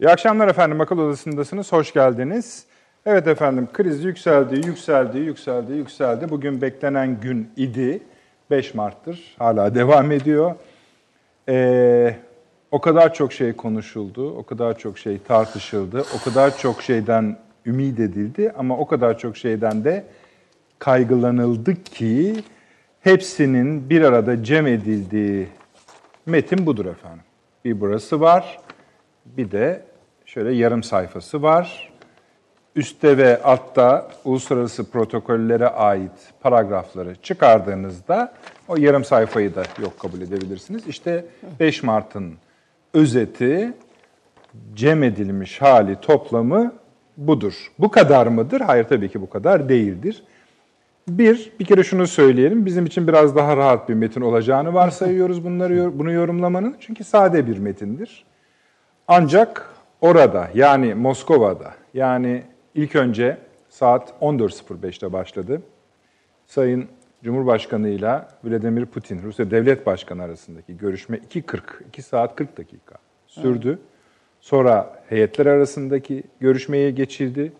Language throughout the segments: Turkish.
İyi akşamlar efendim. Akıl Odası'ndasınız. Hoş geldiniz. Evet efendim kriz yükseldi, yükseldi, yükseldi, yükseldi. Bugün beklenen gün idi. 5 Mart'tır. Hala devam ediyor. Ee, o kadar çok şey konuşuldu, o kadar çok şey tartışıldı, o kadar çok şeyden ümit edildi ama o kadar çok şeyden de kaygılanıldı ki hepsinin bir arada cem edildiği metin budur efendim. Bir burası var, bir de şöyle yarım sayfası var. Üste ve altta uluslararası protokollere ait paragrafları çıkardığınızda o yarım sayfayı da yok kabul edebilirsiniz. İşte 5 Mart'ın özeti, cem edilmiş hali, toplamı budur. Bu kadar mıdır? Hayır tabii ki bu kadar değildir. Bir, bir kere şunu söyleyelim. Bizim için biraz daha rahat bir metin olacağını varsayıyoruz bunları bunu yorumlamanın. Çünkü sade bir metindir. Ancak orada yani Moskova'da yani ilk önce saat 14.05'te başladı. Sayın Cumhurbaşkanı ile Vladimir Putin, Rusya Devlet Başkanı arasındaki görüşme 2.40, 2 saat 40 dakika sürdü. Sonra heyetler arasındaki görüşmeye geçildi.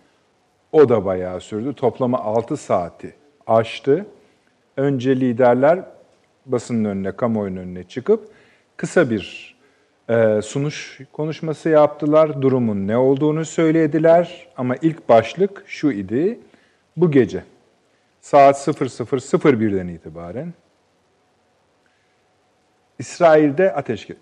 O da bayağı sürdü. Toplamı 6 saati aştı. Önce liderler basının önüne, kamuoyunun önüne çıkıp kısa bir e, sunuş konuşması yaptılar. Durumun ne olduğunu söylediler. Ama ilk başlık şu idi. Bu gece saat 00.01'den itibaren İsrail'de ateşkes,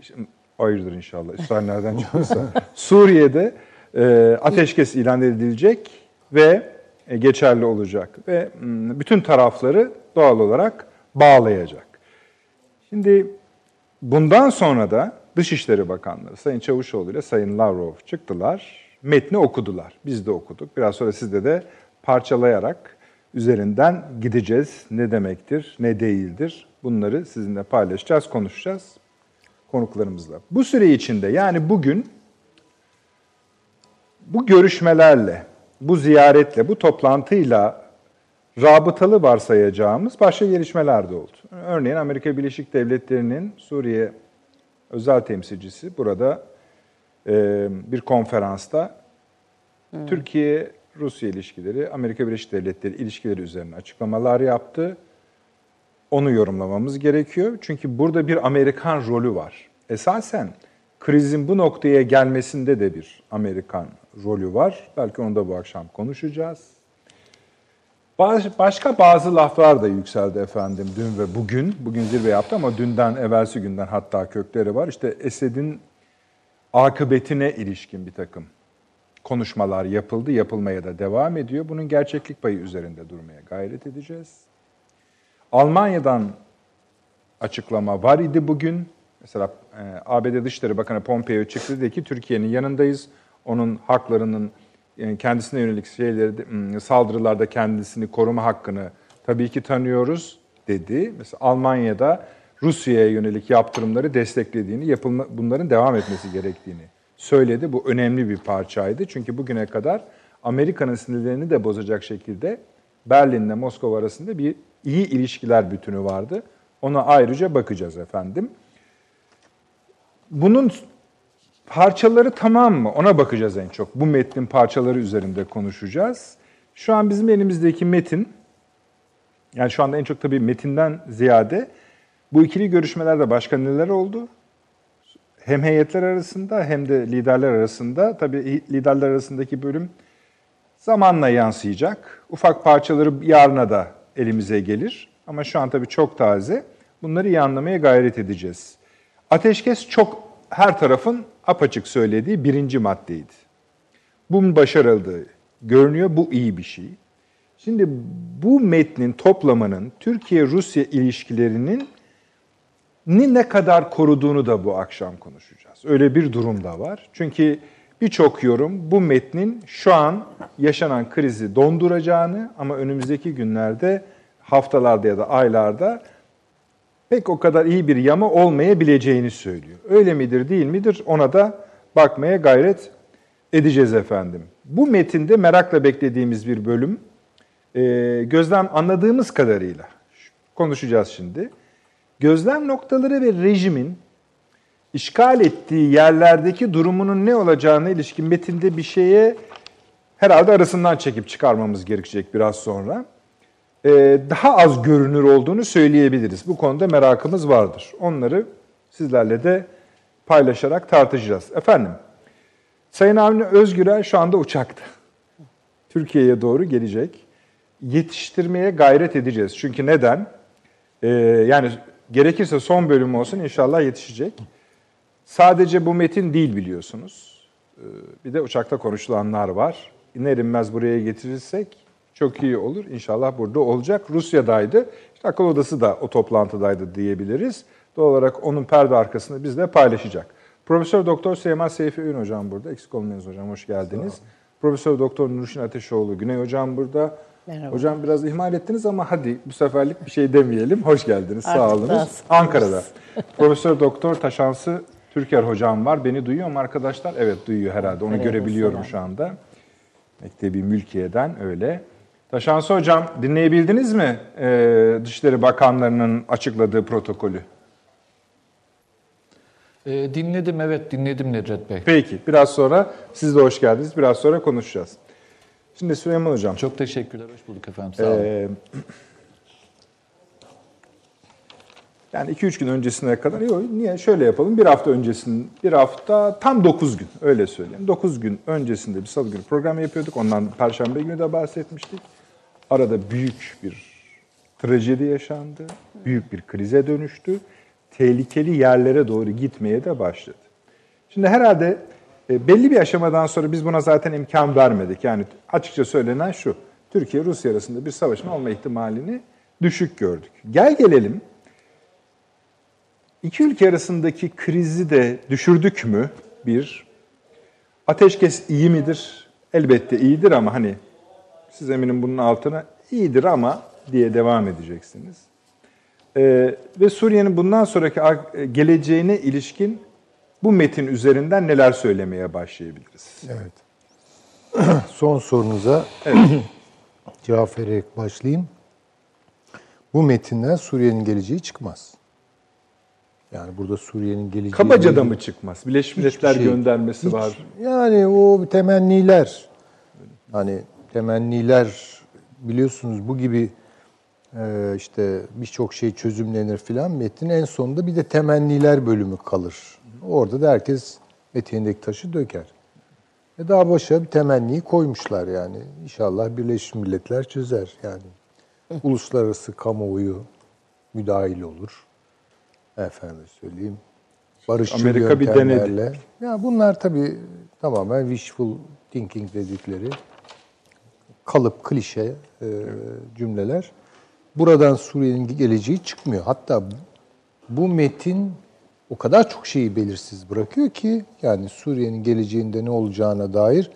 hayırdır inşallah İsrail nereden çıkıyorsa, Suriye'de e, ateşkes ilan edilecek ve e, geçerli olacak ve m, bütün tarafları doğal olarak bağlayacak. Şimdi bundan sonra da Dışişleri Bakanları Sayın Çavuşoğlu ile Sayın Lavrov çıktılar, metni okudular. Biz de okuduk. Biraz sonra sizde de parçalayarak üzerinden gideceğiz. Ne demektir, ne değildir bunları sizinle paylaşacağız, konuşacağız konuklarımızla. Bu süre içinde yani bugün bu görüşmelerle, bu ziyaretle, bu toplantıyla rabıtalı varsayacağımız başka gelişmeler de oldu. Örneğin Amerika Birleşik Devletleri'nin Suriye özel temsilcisi burada e, bir konferansta hmm. Türkiye-Rusya ilişkileri, Amerika Birleşik Devletleri ilişkileri üzerine açıklamalar yaptı. Onu yorumlamamız gerekiyor. Çünkü burada bir Amerikan rolü var. Esasen krizin bu noktaya gelmesinde de bir Amerikan rolü var. Belki onu da bu akşam konuşacağız. Baş, başka bazı laflar da yükseldi efendim dün ve bugün. Bugün zirve yaptı ama dünden, evvelsi günden hatta kökleri var. İşte Esed'in akıbetine ilişkin bir takım konuşmalar yapıldı, yapılmaya da devam ediyor. Bunun gerçeklik payı üzerinde durmaya gayret edeceğiz. Almanya'dan açıklama var idi bugün. Mesela e, ABD Dışişleri Bakanı Pompeo çıktı dedi ki Türkiye'nin yanındayız. Onun haklarının kendisine yönelik şeyleri saldırılarda kendisini koruma hakkını tabii ki tanıyoruz dedi. Mesela Almanya'da Rusya'ya yönelik yaptırımları desteklediğini, yapılma, bunların devam etmesi gerektiğini söyledi. Bu önemli bir parçaydı. Çünkü bugüne kadar Amerika'nın sinirlerini de bozacak şekilde Berlin'le Moskova arasında bir iyi ilişkiler bütünü vardı. Ona ayrıca bakacağız efendim. Bunun parçaları tamam mı? Ona bakacağız en çok. Bu metnin parçaları üzerinde konuşacağız. Şu an bizim elimizdeki metin, yani şu anda en çok tabii metinden ziyade bu ikili görüşmelerde başka neler oldu? Hem heyetler arasında hem de liderler arasında. Tabii liderler arasındaki bölüm zamanla yansıyacak. Ufak parçaları yarına da elimize gelir. Ama şu an tabii çok taze. Bunları iyi anlamaya gayret edeceğiz. Ateşkes çok her tarafın apaçık söylediği birinci maddeydi. Bunun başarıldığı görünüyor, bu iyi bir şey. Şimdi bu metnin toplamanın Türkiye-Rusya ilişkilerinin ni ne kadar koruduğunu da bu akşam konuşacağız. Öyle bir durum da var. Çünkü birçok yorum bu metnin şu an yaşanan krizi donduracağını ama önümüzdeki günlerde, haftalarda ya da aylarda pek o kadar iyi bir yama olmayabileceğini söylüyor. Öyle midir değil midir ona da bakmaya gayret edeceğiz efendim. Bu metinde merakla beklediğimiz bir bölüm. Ee, gözlem anladığımız kadarıyla konuşacağız şimdi. Gözlem noktaları ve rejimin işgal ettiği yerlerdeki durumunun ne olacağına ilişkin metinde bir şeye herhalde arasından çekip çıkarmamız gerekecek biraz sonra. Ee, daha az görünür olduğunu söyleyebiliriz. Bu konuda merakımız vardır. Onları sizlerle de paylaşarak tartışacağız. Efendim, Sayın Avni Özgürel şu anda uçakta. Türkiye'ye doğru gelecek. Yetiştirmeye gayret edeceğiz. Çünkü neden? Ee, yani gerekirse son bölüm olsun inşallah yetişecek. Sadece bu metin değil biliyorsunuz. Ee, bir de uçakta konuşulanlar var. İner inmez buraya getirirsek çok iyi olur. İnşallah burada olacak. Rusya'daydı. İşte akıl odası da o toplantıdaydı diyebiliriz. Doğal olarak onun perde arkasında bizle paylaşacak. Profesör Doktor Süleyman Seyfi Ün hocam burada. Eksik olmayınız hocam. Hoş geldiniz. Profesör Doktor Nurşin Ateşoğlu Güney hocam burada. Merhaba. Hocam biraz ihmal ettiniz ama hadi bu seferlik bir şey demeyelim. Hoş geldiniz. Artık Sağ olunuz. Ankara'da. Profesör Doktor Taşansı Türker hocam var. Beni duyuyor mu arkadaşlar? Evet duyuyor herhalde. Onu Merhaba, görebiliyorum şu anda. Mektebi Mülkiye'den öyle. Taşansı hocam dinleyebildiniz mi ee, Dışişleri Bakanlarının açıkladığı protokolü? E, dinledim evet dinledim Nedret Bey. Peki biraz sonra siz de hoş geldiniz. Biraz sonra konuşacağız. Şimdi Süleyman hocam. Çok teşekkürler hoş bulduk efendim sağ olun. Ee, yani 2-3 gün öncesine kadar yok niye şöyle yapalım bir hafta öncesinde bir hafta tam 9 gün öyle söyleyeyim 9 gün öncesinde bir salı günü program yapıyorduk ondan perşembe günü de bahsetmiştik arada büyük bir trajedi yaşandı büyük bir krize dönüştü tehlikeli yerlere doğru gitmeye de başladı Şimdi herhalde e, belli bir aşamadan sonra biz buna zaten imkan vermedik. Yani açıkça söylenen şu. Türkiye Rusya arasında bir savaşın olma ihtimalini düşük gördük. Gel gelelim. İki ülke arasındaki krizi de düşürdük mü? Bir. Ateşkes iyi midir? Elbette iyidir ama hani siz eminim bunun altına iyidir ama diye devam edeceksiniz. Ee, ve Suriye'nin bundan sonraki ar- geleceğine ilişkin bu metin üzerinden neler söylemeye başlayabiliriz? Evet. Son sorunuza cevap vererek başlayayım. Bu metinden Suriye'nin geleceği çıkmaz. Yani burada Suriye'nin geleceği... Kabaca da mı çıkmaz? Birleşmiş Milletler şey. göndermesi Hiç- var. Yani o temenniler. Hani temenniler biliyorsunuz bu gibi e, işte birçok şey çözümlenir filan. Metin en sonunda bir de temenniler bölümü kalır. Orada da herkes eteğindeki taşı döker. E daha başa bir temenniyi koymuşlar yani. İnşallah Birleşmiş Milletler çözer yani. Uluslararası kamuoyu müdahil olur. Efendim söyleyeyim. Barışçıl Amerika bir yöntemlerle. Ya bunlar tabii tamamen wishful thinking dedikleri kalıp klişe e, cümleler. Buradan Suriye'nin geleceği çıkmıyor. Hatta bu metin o kadar çok şeyi belirsiz bırakıyor ki yani Suriye'nin geleceğinde ne olacağına dair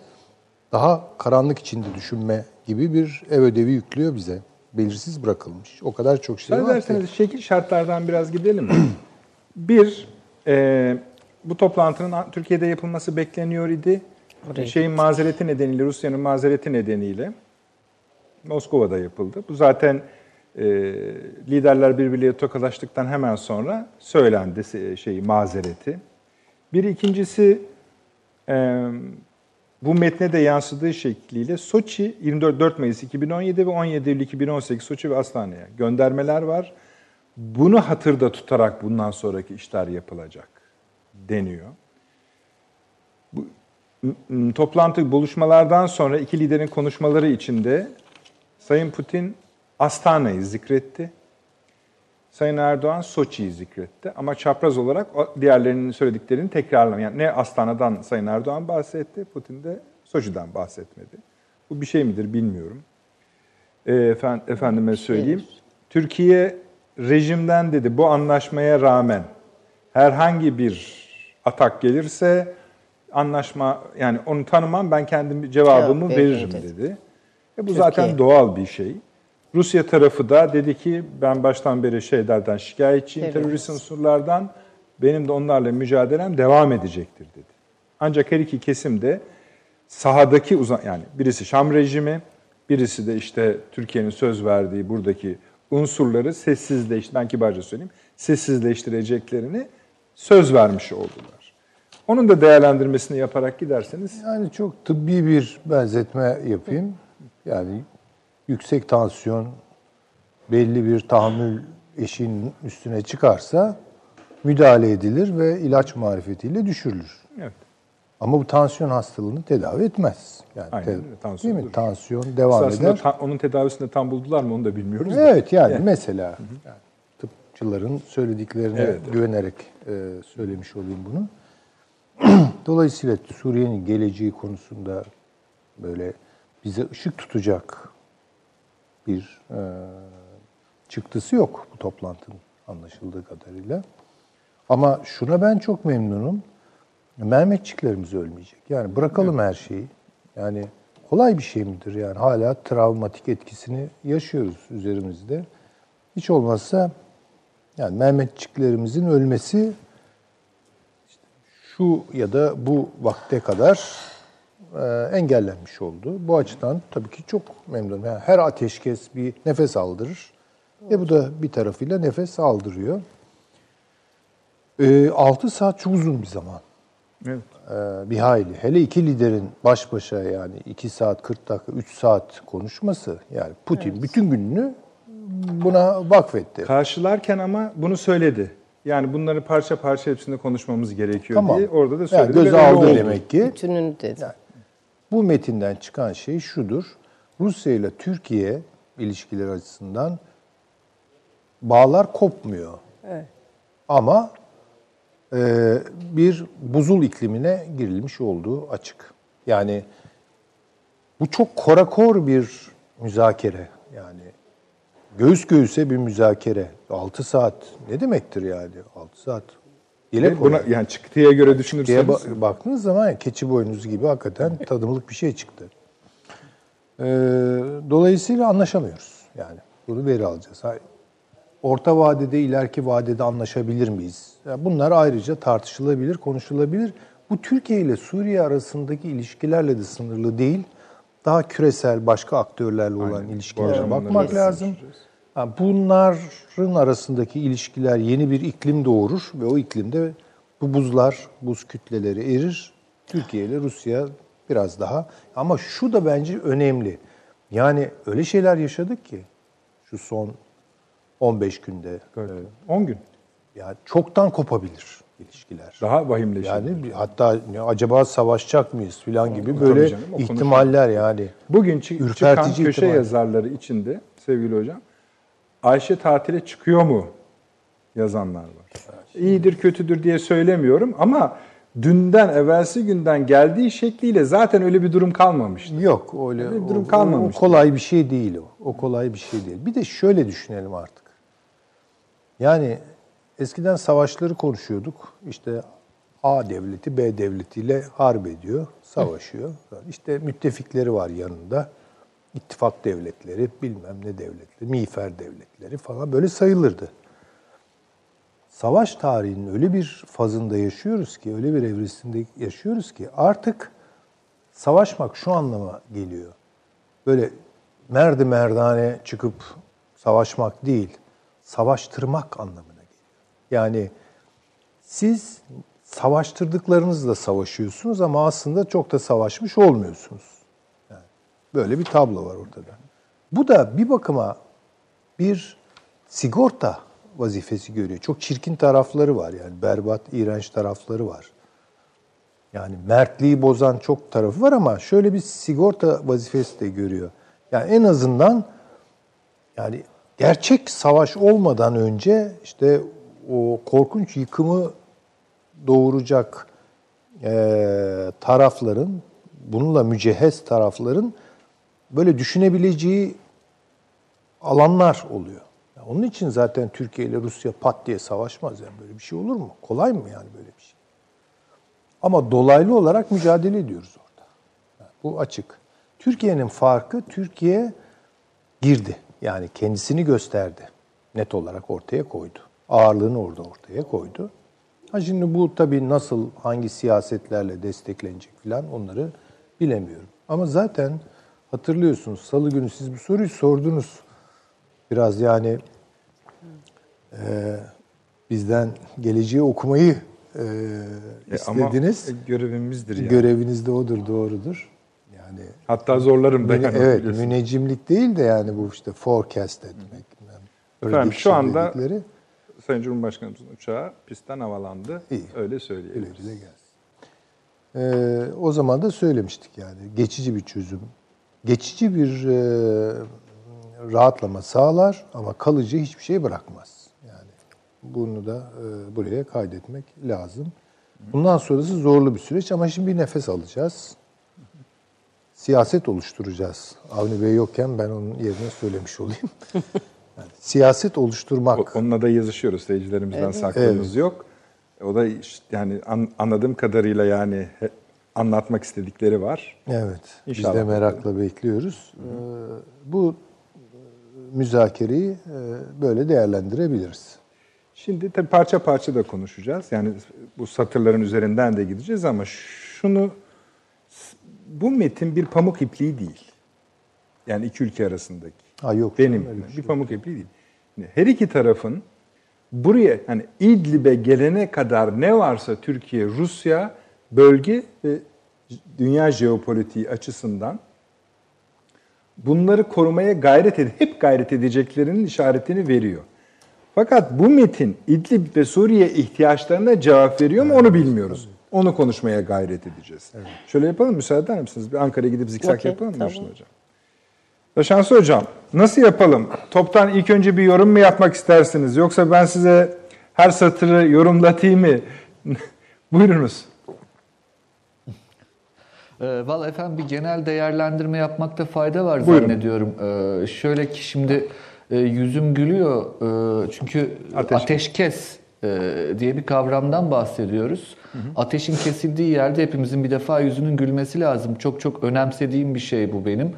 daha karanlık içinde düşünme gibi bir ev ödevi yüklüyor bize. Belirsiz bırakılmış. O kadar çok şey Ben var derseniz şekil şartlardan biraz gidelim mi? bir, e, bu toplantının Türkiye'de yapılması bekleniyor idi. Oraya Şeyin mazereti nedeniyle, Rusya'nın mazereti nedeniyle Moskova'da yapıldı. Bu zaten e, liderler birbirleriyle tokalaştıktan hemen sonra söylendi şeyi mazereti. Bir ikincisi e, bu metne de yansıdığı şekliyle Soçi 24 4 Mayıs 2017 ve 17 Eylül 2018 Soçi ve Astana'ya göndermeler var. Bunu hatırda tutarak bundan sonraki işler yapılacak deniyor. Toplantı buluşmalardan sonra iki liderin konuşmaları içinde Sayın Putin Astana'yı zikretti. Sayın Erdoğan Soçi'yi zikretti. Ama çapraz olarak diğerlerinin söylediklerini tekrarlama. Yani ne Astana'dan Sayın Erdoğan bahsetti, Putin de Soçi'den bahsetmedi. Bu bir şey midir bilmiyorum. Ee, efendim, efendime söyleyeyim. Türkiye rejimden dedi bu anlaşmaya rağmen herhangi bir atak gelirse anlaşma yani onu tanımam ben kendim cevabımı Cevap veririm dedi. dedi. E bu Türkiye. zaten doğal bir şey. Rusya tarafı da dedi ki ben baştan beri şeylerden şikayetçiyim, Terörist. terörist unsurlardan. Benim de onlarla mücadelem devam edecektir dedi. Ancak her iki kesim de sahadaki uzan yani birisi Şam rejimi, birisi de işte Türkiye'nin söz verdiği buradaki unsurları sessizleştir, ben kibarca söyleyeyim, sessizleştireceklerini söz vermiş oldular. Onun da değerlendirmesini yaparak giderseniz Yani çok tıbbi bir benzetme yapayım. Yani yüksek tansiyon belli bir tahammül eşiğinin üstüne çıkarsa müdahale edilir ve ilaç marifetiyle düşürülür. evet, Ama bu tansiyon hastalığını tedavi etmez. Yani Aynen te- tansiyon değil mi? durur. Tansiyon devam aslında eder. ta- onun tedavisini de tam buldular mı onu da bilmiyoruz. da. Evet yani mesela yani tıpçıların söylediklerine evet. güvenerek e, söylemiş olayım bunu. Dolayısıyla Suriye'nin geleceği konusunda böyle bize ışık tutacak bir e, çıktısı yok bu toplantının anlaşıldığı kadarıyla. Ama şuna ben çok memnunum. Mehmetçiklerimiz ölmeyecek. Yani bırakalım her şeyi. Yani kolay bir şey midir? Yani hala travmatik etkisini yaşıyoruz üzerimizde. Hiç olmazsa yani Mehmetçiklerimizin ölmesi şu ya da bu vakte kadar e, engellenmiş oldu. Bu açıdan tabii ki çok memnunum. Yani her ateşkes bir nefes aldırır. Ve bu da bir tarafıyla nefes aldırıyor. 6 saat çok uzun bir zaman. Evet. Ee, bir hayli. Hele iki liderin baş başa yani 2 saat 40 dakika 3 saat konuşması yani Putin bütün gününü buna vakfetti. Karşılarken ama bunu söyledi. Yani bunları parça parça hepsinde konuşmamız gerekiyor Tamam. diye orada da Yani söyledi. göze ve öyle aldı oldu. demek ki. Bütününü dedi. Bu metinden çıkan şey şudur. Rusya ile Türkiye ilişkileri açısından bağlar kopmuyor. Evet. Ama e, bir buzul iklimine girilmiş olduğu açık. Yani bu çok korakor bir müzakere. Yani göğüs göğüse bir müzakere. 6 saat ne demektir yani? 6 saat. Dile Buna, yani çıktıya göre diye düşünürseniz ba- baktığınız zaman keçi boynuzu gibi hakikaten tadımlık bir şey çıktı. Ee, dolayısıyla anlaşamıyoruz. Yani bunu veri alacağız. Orta vadede, ileriki vadede anlaşabilir miyiz? Ya bunlar ayrıca tartışılabilir, konuşulabilir. Bu Türkiye ile Suriye arasındaki ilişkilerle de sınırlı değil. Daha küresel başka aktörlerle olan Aynen. İlişkilere bakmak lazım. konuşacağız. Bunların arasındaki ilişkiler yeni bir iklim doğurur ve o iklimde bu buzlar, buz kütleleri erir. Türkiye ile Rusya biraz daha. Ama şu da bence önemli. Yani öyle şeyler yaşadık ki şu son 15 günde. Evet. 10 gün. Yani çoktan kopabilir ilişkiler. Daha vahimleşir. Yani hatta acaba savaşacak mıyız falan gibi böyle canım, ihtimaller yani. Bugün çı- Ürpertici çıkan köşe ihtimal. yazarları içinde sevgili hocam Ayşe tatile çıkıyor mu yazanlar var. İyidir kötüdür diye söylemiyorum ama dünden evvelsi günden geldiği şekliyle zaten öyle bir durum kalmamıştı. Yok öyle Öyle bir o- durum o, kalmamıştı. kolay bir şey değil o. O kolay bir şey değil. Bir de şöyle düşünelim artık. Yani eskiden savaşları konuşuyorduk. İşte A devleti B devletiyle harp ediyor, savaşıyor. İşte müttefikleri var yanında. İttifak devletleri, bilmem ne devletleri, miğfer devletleri falan böyle sayılırdı. Savaş tarihinin öyle bir fazında yaşıyoruz ki, öyle bir evresinde yaşıyoruz ki artık savaşmak şu anlama geliyor. Böyle merdi merdane çıkıp savaşmak değil, savaştırmak anlamına geliyor. Yani siz savaştırdıklarınızla savaşıyorsunuz ama aslında çok da savaşmış olmuyorsunuz. Böyle bir tablo var ortada. Bu da bir bakıma bir sigorta vazifesi görüyor. Çok çirkin tarafları var yani berbat, iğrenç tarafları var. Yani mertliği bozan çok tarafı var ama şöyle bir sigorta vazifesi de görüyor. Yani en azından yani gerçek savaş olmadan önce işte o korkunç yıkımı doğuracak eee, tarafların, bununla mücehhez tarafların böyle düşünebileceği alanlar oluyor. Ya Onun için zaten Türkiye ile Rusya pat diye savaşmaz yani böyle bir şey olur mu? Kolay mı yani böyle bir şey? Ama dolaylı olarak mücadele ediyoruz orada. Yani bu açık. Türkiye'nin farkı Türkiye girdi. Yani kendisini gösterdi. Net olarak ortaya koydu. Ağırlığını orada ortaya koydu. Ha şimdi bu tabii nasıl, hangi siyasetlerle desteklenecek falan onları bilemiyorum. Ama zaten hatırlıyorsunuz salı günü siz bu soruyu sordunuz. Biraz yani e, bizden geleceği okumayı e, E, istediniz. Ama görevimizdir yani. Göreviniz de odur, doğrudur. Yani Hatta zorlarım da müne- yani. evet, biliyorsun. müneccimlik değil de yani bu işte forecast etmek. bilmem, Efendim, şu anda- dedikleri. Sayın Cumhurbaşkanımızın uçağı pistten havalandı. İyi. Öyle söyleyebiliriz. Güle gelsin. Ee, o zaman da söylemiştik yani geçici bir çözüm, geçici bir e, rahatlama sağlar ama kalıcı hiçbir şey bırakmaz. Yani bunu da e, buraya kaydetmek lazım. Bundan sonrası zorlu bir süreç ama şimdi bir nefes alacağız. Siyaset oluşturacağız. Avni Bey yokken ben onun yerine söylemiş olayım. Yani siyaset oluşturmak. O- Onunla da yazışıyoruz. Seyircilerimizden saklımız yok. O da işte yani an- anladığım kadarıyla yani anlatmak istedikleri var. Evet. İnşallah. Biz de merakla bekliyoruz. Ee, bu müzakereyi e, böyle değerlendirebiliriz. Şimdi tabii parça parça da konuşacağız. Yani bu satırların üzerinden de gideceğiz ama şunu bu metin bir pamuk ipliği değil. Yani iki ülke arasındaki. Ha yok. Benim canım, bir bir şey. pamuk ipliği değil. Her iki tarafın buraya hani İdlib'e gelene kadar ne varsa Türkiye, Rusya, bölge ve dünya jeopolitiği açısından bunları korumaya gayret edip hep gayret edeceklerinin işaretini veriyor. Fakat bu metin İdlib ve Suriye ihtiyaçlarına cevap veriyor mu onu bilmiyoruz. Onu konuşmaya gayret edeceğiz. Şöyle yapalım müsaade eder misiniz? Bir Ankara'ya gidip zikzak Okey, yapalım mı tamam. Müslüm Hocam? Şansı Hocam nasıl yapalım? Toptan ilk önce bir yorum mu yapmak istersiniz? Yoksa ben size her satırı yorumlatayım mı? Buyurunuz. Ee, Valla efendim bir genel değerlendirme yapmakta fayda var Buyurun. zannediyorum. Ee, şöyle ki şimdi e, yüzüm gülüyor Ee, çünkü Ateş- ateşkes e, diye bir kavramdan bahsediyoruz. Ateşin kesildiği yerde hepimizin bir defa yüzünün gülmesi lazım. Çok çok önemsediğim bir şey bu benim.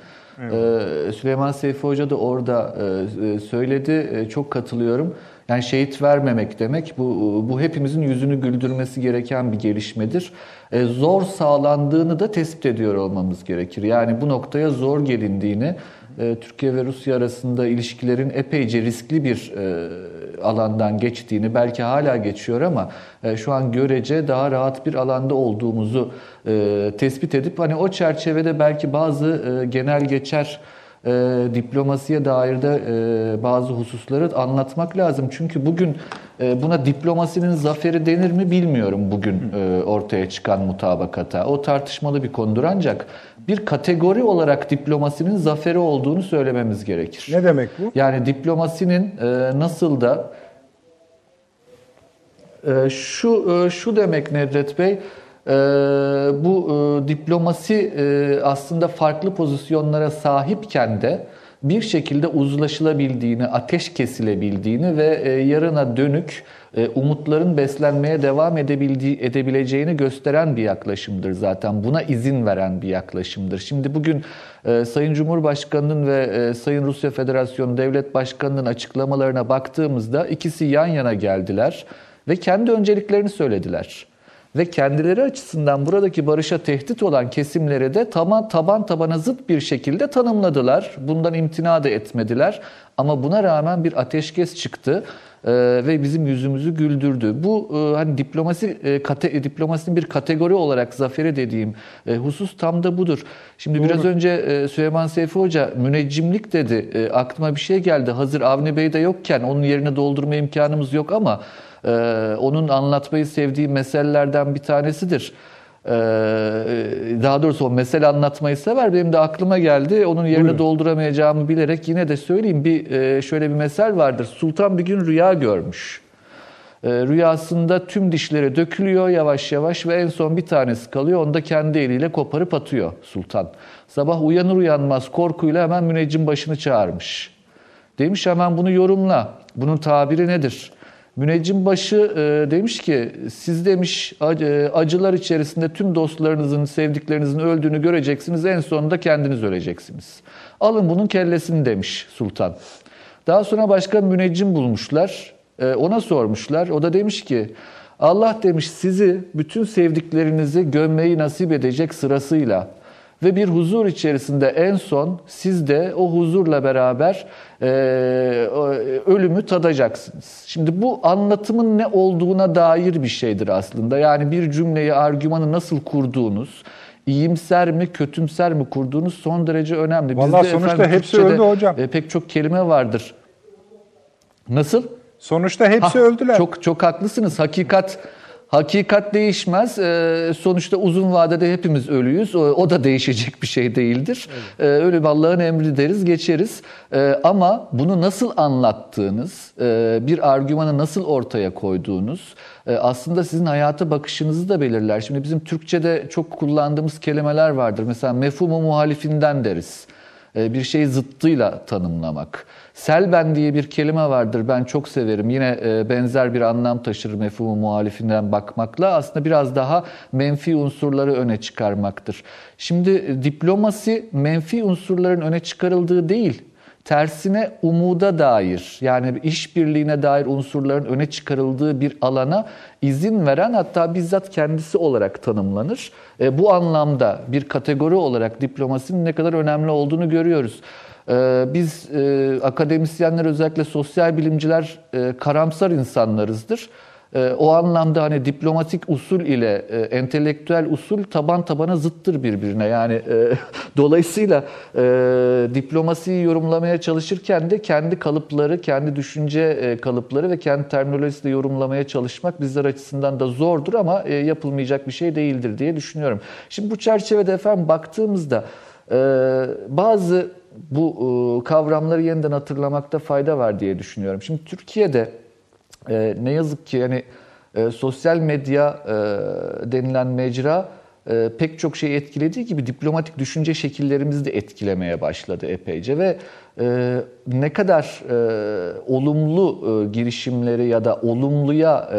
Ee, Süleyman Seyfi Hoca da orada e, e, söyledi. E, Çok katılıyorum. Yani şehit vermemek demek bu bu hepimizin yüzünü güldürmesi gereken bir gelişmedir. E, zor sağlandığını da tespit ediyor olmamız gerekir. Yani bu noktaya zor gelindiğini, e, Türkiye ve Rusya arasında ilişkilerin epeyce riskli bir e, alandan geçtiğini, belki hala geçiyor ama e, şu an görece daha rahat bir alanda olduğumuzu e, tespit edip hani o çerçevede belki bazı e, genel geçer e, diplomasiye dair de e, bazı hususları anlatmak lazım. Çünkü bugün e, buna diplomasinin zaferi denir mi bilmiyorum bugün e, ortaya çıkan mutabakata. O tartışmalı bir konudur ancak bir kategori olarak diplomasinin zaferi olduğunu söylememiz gerekir. Ne demek bu? Yani diplomasinin e, nasıl da e, şu e, şu demek Nedret Bey, e, bu e, diplomasi e, aslında farklı pozisyonlara sahipken de bir şekilde uzlaşılabildiğini, ateş kesilebildiğini ve e, yarına dönük umutların beslenmeye devam edebildiği, edebileceğini gösteren bir yaklaşımdır zaten. Buna izin veren bir yaklaşımdır. Şimdi bugün Sayın Cumhurbaşkanı'nın ve Sayın Rusya Federasyonu Devlet Başkanı'nın açıklamalarına baktığımızda ikisi yan yana geldiler ve kendi önceliklerini söylediler. Ve kendileri açısından buradaki barışa tehdit olan kesimleri de taban, taban tabana zıt bir şekilde tanımladılar. Bundan imtina da etmediler. Ama buna rağmen bir ateşkes çıktı e, ve bizim yüzümüzü güldürdü. Bu e, hani diplomasi e, kate, diplomasinin bir kategori olarak zaferi dediğim e, husus tam da budur. Şimdi biraz önce e, Süleyman Seyfi Hoca müneccimlik dedi. E, aklıma bir şey geldi. Hazır Avni Bey de yokken onun yerine doldurma imkanımız yok ama e, onun anlatmayı sevdiği meselelerden bir tanesidir. Ee, daha doğrusu o mesele anlatmayı sever. Benim de aklıma geldi. Onun Buyurun. dolduramayacağımı bilerek yine de söyleyeyim. Bir e, şöyle bir mesel vardır. Sultan bir gün rüya görmüş. E, rüyasında tüm dişleri dökülüyor yavaş yavaş ve en son bir tanesi kalıyor. Onu da kendi eliyle koparıp atıyor sultan. Sabah uyanır uyanmaz korkuyla hemen müneccim başını çağırmış. Demiş hemen bunu yorumla. Bunun tabiri nedir? Müneccim başı e, demiş ki siz demiş e, acılar içerisinde tüm dostlarınızın, sevdiklerinizin öldüğünü göreceksiniz. En sonunda kendiniz öleceksiniz. Alın bunun kellesini demiş sultan. Daha sonra başka müneccim bulmuşlar. E, ona sormuşlar. O da demiş ki Allah demiş sizi bütün sevdiklerinizi gömmeyi nasip edecek sırasıyla ve bir huzur içerisinde en son siz de o huzurla beraber e, ölümü tadacaksınız. Şimdi bu anlatımın ne olduğuna dair bir şeydir aslında. Yani bir cümleyi, argümanı nasıl kurduğunuz, iyimser mi, kötümser mi kurduğunuz son derece önemli. Vallahi Bizde sonuçta efendim, hepsi öldü hocam. E, pek çok kelime vardır. Nasıl? Sonuçta hepsi ha, öldüler. Çok çok haklısınız. Hakikat Hakikat değişmez. Ee, sonuçta uzun vadede hepimiz ölüyüz. O da değişecek bir şey değildir. Evet. Ee, ölü Allah'ın emri deriz, geçeriz. Ee, ama bunu nasıl anlattığınız, e, bir argümanı nasıl ortaya koyduğunuz e, aslında sizin hayata bakışınızı da belirler. Şimdi bizim Türkçe'de çok kullandığımız kelimeler vardır. Mesela mefhumu muhalifinden deriz. Bir şeyi zıttıyla tanımlamak. Selben diye bir kelime vardır ben çok severim. Yine e, benzer bir anlam taşır mefhumu muhalifinden bakmakla. Aslında biraz daha menfi unsurları öne çıkarmaktır. Şimdi e, diplomasi menfi unsurların öne çıkarıldığı değil, tersine umuda dair yani işbirliğine dair unsurların öne çıkarıldığı bir alana izin veren hatta bizzat kendisi olarak tanımlanır. E, bu anlamda bir kategori olarak diplomasinin ne kadar önemli olduğunu görüyoruz. Ee, biz e, akademisyenler özellikle sosyal bilimciler e, karamsar insanlarızdır. E, o anlamda hani diplomatik usul ile entelektüel usul taban tabana zıttır birbirine. Yani dolayısıyla diplomasiyi yorumlamaya çalışırken de kendi kalıpları, kendi düşünce kalıpları ve kendi terminolojisiyle yorumlamaya çalışmak bizler açısından da zordur ama yapılmayacak bir şey değildir diye düşünüyorum. Şimdi bu çerçevede efendim baktığımızda bazı bu e, kavramları yeniden hatırlamakta fayda var diye düşünüyorum. Şimdi Türkiye'de e, ne yazık ki yani e, sosyal medya denilen mecra pek çok şeyi etkilediği gibi diplomatik düşünce şekillerimizi de etkilemeye başladı epeyce ve ne kadar olumlu girişimleri ya da olumluya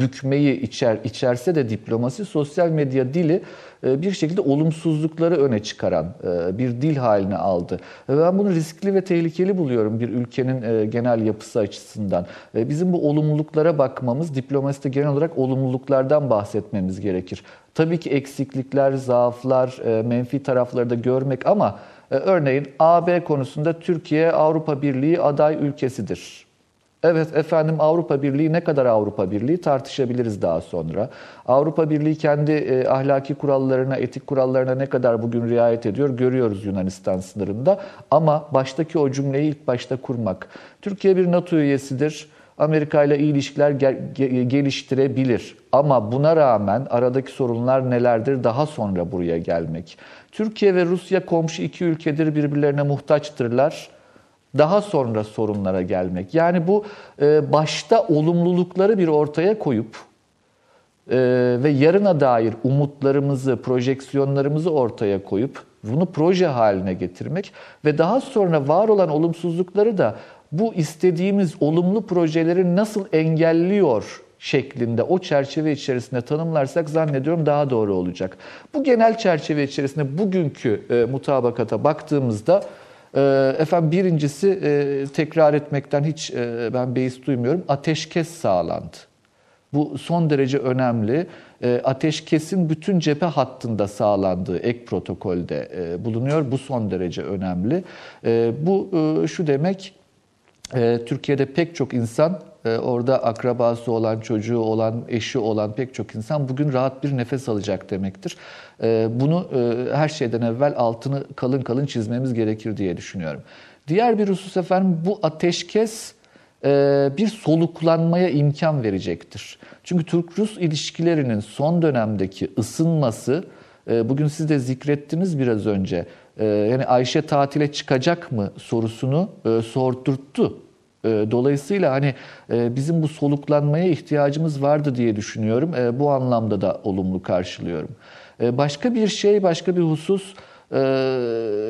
bükmeyi içer içerse de diplomasi sosyal medya dili e, bir şekilde olumsuzlukları öne çıkaran e, bir dil haline aldı. Ben bunu riskli ve tehlikeli buluyorum bir ülkenin e, genel yapısı açısından. Bizim bu olumluluklara bakmamız, diplomaside genel olarak olumluluklardan bahsetmemiz gerekir. Tabii ki eksiklikler, zaaflar, menfi tarafları da görmek ama örneğin AB konusunda Türkiye Avrupa Birliği aday ülkesidir. Evet efendim Avrupa Birliği ne kadar Avrupa Birliği tartışabiliriz daha sonra. Avrupa Birliği kendi e, ahlaki kurallarına, etik kurallarına ne kadar bugün riayet ediyor görüyoruz Yunanistan sınırında. Ama baştaki o cümleyi ilk başta kurmak. Türkiye bir NATO üyesidir. Amerika ile iyi ilişkiler geliştirebilir. Ama buna rağmen aradaki sorunlar nelerdir daha sonra buraya gelmek. Türkiye ve Rusya komşu iki ülkedir birbirlerine muhtaçtırlar daha sonra sorunlara gelmek. Yani bu e, başta olumlulukları bir ortaya koyup e, ve yarına dair umutlarımızı, projeksiyonlarımızı ortaya koyup bunu proje haline getirmek ve daha sonra var olan olumsuzlukları da bu istediğimiz olumlu projeleri nasıl engelliyor şeklinde o çerçeve içerisinde tanımlarsak zannediyorum daha doğru olacak. Bu genel çerçeve içerisinde bugünkü e, mutabakata baktığımızda ee, efendim birincisi e, tekrar etmekten hiç e, ben beis duymuyorum. Ateşkes sağlandı. Bu son derece önemli. E, ateşkesin bütün cephe hattında sağlandığı ek protokolde bulunuyor. Bu son derece önemli. Bu şu demek, Türkiye'de pek çok insan orada akrabası olan, çocuğu olan, eşi olan pek çok insan bugün rahat bir nefes alacak demektir. Ee, bunu e, her şeyden evvel altını kalın kalın çizmemiz gerekir diye düşünüyorum. Diğer bir husus efendim bu ateşkes e, bir soluklanmaya imkan verecektir. Çünkü Türk-Rus ilişkilerinin son dönemdeki ısınması, e, bugün siz de zikrettiniz biraz önce, yani Ayşe tatile çıkacak mı sorusunu sordurttu. Dolayısıyla hani bizim bu soluklanmaya ihtiyacımız vardı diye düşünüyorum. Bu anlamda da olumlu karşılıyorum. Ee, başka bir şey, başka bir husus e,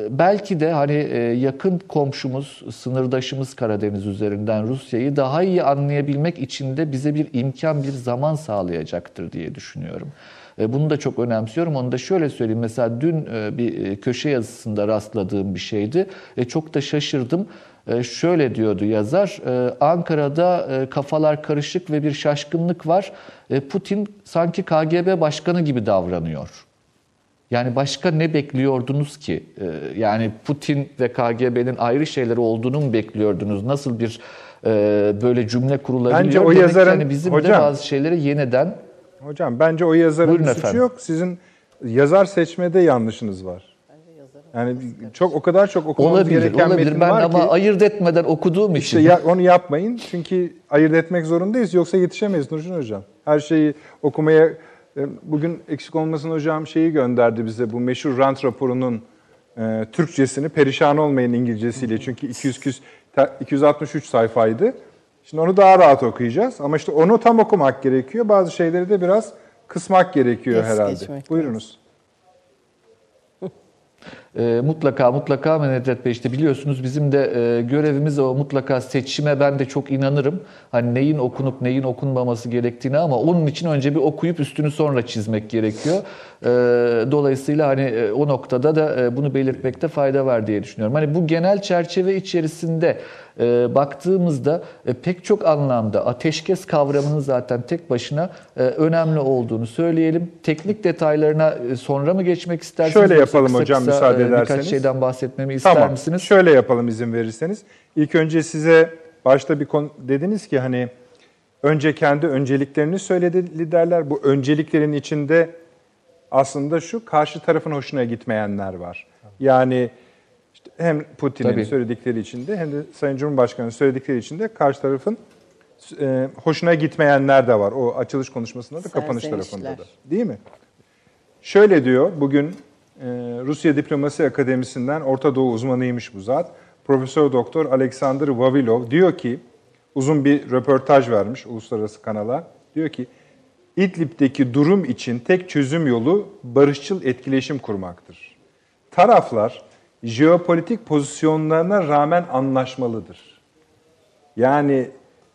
belki de hani e, yakın komşumuz, sınırdaşımız Karadeniz üzerinden Rusya'yı daha iyi anlayabilmek için de bize bir imkan, bir zaman sağlayacaktır diye düşünüyorum. E, bunu da çok önemsiyorum. Onu da şöyle söyleyeyim. Mesela dün bir köşe yazısında rastladığım bir şeydi. Çok da şaşırdım. Şöyle diyordu yazar, Ankara'da kafalar karışık ve bir şaşkınlık var. Putin sanki KGB başkanı gibi davranıyor. Yani başka ne bekliyordunuz ki? Yani Putin ve KGB'nin ayrı şeyleri olduğunu mu bekliyordunuz? Nasıl bir e, böyle cümle kurulabiliyor? Bence o Demek yazarın- hani bizim de Hocam- bazı şeyleri yeniden Hocam bence o yazarın Buyurun bir suçu efendim. yok. Sizin yazar seçmede yanlışınız var. Yani çok o kadar çok okumanız olabilir, gereken olabilir. metin Ben var ama ki ayırt etmeden okuduğum işte için ya, onu yapmayın. Çünkü ayırt etmek zorundayız yoksa yetişemeyiz Nurşin hocam. Her şeyi okumaya e, bugün eksik olmasın hocam şeyi gönderdi bize bu meşhur rant raporunun e, Türkçesini perişan olmayın İngilizcesiyle. Çünkü 200 küs- ta- 263 sayfaydı. Şimdi onu daha rahat okuyacağız ama işte onu tam okumak gerekiyor. Bazı şeyleri de biraz kısmak gerekiyor Es herhalde. geçmek Buyurunuz. E, mutlaka mutlaka ama Nedret Bey işte biliyorsunuz bizim de e, görevimiz o mutlaka seçime ben de çok inanırım. Hani neyin okunup neyin okunmaması gerektiğini ama onun için önce bir okuyup üstünü sonra çizmek gerekiyor. E, dolayısıyla hani e, o noktada da e, bunu belirtmekte fayda var diye düşünüyorum. Hani bu genel çerçeve içerisinde e, baktığımızda e, pek çok anlamda ateşkes kavramının zaten tek başına e, önemli olduğunu söyleyelim. Teknik detaylarına e, sonra mı geçmek istersiniz? Şöyle yapalım kısa hocam, kısa, müsaade Birkaç şeyden bahsetmemi ister Tamam. misiniz? Şöyle yapalım izin verirseniz. İlk önce size başta bir konu dediniz ki hani önce kendi önceliklerini söyledi liderler. Bu önceliklerin içinde aslında şu karşı tarafın hoşuna gitmeyenler var. Yani işte hem Putin'in Tabii. söyledikleri içinde hem de Sayın Cumhurbaşkanı'nın söyledikleri içinde karşı tarafın e, hoşuna gitmeyenler de var. O açılış konuşmasında da kapanış tarafında da. Değil mi? Şöyle diyor bugün Rusya Diplomasi Akademisi'nden Orta Doğu uzmanıymış bu zat. Profesör Doktor Alexander Vavilov diyor ki uzun bir röportaj vermiş uluslararası kanala. Diyor ki İdlib'deki durum için tek çözüm yolu barışçıl etkileşim kurmaktır. Taraflar jeopolitik pozisyonlarına rağmen anlaşmalıdır. Yani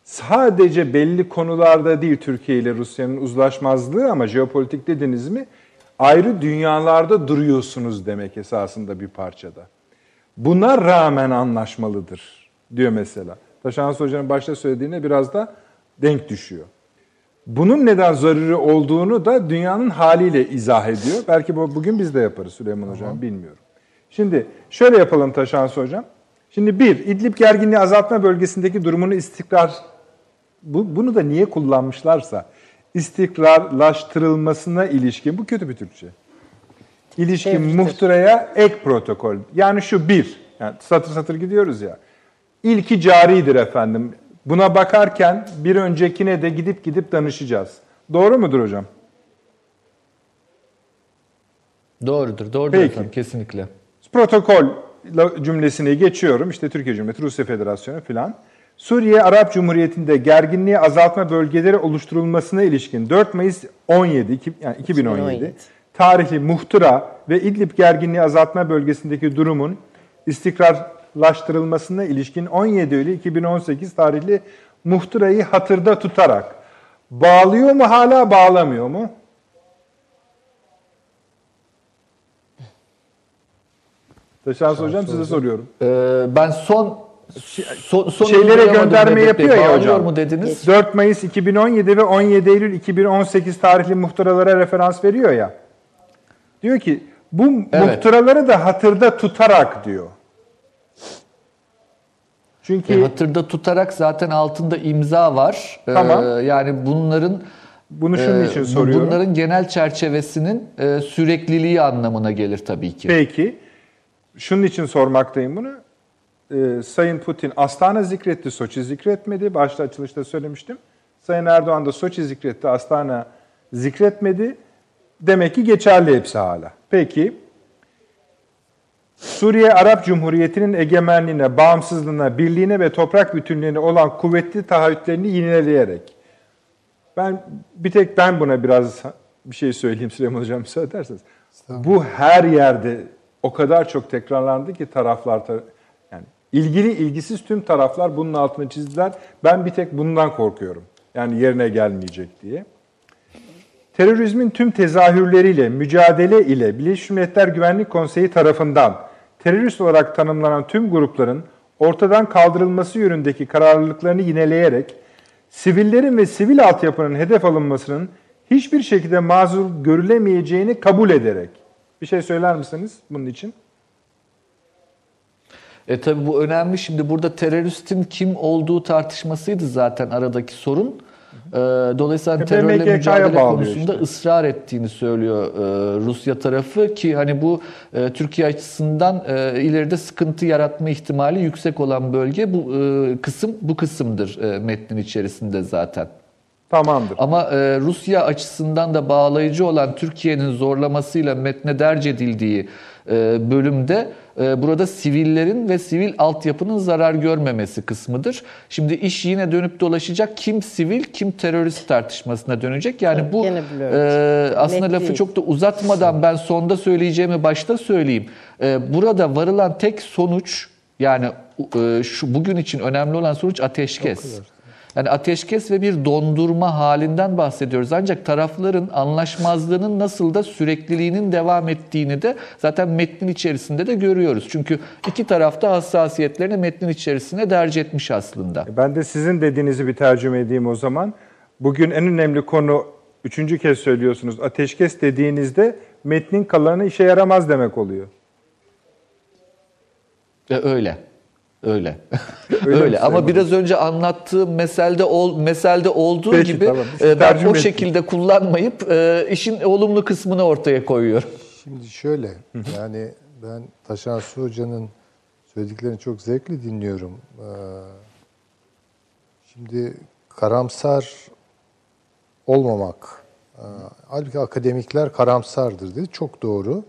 sadece belli konularda değil Türkiye ile Rusya'nın uzlaşmazlığı ama jeopolitik dediniz mi ayrı dünyalarda duruyorsunuz demek esasında bir parçada. Buna rağmen anlaşmalıdır diyor mesela. Taşans Hoca'nın başta söylediğine biraz da denk düşüyor. Bunun neden zaruri olduğunu da dünyanın haliyle izah ediyor. Belki bu bugün biz de yaparız Süleyman Hocam bilmiyorum. Şimdi şöyle yapalım Taşans Hocam. Şimdi bir, İdlib gerginliği azaltma bölgesindeki durumunu istikrar, bu, bunu da niye kullanmışlarsa, istikrarlaştırılmasına ilişkin, bu kötü bir Türkçe. İlişkin Tebrikler. muhtıraya ek protokol. Yani şu bir, yani satır satır gidiyoruz ya. İlki caridir efendim. Buna bakarken bir öncekine de gidip gidip danışacağız. Doğru mudur hocam? Doğrudur, doğrudur Peki. efendim kesinlikle. Protokol cümlesini geçiyorum. İşte Türkiye Cumhuriyeti, Rusya Federasyonu filan. Suriye Arap Cumhuriyeti'nde gerginliği azaltma bölgeleri oluşturulmasına ilişkin 4 Mayıs 17 iki- yani 2017 2017. tarihli muhtıra ve İdlib gerginliği azaltma bölgesindeki durumun istikrarlaştırılmasına ilişkin 17 Eylül 2018 tarihli muhtırayı hatırda tutarak bağlıyor mu hala bağlamıyor mu? Taşans Hocam size soruyorum. Ee, ben son son, son Şeylere gönderme yapıyor ya hocam. mu dediniz? 4 Mayıs 2017 ve 17 Eylül 2018 tarihli muhtıralara referans veriyor ya. Diyor ki bu Evet. muhtıraları da hatırda tutarak diyor. Çünkü E, hatırda tutarak zaten altında imza var. Ee, Tamam. yani bunların bunu şunun e, için bu- soruyorum. Bunların genel çerçevesinin e, sürekliliği anlamına gelir tabii ki. Peki. Şunun için sormaktayım bunu. Ee, Sayın Putin Astana zikretti, Soçi zikretmedi. Başta açılışta söylemiştim. Sayın Erdoğan da Soçi zikretti, Astana zikretmedi. Demek ki geçerli hepsi hala. Peki. Suriye Arap Cumhuriyeti'nin egemenliğine, bağımsızlığına, birliğine ve toprak bütünlüğüne olan kuvvetli taahhütlerini yineleyerek. Ben bir tek ben buna biraz bir şey söyleyeyim Süleyman Hocam müsaade ederseniz. Bu her yerde o kadar çok tekrarlandı ki taraflar tar- ilgili ilgisiz tüm taraflar bunun altını çizdiler. Ben bir tek bundan korkuyorum. Yani yerine gelmeyecek diye. Terörizmin tüm tezahürleriyle, mücadele ile Birleşmiş Milletler Güvenlik Konseyi tarafından terörist olarak tanımlanan tüm grupların ortadan kaldırılması yönündeki kararlılıklarını yineleyerek sivillerin ve sivil altyapının hedef alınmasının hiçbir şekilde mazur görülemeyeceğini kabul ederek Bir şey söyler misiniz bunun için? E tabi bu önemli. Şimdi burada teröristin kim olduğu tartışmasıydı zaten aradaki sorun. E, dolayısıyla hani E, terörle mücadele konusunda işte. ısrar ettiğini söylüyor e, Rusya tarafı ki hani bu e, Türkiye açısından e, ileride sıkıntı yaratma ihtimali yüksek olan bölge bu e, kısım bu kısımdır e, metnin içerisinde zaten. Tamamdır. Ama e, Rusya açısından da bağlayıcı olan Türkiye'nin zorlamasıyla metne derc edildiği bölümde e, burada sivillerin ve sivil altyapının zarar görmemesi kısmıdır. Şimdi iş yine dönüp dolaşacak kim sivil kim terörist tartışmasına dönecek. Yani Evet, bu e, aslında Net lafı değil. çok da uzatmadan ben sonda söyleyeceğimi başta söyleyeyim. E, burada varılan tek sonuç yani e, şu bugün için önemli olan sonuç ateşkes. Yani ateşkes ve bir dondurma halinden bahsediyoruz. Ancak tarafların anlaşmazlığının nasıl da sürekliliğinin devam ettiğini de zaten metnin içerisinde de görüyoruz. Çünkü iki tarafta hassasiyetlerini metnin içerisine derc etmiş aslında. Ben de sizin dediğinizi bir tercüme edeyim o zaman. Bugün en önemli konu, üçüncü kez söylüyorsunuz, ateşkes dediğinizde metnin kalanı işe yaramaz demek oluyor. E, öyle. Öyle. Öyle Öyle, ama biraz önce anlattığım meselde ol, meselde olduğu Peki, gibi tamam. E, ben o şekilde kullanmayıp e, işin olumlu kısmını ortaya koyuyorum. Şimdi şöyle, yani ben Taşan Su Hoca'nın söylediklerini çok zevkle dinliyorum. Ee, Şimdi karamsar olmamak, e, halbuki akademikler karamsardır dedi. Çok doğru.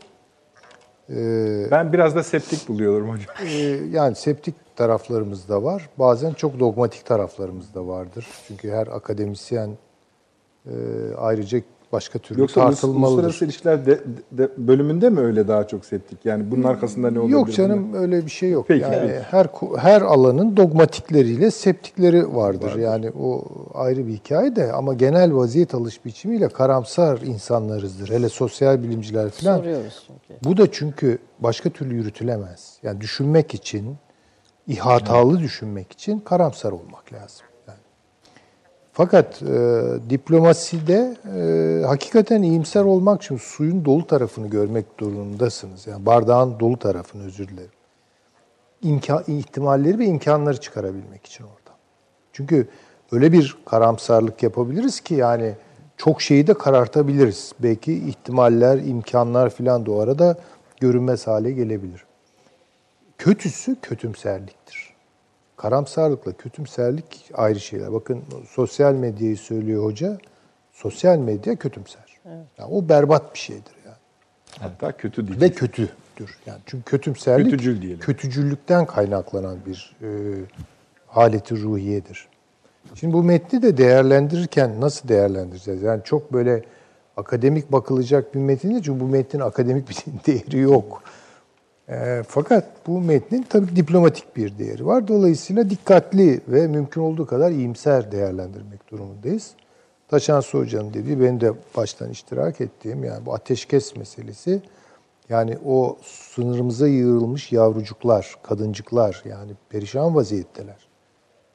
Ee, Ben biraz da septik buluyorum hocam. e, yani septik taraflarımız da var. Bazen çok dogmatik taraflarımız da vardır. Çünkü her akademisyen e, ayrıca başka türlü Yoksa tartılmalıdır. uluslararası ilişkiler de, de- bölümünde mi öyle daha çok septik? Yani bunun arkasında ne olabilir? Yok canım öyle bir şey yok. Peki, yani peki. her her alanın dogmatikleriyle septikleri vardır. Yani o ayrı bir hikaye de ama genel vaziyet alış biçimiyle karamsar insanlarızdır. Hele sosyal bilimciler falan. Soruyoruz çünkü. Bu da çünkü başka türlü yürütülemez. Yani düşünmek için, ihatalı düşünmek için karamsar olmak lazım. Yani. Fakat e, diplomaside e, hakikaten iyimser olmak için suyun dolu tarafını görmek durumundasınız. Yani bardağın dolu tarafını özür dilerim. İmkan, ihtimalleri ve imkanları çıkarabilmek için orada. Çünkü öyle bir karamsarlık yapabiliriz ki yani çok şeyi de karartabiliriz. Belki ihtimaller, imkanlar filan da o arada görünmez hale gelebilir. Kötüsü kötümserliktir. Karamsarlıkla kötümserlik ayrı şeyler. Bakın sosyal medyayı söylüyor hoca. Sosyal medya kötümser. Yani o berbat bir şeydir yani. Hatta kötü değil. Ve kötüdür. Yani çünkü kötümserlik Kötücül diyelim. kötücüllükten kaynaklanan bir e, haleti ruhiyedir. Şimdi bu metni de değerlendirirken nasıl değerlendireceğiz? Yani çok böyle akademik bakılacak bir metin değil. Çünkü bu metnin akademik bir değeri yok. E, fakat bu metnin tabii diplomatik bir değeri var. Dolayısıyla dikkatli ve mümkün olduğu kadar iyimser değerlendirmek durumundayız. Taşan Hoca'nın dediği, benim de baştan iştirak ettiğim yani bu ateşkes meselesi yani o sınırımıza yığılmış yavrucuklar, kadıncıklar yani perişan vaziyetteler.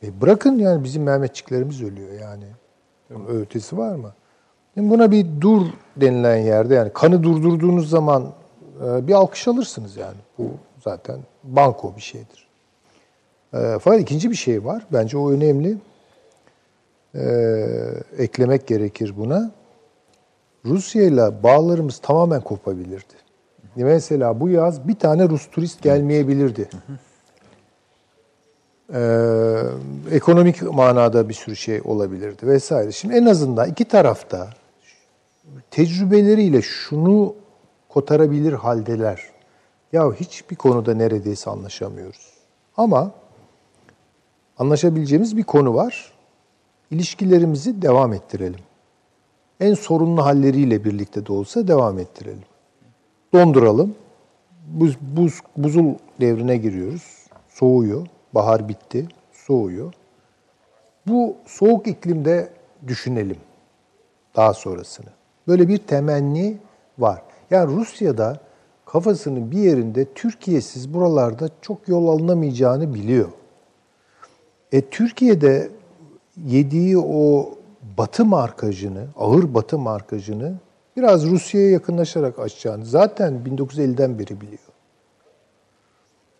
E bırakın yani bizim Mehmetçiklerimiz ölüyor yani. Bunun ötesi var mı? Şimdi buna bir dur denilen yerde yani kanı durdurduğunuz zaman e, bir alkış alırsınız yani. Bu zaten banko bir şeydir. E, fakat ikinci bir şey var. Bence o önemli. E, eklemek gerekir buna. Rusya ile bağlarımız tamamen kopabilirdi. Mesela bu yaz bir tane Rus turist gelmeyebilirdi. Ee, ekonomik manada bir sürü şey olabilirdi vesaire. Şimdi en azından iki tarafta tecrübeleriyle şunu kotarabilir haldeler. Ya hiçbir konuda neredeyse anlaşamıyoruz. Ama anlaşabileceğimiz bir konu var. İlişkilerimizi devam ettirelim. En sorunlu halleriyle birlikte de olsa devam ettirelim. Donduralım. Buz, buz, buzul devrine giriyoruz. Soğuyor. Bahar bitti. Soğuyor. Bu soğuk iklimde düşünelim daha sonrasını. Böyle bir temenni var. Yani Rusya'da kafasının bir yerinde Türkiye'siz buralarda çok yol alınamayacağını biliyor. E Türkiye'de yediği o batı markajını, ağır batı markajını biraz Rusya'ya yakınlaşarak açacağını zaten 1950'den beri biliyor.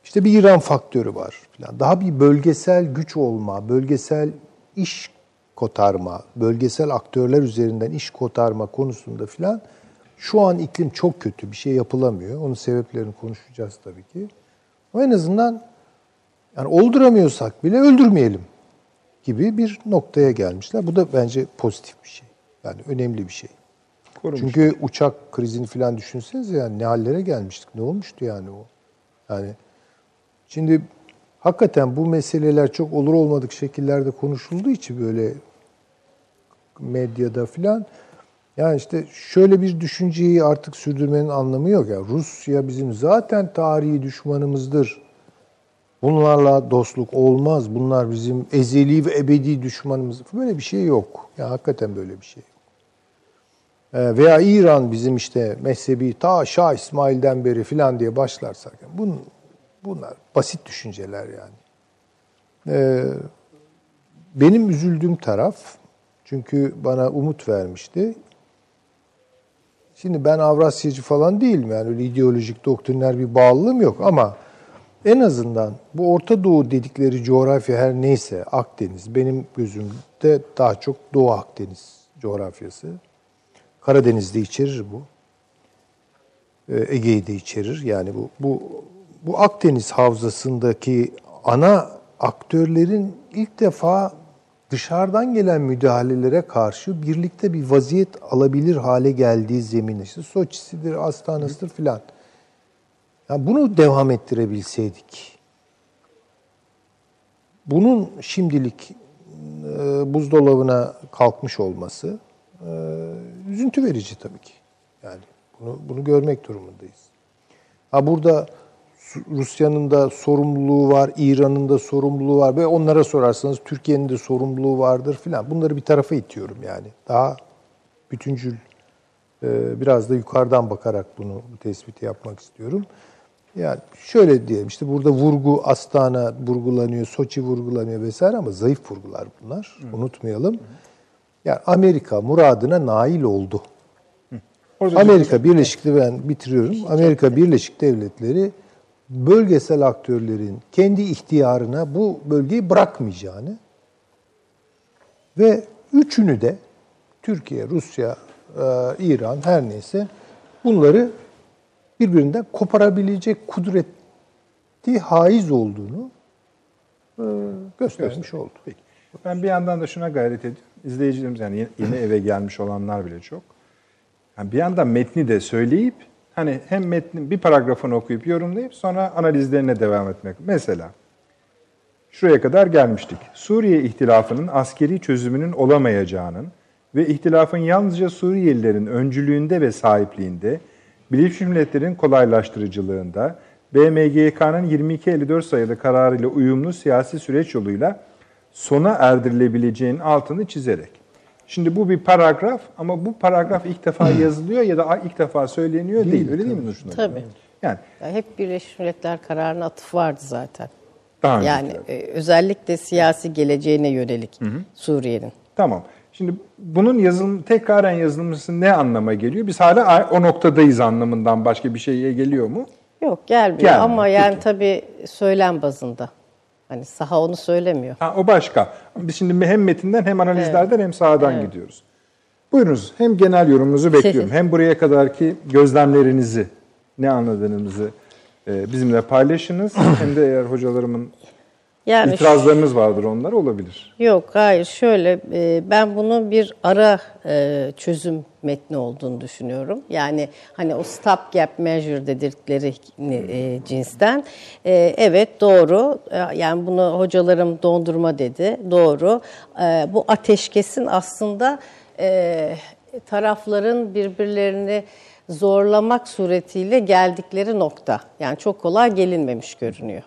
İşte bir İran faktörü var falan. Daha bir bölgesel güç olma, bölgesel iş kotarma, bölgesel aktörler üzerinden iş kotarma konusunda filan şu an iklim çok kötü. Bir şey yapılamıyor. Onun sebeplerini konuşacağız tabii ki. Ama en azından yani olduramıyorsak bile öldürmeyelim gibi bir noktaya gelmişler. Bu da bence pozitif bir şey. Yani önemli bir şey. Korumuş. Çünkü uçak krizini falan düşünsenize yani ne hallere gelmiştik. Ne olmuştu yani o? Yani şimdi hakikaten bu meseleler çok olur olmadık şekillerde konuşulduğu için böyle medyada filan yani işte şöyle bir düşünceyi artık sürdürmenin anlamı yok. ya Rusya bizim zaten tarihi düşmanımızdır. Bunlarla dostluk olmaz. Bunlar bizim ezeli ve ebedi düşmanımız. Böyle bir şey yok. Ya hakikaten böyle bir şey yok. Ee, veya İran bizim işte mezhebi ta Şah İsmail'den beri filan diye başlarsak bunun, bunlar basit düşünceler yani. Ee, benim üzüldüğüm taraf çünkü bana umut vermişti. Şimdi ben Avrasyacı falan değilim yani öyle ideolojik doktriner bir bağlılığım yok ama en azından bu Orta Doğu dedikleri coğrafya her neyse Akdeniz benim gözümde daha çok Doğu Akdeniz coğrafyası. Karadeniz'de içerir bu. Ee, Ege'yi de içerir. Yani bu bu bu Akdeniz havzasındaki ana aktörlerin ilk defa dışarıdan gelen müdahalelere karşı birlikte bir vaziyet alabilir hale geldiği zemin işte Soçi'sidir, Astana'sıdır filan. Yani bunu devam ettirebilseydik. Bunun şimdilik e, buzdolabına kalkmış olması e, üzüntü verici tabii ki. Yani bunu bunu görmek durumundayız. Ha burada Rusya'nın da sorumluluğu var, İran'ın da sorumluluğu var ve onlara sorarsanız Türkiye'nin de sorumluluğu vardır filan. Bunları bir tarafa itiyorum yani. Daha bütüncül, e, biraz da yukarıdan bakarak bunu bu tespiti yapmak istiyorum. Yani şöyle diyelim işte burada vurgu Astana vurgulanıyor, Soçi vurgulanıyor vesaire ama zayıf vurgular bunlar. Hı. Unutmayalım. Hı. Yani Amerika muradına nail oldu. Hı. Amerika Birleşik ben bitiriyorum. Amerika Birleşik Devletleri bölgesel aktörlerin kendi ihtiyarına bu bölgeyi bırakmayacağını ve üçünü de Türkiye, Rusya, e, İran her neyse bunları birbirinden koparabilecek kudreti haiz olduğunu e, göstermiş oldu. Peki. Ben bir yandan da şuna gayret ediyorum. İzleyicilerimiz yani yeni eve gelmiş olanlar bile çok. Yani bir yandan metni de söyleyip hani hem metnin bir paragrafını okuyup yorumlayıp sonra analizlerine devam etmek. Mesela şuraya kadar gelmiştik. Suriye ihtilafının askeri çözümünün olamayacağının ve ihtilafın yalnızca Suriyelilerin öncülüğünde ve sahipliğinde, Birleşmiş Milletler'in kolaylaştırıcılığında, BMGK'nın 2254 sayılı kararıyla uyumlu siyasi süreç yoluyla sona erdirilebileceğinin altını çizerek. Şimdi bu bir paragraf ama bu paragraf ilk defa yazılıyor ya da ilk defa söyleniyor değil. değil öyle değil mi Nurşun Tabii. Yani, yani hep Birleşmiş Milletler kararına atıf vardı zaten. Daha yani e, özellikle siyasi geleceğine yönelik Suriye'nin. Tamam. Şimdi bunun yazılım tekraren yazılması ne anlama geliyor? Biz hala o noktadayız anlamından başka bir şeye geliyor mu? Yok gelmiyor, gelmiyor. ama yani Peki. tabii söylem bazında. Hani saha onu söylemiyor. Ha, o başka. Biz şimdi hem metinden hem analizlerden evet. hem sahadan evet. gidiyoruz. Buyurunuz. Hem genel yorumunuzu bekliyorum. hem buraya kadarki gözlemlerinizi, ne anladığınızı e, bizimle paylaşınız. hem de eğer hocalarımın yani İtirazlarınız vardır onlar olabilir. Yok hayır şöyle e, ben bunu bir ara e, çözüm metni olduğunu düşünüyorum. Yani hani o stop gap measure dedikleri e, cinsten. Evet doğru yani bunu hocalarım dondurma dedi doğru. Bu ateşkesin aslında tarafların birbirlerini zorlamak suretiyle geldikleri nokta. Yani çok kolay gelinmemiş görünüyor.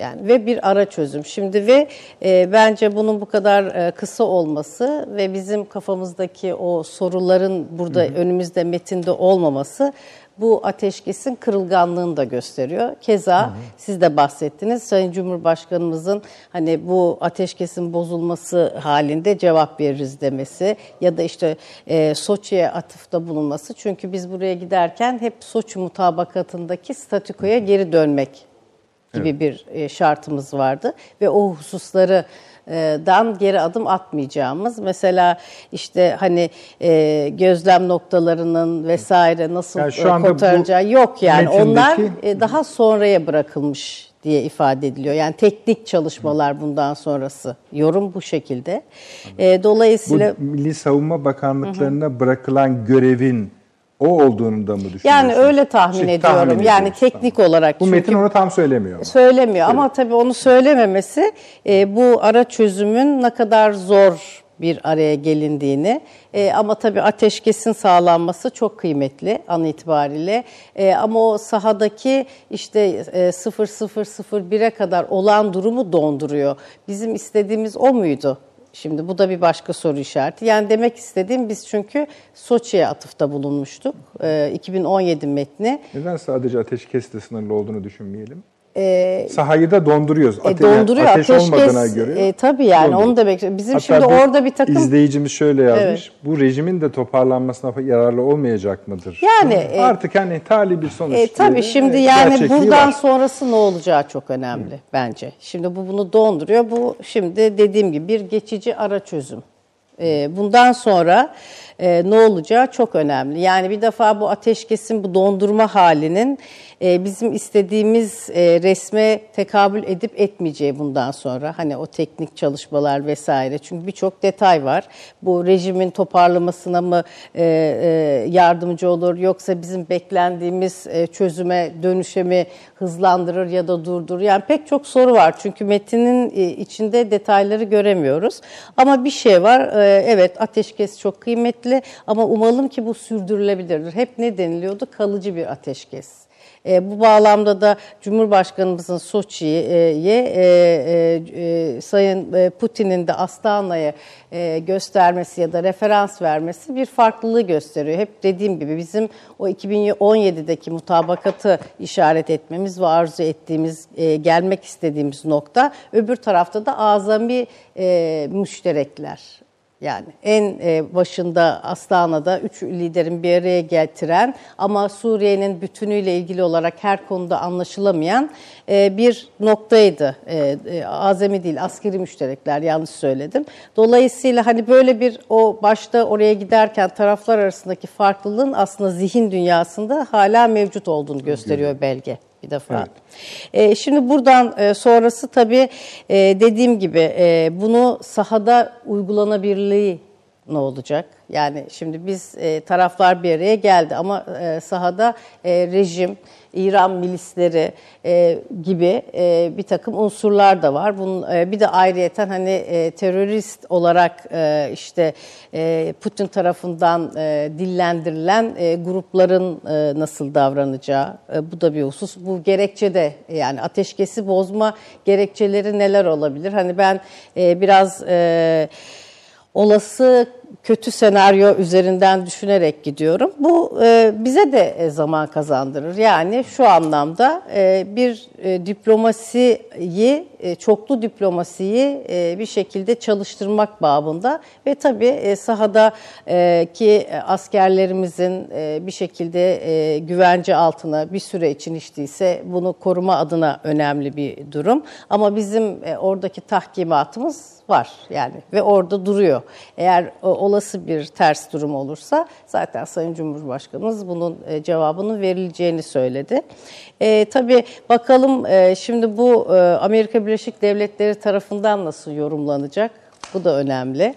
Yani ve bir ara çözüm. Şimdi ve e, bence bunun bu kadar e, kısa olması ve bizim kafamızdaki o soruların burada hı hı. önümüzde metinde olmaması bu ateşkesin kırılganlığını da gösteriyor. Keza hı hı. siz de bahsettiniz. Sayın Cumhurbaşkanımızın hani bu ateşkesin bozulması halinde cevap veririz demesi ya da işte e, Soçi'ye atıfta bulunması. Çünkü biz buraya giderken hep Soçi mutabakatındaki statükoya geri dönmek gibi evet. bir e, şartımız vardı ve o hususları dan geri adım atmayacağımız mesela işte hani e, gözlem noktalarının vesaire nasıl yani şu anda kotaracağı yok yani metindeki... onlar e, daha sonraya bırakılmış diye ifade ediliyor. Yani teknik çalışmalar bundan sonrası. Yorum bu şekilde. E, dolayısıyla bu Milli Savunma Bakanlıklarına hı hı. bırakılan görevin o olduğunu da mı düşünüyorsunuz? Yani öyle tahmin şey, ediyorum. Tahmin yani teknik tamam. olarak. Bu metin onu tam söylemiyor. Söylemiyor evet. ama tabii onu söylememesi e, bu ara çözümün ne kadar zor bir araya gelindiğini e, ama tabii ateşkesin sağlanması çok kıymetli an itibariyle e, ama o sahadaki işte e, 0001'e kadar olan durumu donduruyor. Bizim istediğimiz o muydu? Şimdi bu da bir başka soru işareti. Yani demek istediğim biz çünkü Soçi'ye atıfta bulunmuştuk. E, 2017 metni. Neden sadece ateşkesle sınırlı olduğunu düşünmeyelim? E, Sahayı da donduruyoruz. E, donduruyor. Ateş, ateş olmadığına göre. E, tabii yani donduruyor. onu da bekliyoruz. Bizim Hatta şimdi orada bir takım... izleyicimiz şöyle yazmış. Evet. Bu rejimin de toparlanmasına yararlı olmayacak mıdır? Yani... E, Artık hani tali bir sonuç. E, tabii şimdi e, yani buradan var. sonrası ne olacağı çok önemli Hı. bence. Şimdi bu bunu donduruyor. Bu şimdi dediğim gibi bir geçici ara çözüm. E, bundan sonra e, ne olacağı çok önemli. Yani bir defa bu ateşkesin bu dondurma halinin e, bizim istediğimiz e, resme tekabül edip etmeyeceği bundan sonra. Hani o teknik çalışmalar vesaire. Çünkü birçok detay var. Bu rejimin toparlamasına mı e, e, yardımcı olur yoksa bizim beklendiğimiz e, çözüme dönüşe mi hızlandırır ya da durdurur? Yani pek çok soru var. Çünkü metinin e, içinde detayları göremiyoruz. Ama bir şey var. E, evet ateşkes çok kıymetli ama umalım ki bu sürdürülebilirdir. Hep ne deniliyordu? Kalıcı bir ateşkes. E, bu bağlamda da Cumhurbaşkanımızın Soçi'ye e, e, e, Sayın e, Putin'in de Astana'ya e, göstermesi ya da referans vermesi bir farklılığı gösteriyor. Hep dediğim gibi bizim o 2017'deki mutabakatı işaret etmemiz ve arzu ettiğimiz, e, gelmek istediğimiz nokta. Öbür tarafta da azami e, müşterekler yani en e, başında Astana'da üç liderin bir araya getiren ama Suriye'nin bütünüyle ilgili olarak her konuda anlaşılamayan e, bir noktaydı. E, azami değil, askeri müşterekler yanlış söyledim. Dolayısıyla hani böyle bir o başta oraya giderken taraflar arasındaki farklılığın aslında zihin dünyasında hala mevcut olduğunu gösteriyor belge bir defa. Evet. E, şimdi buradan e, sonrası tabii e, dediğim gibi e, bunu sahada uygulanabilirliği ne olacak? Yani şimdi biz e, taraflar bir araya geldi ama e, sahada e, rejim, İran milisleri e, gibi e, bir takım unsurlar da var. Bunun e, bir de ayrıyeten hani e, terörist olarak e, işte e, Putin tarafından e, dillendirilen e, grupların e, nasıl davranacağı e, bu da bir husus. Bu gerekçe de yani ateşkesi bozma gerekçeleri neler olabilir? Hani ben e, biraz e, olası kötü senaryo üzerinden düşünerek gidiyorum. Bu e, bize de e, zaman kazandırır. Yani şu anlamda e, bir diplomasiyi, çoklu diplomasiyi bir şekilde çalıştırmak babında ve tabii e, sahadaki askerlerimizin bir şekilde güvence altına bir süre için içtiyse bunu koruma adına önemli bir durum. Ama bizim oradaki tahkimatımız var yani ve orada duruyor. Eğer olası bir ters durum olursa zaten Sayın Cumhurbaşkanımız bunun e, cevabının verileceğini söyledi. E, tabii bakalım e, şimdi bu e, Amerika Birleşik Devletleri tarafından nasıl yorumlanacak? Bu da önemli. Hı hı.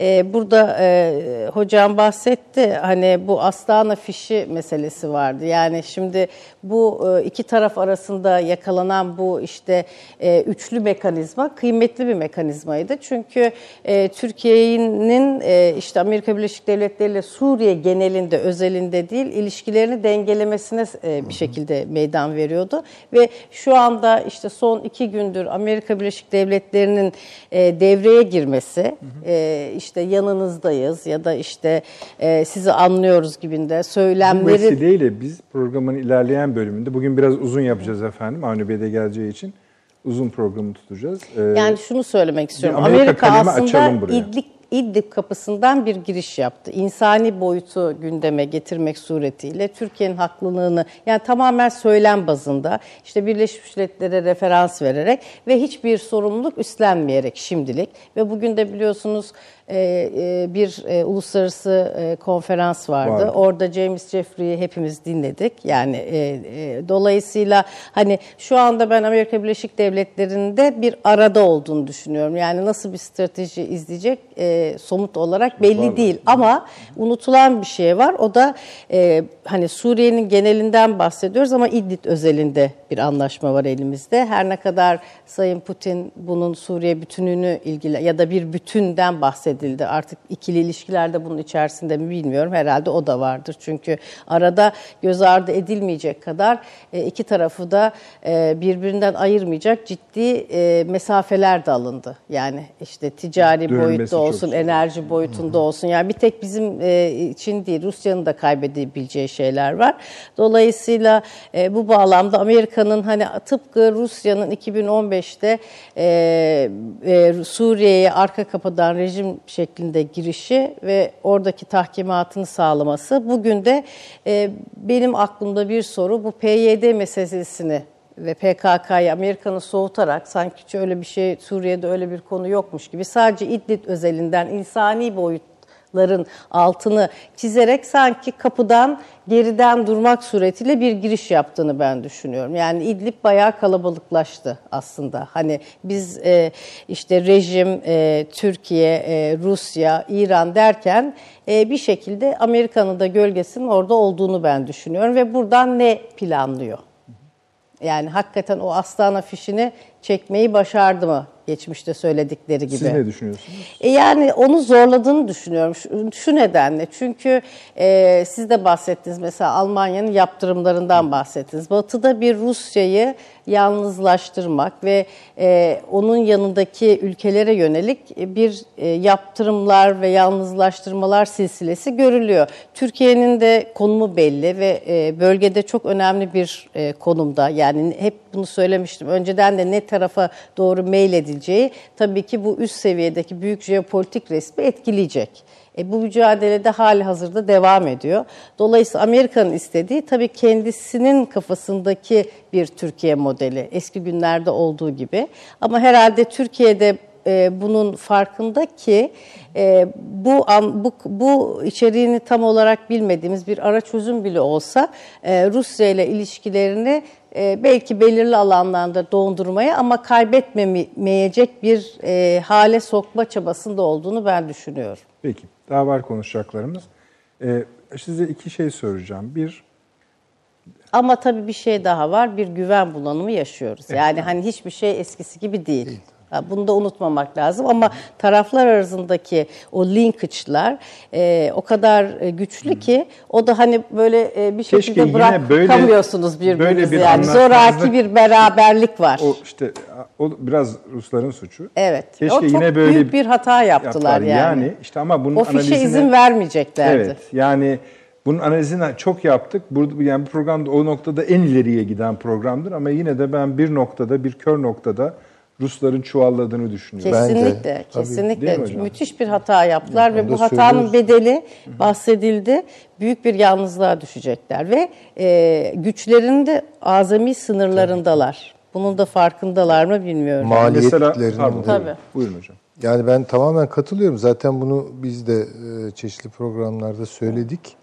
Ee, burada e, hocam bahsetti hani bu Astana fişi meselesi vardı. Yani şimdi bu e, iki taraf arasında yakalanan bu işte e, üçlü mekanizma kıymetli bir mekanizmaydı. Çünkü e, Türkiye'nin e, işte Amerika Birleşik Devletleri ile Suriye genelinde özelinde değil ilişkilerini dengelemesine e, bir şekilde meydan veriyordu. Ve şu anda işte son iki gündür Amerika Birleşik Devletleri'nin e, devreye girmesi getirmesi, e, işte yanınızdayız ya da işte e, sizi anlıyoruz gibinde Bu söylemleri vesileyle biz programın ilerleyen bölümünde, bugün biraz uzun yapacağız efendim, Avni Bey de geleceği için uzun programı tutacağız. Ee, Yani şunu söylemek istiyorum. Amerika Amerika, aslında. İdlib, İdlib kapısından bir giriş yaptı. İnsani boyutu gündeme getirmek suretiyle Türkiye'nin haklılığını yani tamamen söylem bazında işte Birleşmiş Milletler'e referans vererek ve hiçbir sorumluluk üstlenmeyerek şimdilik ve bugün de biliyorsunuz bir e, uluslararası e, konferans vardı. Vardı. Orada James Jeffrey'i hepimiz dinledik. Yani e, e, dolayısıyla hani şu anda ben Amerika Birleşik Devletleri'nde bir arada olduğunu düşünüyorum. Yani nasıl bir strateji izleyecek e, somut olarak belli değil. Ama unutulan bir şey var. O da e, hani Suriye'nin genelinden bahsediyoruz ama İdlib özelinde bir anlaşma var elimizde. Her ne kadar Sayın Putin bunun Suriye bütününü ilgili ya da bir bütünden bahsedildi. Artık ikili ilişkilerde bunun içerisinde mi bilmiyorum. Herhalde o da vardır. Çünkü arada göz ardı edilmeyecek kadar e, iki tarafı da e, birbirinden ayırmayacak ciddi e, mesafeler de alındı. Yani işte ticari Dönülmesi boyutta olsun, enerji boyutunda olsun. Yani bir tek bizim için değil, Rusya'nın da kaybedebileceği şeyler var. Dolayısıyla bu bağlamda Amerika'nın hani tıpkı Rusya'nın 2015'te e, e, Suriye'ye arka kapıdan rejim şeklinde girişi ve oradaki tahkimatını sağlaması. Bugün de e, benim aklımda bir soru bu PYD meselesini ve PKK'yı Amerika'nın soğutarak sanki öyle bir şey Suriye'de öyle bir konu yokmuş gibi sadece İdlib özelinden insani boyutların altını çizerek sanki kapıdan geriden durmak suretiyle bir giriş yaptığını ben düşünüyorum. Yani İdlib bayağı kalabalıklaştı aslında. Hani biz e, işte rejim, e, Türkiye, e, Rusya, İran derken e, bir şekilde Amerika'nın da gölgesinin orada olduğunu ben düşünüyorum ve buradan ne planlıyor? Yani hakikaten o aslan afişini çekmeyi başardı mı geçmişte söyledikleri gibi? Siz ne düşünüyorsunuz? E yani onu zorladığını düşünüyorum. Şu, şu nedenle çünkü e, siz de bahsettiniz mesela Almanya'nın yaptırımlarından bahsettiniz. Batı'da bir Rusya'yı yalnızlaştırmak ve e, onun yanındaki ülkelere yönelik bir e, yaptırımlar ve yalnızlaştırmalar silsilesi görülüyor. Türkiye'nin de konumu belli ve e, bölgede çok önemli bir e, konumda. Yani hep bunu söylemiştim. Önceden de ne tarafa doğru meyledileceği tabii ki bu üst seviyedeki büyük jeopolitik resmi etkileyecek. E, bu mücadelede hali hazırda devam ediyor. Dolayısıyla Amerika'nın istediği tabii kendisinin kafasındaki bir Türkiye modeli. Eski günlerde olduğu gibi. Ama herhalde Türkiye'de e, bunun farkında ki e, bu, bu bu içeriğini tam olarak bilmediğimiz bir ara çözüm bile olsa e, Rusya ile ilişkilerini e, belki belirli alanlarda dondurmaya ama kaybetmeyecek bir e, hale sokma çabasında olduğunu ben düşünüyorum. Peki, daha var konuşacaklarımız. Ee, size iki şey soracağım. Bir, Ama tabii bir şey daha var. Bir güven bulanımı yaşıyoruz. Yani hani hiçbir şey eskisi gibi değil. Ha, Bunu da unutmamak lazım ama taraflar arasındaki o linkage'lar e, o kadar e, güçlü ki o da hani böyle e, bir Keşke şekilde bırakamıyorsunuz böyle- birbirinizi böyle bir yani zoraki bir beraberlik var. o işte o biraz Rusların suçu. evet. Keşke o çok yine böyle büyük bir hata yaptılar yani. Yani işte ama bunun o fişe analizine izin vermeyeceklerdi. Evet. Yani bunun analizini çok yaptık. Burada yani bu programda o noktada en ileriye giden programdır ama yine de ben bir noktada, bir kör noktada Rusların çuvalladığını düşünüyorum. Bence, Kesinlikle, tabii. kesinlikle. Hocam? Müthiş bir hata yaptılar ve onu bu hatanın söylüyoruz. bedeli bahsedildi. Büyük bir yalnızlığa düşecekler ve e, güçlerinin de azami sınırlarındalar. Bunun da farkındalar mı bilmiyorum. Maliyetlerinin Tabii. Buyurun hocam. Yani ben tamamen katılıyorum. Zaten bunu biz de e, çeşitli programlarda söyledik.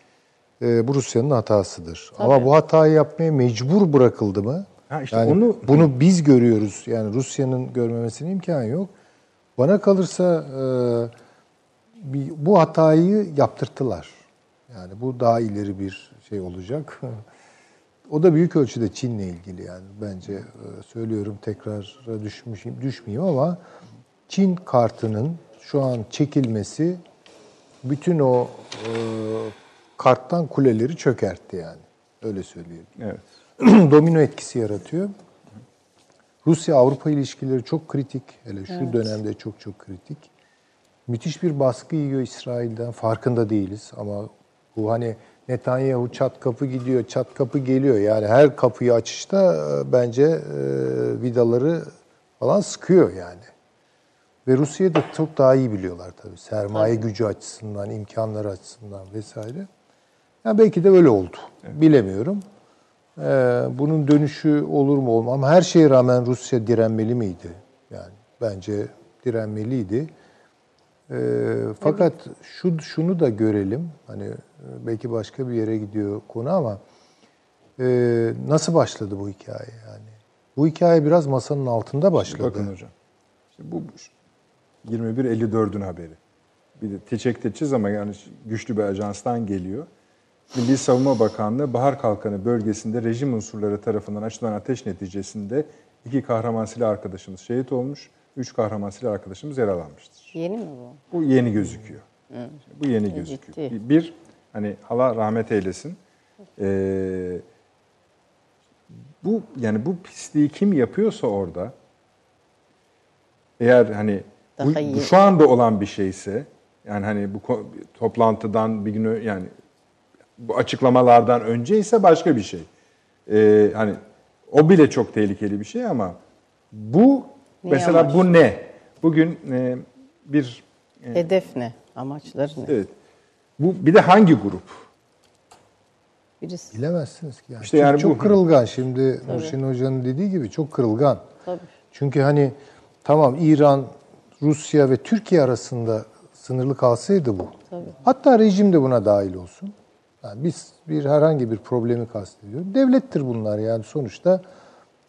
E, bu Rusya'nın hatasıdır. Ama bu hatayı yapmaya mecbur bırakıldı mı? Ha işte yani onu- bunu biz görüyoruz. Yani Rusya'nın görmemesine imkan yok. Bana kalırsa e, bir, bu hatayı yaptırttılar. Yani bu daha ileri bir şey olacak. O da büyük ölçüde Çin'le ilgili yani bence e, söylüyorum tekrar düşmüşüm düşmeyeyim ama Çin kartının şu an çekilmesi bütün o e, karttan kuleleri çökertti yani. Öyle söyleyelim. Evet. Domino etkisi yaratıyor. Rusya Avrupa ilişkileri çok kritik. Hele şu dönemde çok çok kritik. müthiş bir baskı yiyor İsrail'den. Farkında değiliz ama bu hani Netanyahu çat kapı gidiyor, çat kapı geliyor. Yani her kapıyı açışta e, bence e, vidaları falan sıkıyor yani. Ve Rusya'yı da çok daha iyi biliyorlar tabii. Sermaye gücü açısından, imkanları açısından vesaire. Yani belki de öyle oldu. Bilemiyorum. Ee, bunun dönüşü olur mu olmaz ama her şeye rağmen Rusya direnmeli miydi? Yani bence direnmeliydi. Ee, fakat şu şunu da görelim. Hani e, belki başka bir yere gidiyor konu ama e, nasıl başladı bu hikaye yani? Bu hikaye biraz masanın altında başladı. Bakın hocam. İşte bu 21.54'ün haberi. Bir de teçek teçiz ama yani güçlü bir ajanstan geliyor. Milli Savunma Bakanlığı Bahar Kalkanı bölgesinde rejim unsurları tarafından açılan ateş neticesinde iki kahraman silah arkadaşımız şehit olmuş, üç kahraman silah arkadaşımız yaralanmıştır. Yeni mi bu? Bu yeni gözüküyor. Bu yeni gözüküyor. ciddi. Bir, hani Allah rahmet eylesin. Ee, bu yani bu pisliği kim yapıyorsa orada eğer hani bu, bu şu anda olan bir şeyse yani hani bu toplantıdan bir günü yani bu açıklamalardan önce ise başka bir şey. Ee, hani o bile çok tehlikeli bir şey ama bu Ne mesela amaç? bu ne? Bugün e, bir Hedef ne? Amaçları ne? evet. Bu bir de hangi grup? Birisi. Bilemezsiniz ki. Yani. İşte yani çok bu- kırılgan. Şimdi Nurşin Hoca'nın dediği gibi çok kırılgan. Tabii. Çünkü hani tamam İran, Rusya ve Türkiye arasında sınırlı kalsaydı bu. Tabii. Hatta rejim de buna dahil olsun. Yani biz bir herhangi bir problemi kastediyoruz. Devlettir bunlar yani sonuçta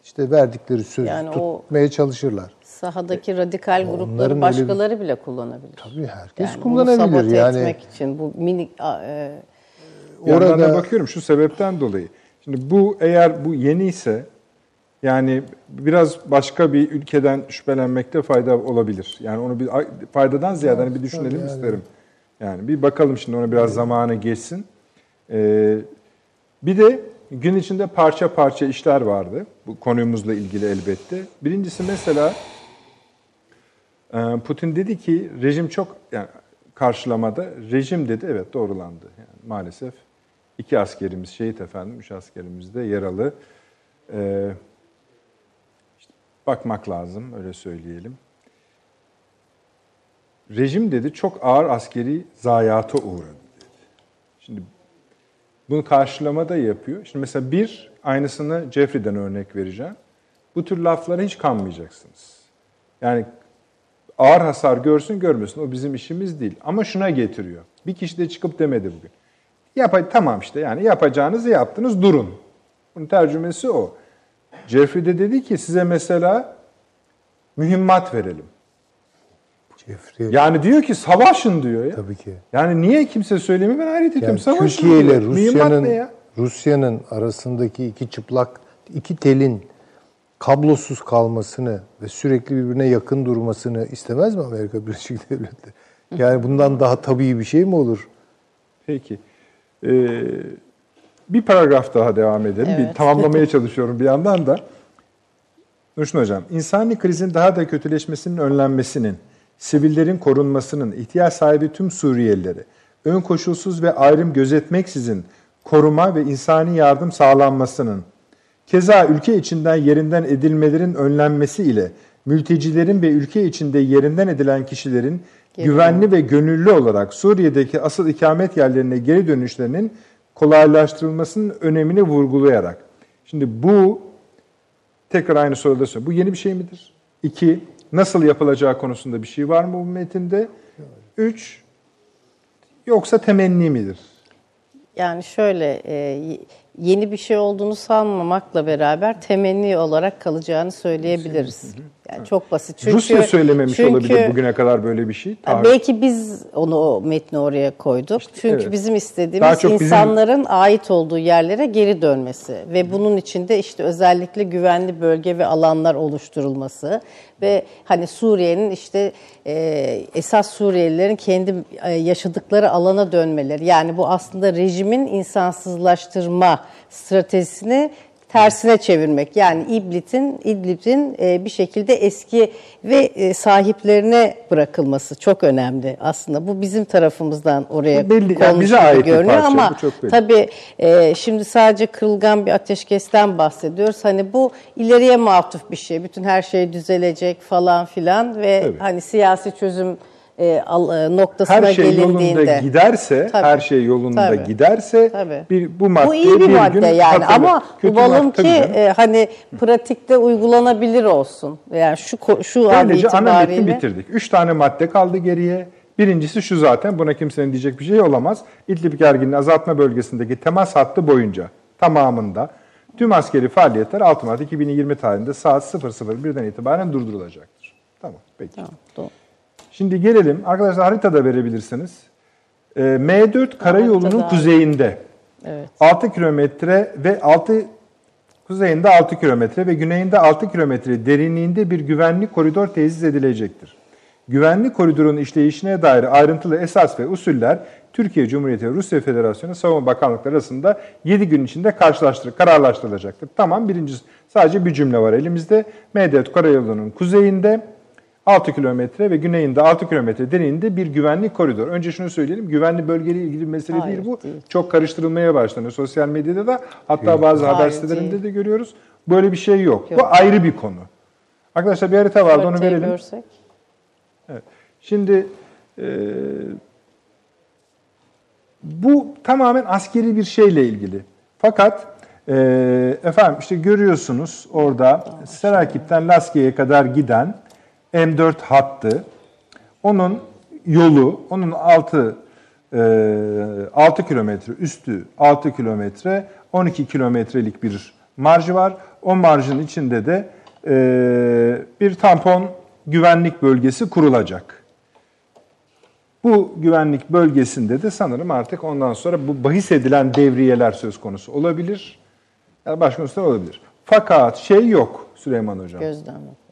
işte verdikleri sözü Yani o- tutmaya çalışırlar. Sahadaki radikal grupları öyle bir- başkaları bile kullanabilir. Tabii herkes Yani bunu kullanabilir sabote yani. etmek için bu minik e, Orada- bakıyorum şu sebepten dolayı. Şimdi bu eğer bu yeni ise yani biraz başka bir ülkeden şüphelenmekte fayda olabilir. Yani onu bir faydadan ziyade hani bir düşünelim yani. isterim. Yani bir bakalım şimdi ona biraz zamanı geçsin. Ee, bir de gün içinde parça parça işler vardı. Bu konumuzla ilgili elbette. Birincisi mesela e, Putin dedi ki rejim çok yani karşılamada rejim dedi evet doğrulandı. Yani maalesef iki askerimiz şehit efendim, üç askerimiz de yaralı. Ee, işte bakmak lazım öyle söyleyelim. Rejim dedi çok ağır askeri zayiata uğradı dedi. Şimdi bunu karşılamada yapıyor. Şimdi mesela bir, aynısını Jeffrey'den örnek vereceğim. Bu tür laflara hiç kanmayacaksınız. Yani ağır hasar görsün görmesin o bizim işimiz değil. Ama şuna getiriyor. Bir kişi de çıkıp demedi bugün. Yap, tamam işte yani yapacağınızı yaptınız durun. Bunun tercümesi o. Jeffrey de dedi ki size mesela mühimmat verelim. Jeffrey, Yani diyor ki savaşın diyor ya. tabii ki. Yani niye kimse söylemiyor ben hayret ediyorum. Yani Savaşın Türkiye ile Rusya'nın? Rusya'nın arasındaki iki çıplak iki telin kablosuz kalmasını ve sürekli birbirine yakın durmasını istemez mi Amerika Birleşik Devletleri? Yani bundan daha tabii bir şey mi olur? Peki. Ee, bir paragraf daha devam edelim. Bir Evet. tamamlamaya çalışıyorum bir yandan da. Nurşin Hocam, insani krizin daha da kötüleşmesinin önlenmesinin, sivillerin korunmasının, ihtiyaç sahibi tüm Suriyelileri, ön koşulsuz ve ayrım gözetmeksizin koruma ve insani yardım sağlanmasının, keza ülke içinden yerinden edilmelerin önlenmesi ile mültecilerin ve ülke içinde yerinden edilen kişilerin güvenli ve gönüllü olarak Suriye'deki asıl ikamet yerlerine geri dönüşlerinin kolaylaştırılmasının önemini vurgulayarak. Şimdi bu tekrar aynı soruda söylüyorum. Bu yeni bir şey midir? İki, nasıl yapılacağı konusunda bir şey var mı bu metinde? Üç, yoksa temenni midir? yani şöyle e, yeni bir şey olduğunu sanmamakla beraber temenni olarak kalacağını söyleyebiliriz. Yani çok basit. Çünkü, Rusya söylememiş çünkü- olabilir bugüne kadar böyle bir şey. Tahayyül- Belki biz onu o metni oraya koyduk. Çünkü evet. bizim istediğimiz çok bizim- insanların ait olduğu yerlere geri dönmesi ve bunun içinde işte özellikle güvenli bölge ve alanlar oluşturulması ve hani Suriye'nin işte e, esas Suriyelilerin kendi e, yaşadıkları alana dönmeleri. Yani bu aslında rejimin insansızlaştırma stratejisini tersine çevirmek. Yani İdlib'in İdlib'in e, bir şekilde eski ve e, sahiplerine bırakılması çok önemli aslında. Bu bizim tarafımızdan oraya belli, yani bize ait görünüyor parça, ama tabii e, şimdi sadece kırılgan bir ateşkesten bahsediyoruz. Hani bu ileriye matuf bir şey. Bütün her şey düzelecek falan filan ve Tabii. hani siyasi çözüm e, al- e, noktasına her şey gelindiğinde. yolunda giderse, Tabii. her şey yolunda Tabii. giderse Tabii. bir bu madde bu iyi bir, gün madde yani katılır. ama umalım ki e, hani pratikte uygulanabilir olsun. Yani şu şu an Böylece ana metni itibariyle bitirdik. Üç tane madde kaldı geriye. Birincisi şu zaten, buna kimsenin diyecek bir şey olamaz. İdlib gerginliği azaltma bölgesindeki temas hattı boyunca tamamında tüm askeri faaliyetler 6 Mart 2020 tarihinde saat 00.01'den itibaren durdurulacaktır. Tamam, peki. Tamam, doğru. Şimdi gelelim. Arkadaşlar haritada verebilirsiniz. Ee, M4 karayolunun Haritada. kuzeyinde Evet. 6 kilometre ve 6 kuzeyinde 6 kilometre ve güneyinde 6 kilometre derinliğinde bir güvenlik koridor tesis edilecektir. Güvenlik koridorunun işleyişine dair ayrıntılı esas ve usuller Türkiye Cumhuriyeti ve Rusya Federasyonu Savunma Bakanlıkları arasında 7 gün içinde karşılaştır, kararlaştırılacaktır. Tamam birincisi sadece bir cümle var elimizde. M4 Karayolu'nun kuzeyinde 6 kilometre ve güneyinde 6 kilometre derinliğinde bir güvenlik koridor. Önce şunu söyleyelim, güvenli bölgeyle ilgili bir mesele Hayır, değil bu. değil. Çok karıştırılmaya başlanıyor sosyal medyada da. Hatta bazı Hayır, haber sitelerinde değil. de görüyoruz. Böyle bir şey yok. Yok. Bu ayrı bir konu. Arkadaşlar bir harita vardı onu verelim. görsek. Şimdi e, bu tamamen askeri bir şeyle ilgili. Fakat e, efendim işte görüyorsunuz orada Serakip'ten Laskiye'ye kadar giden M4 hattı, onun yolu, onun altı e, 6 kilometre üstü 6 kilometre 12 kilometrelik bir marjı var. O marjın içinde de e, bir tampon güvenlik bölgesi kurulacak. Bu güvenlik bölgesinde de sanırım artık ondan sonra bu bahis edilen devriyeler söz konusu olabilir. Yani başka hususlar olabilir. Fakat şey yok Süleyman Hocam. Gözlem. Ee,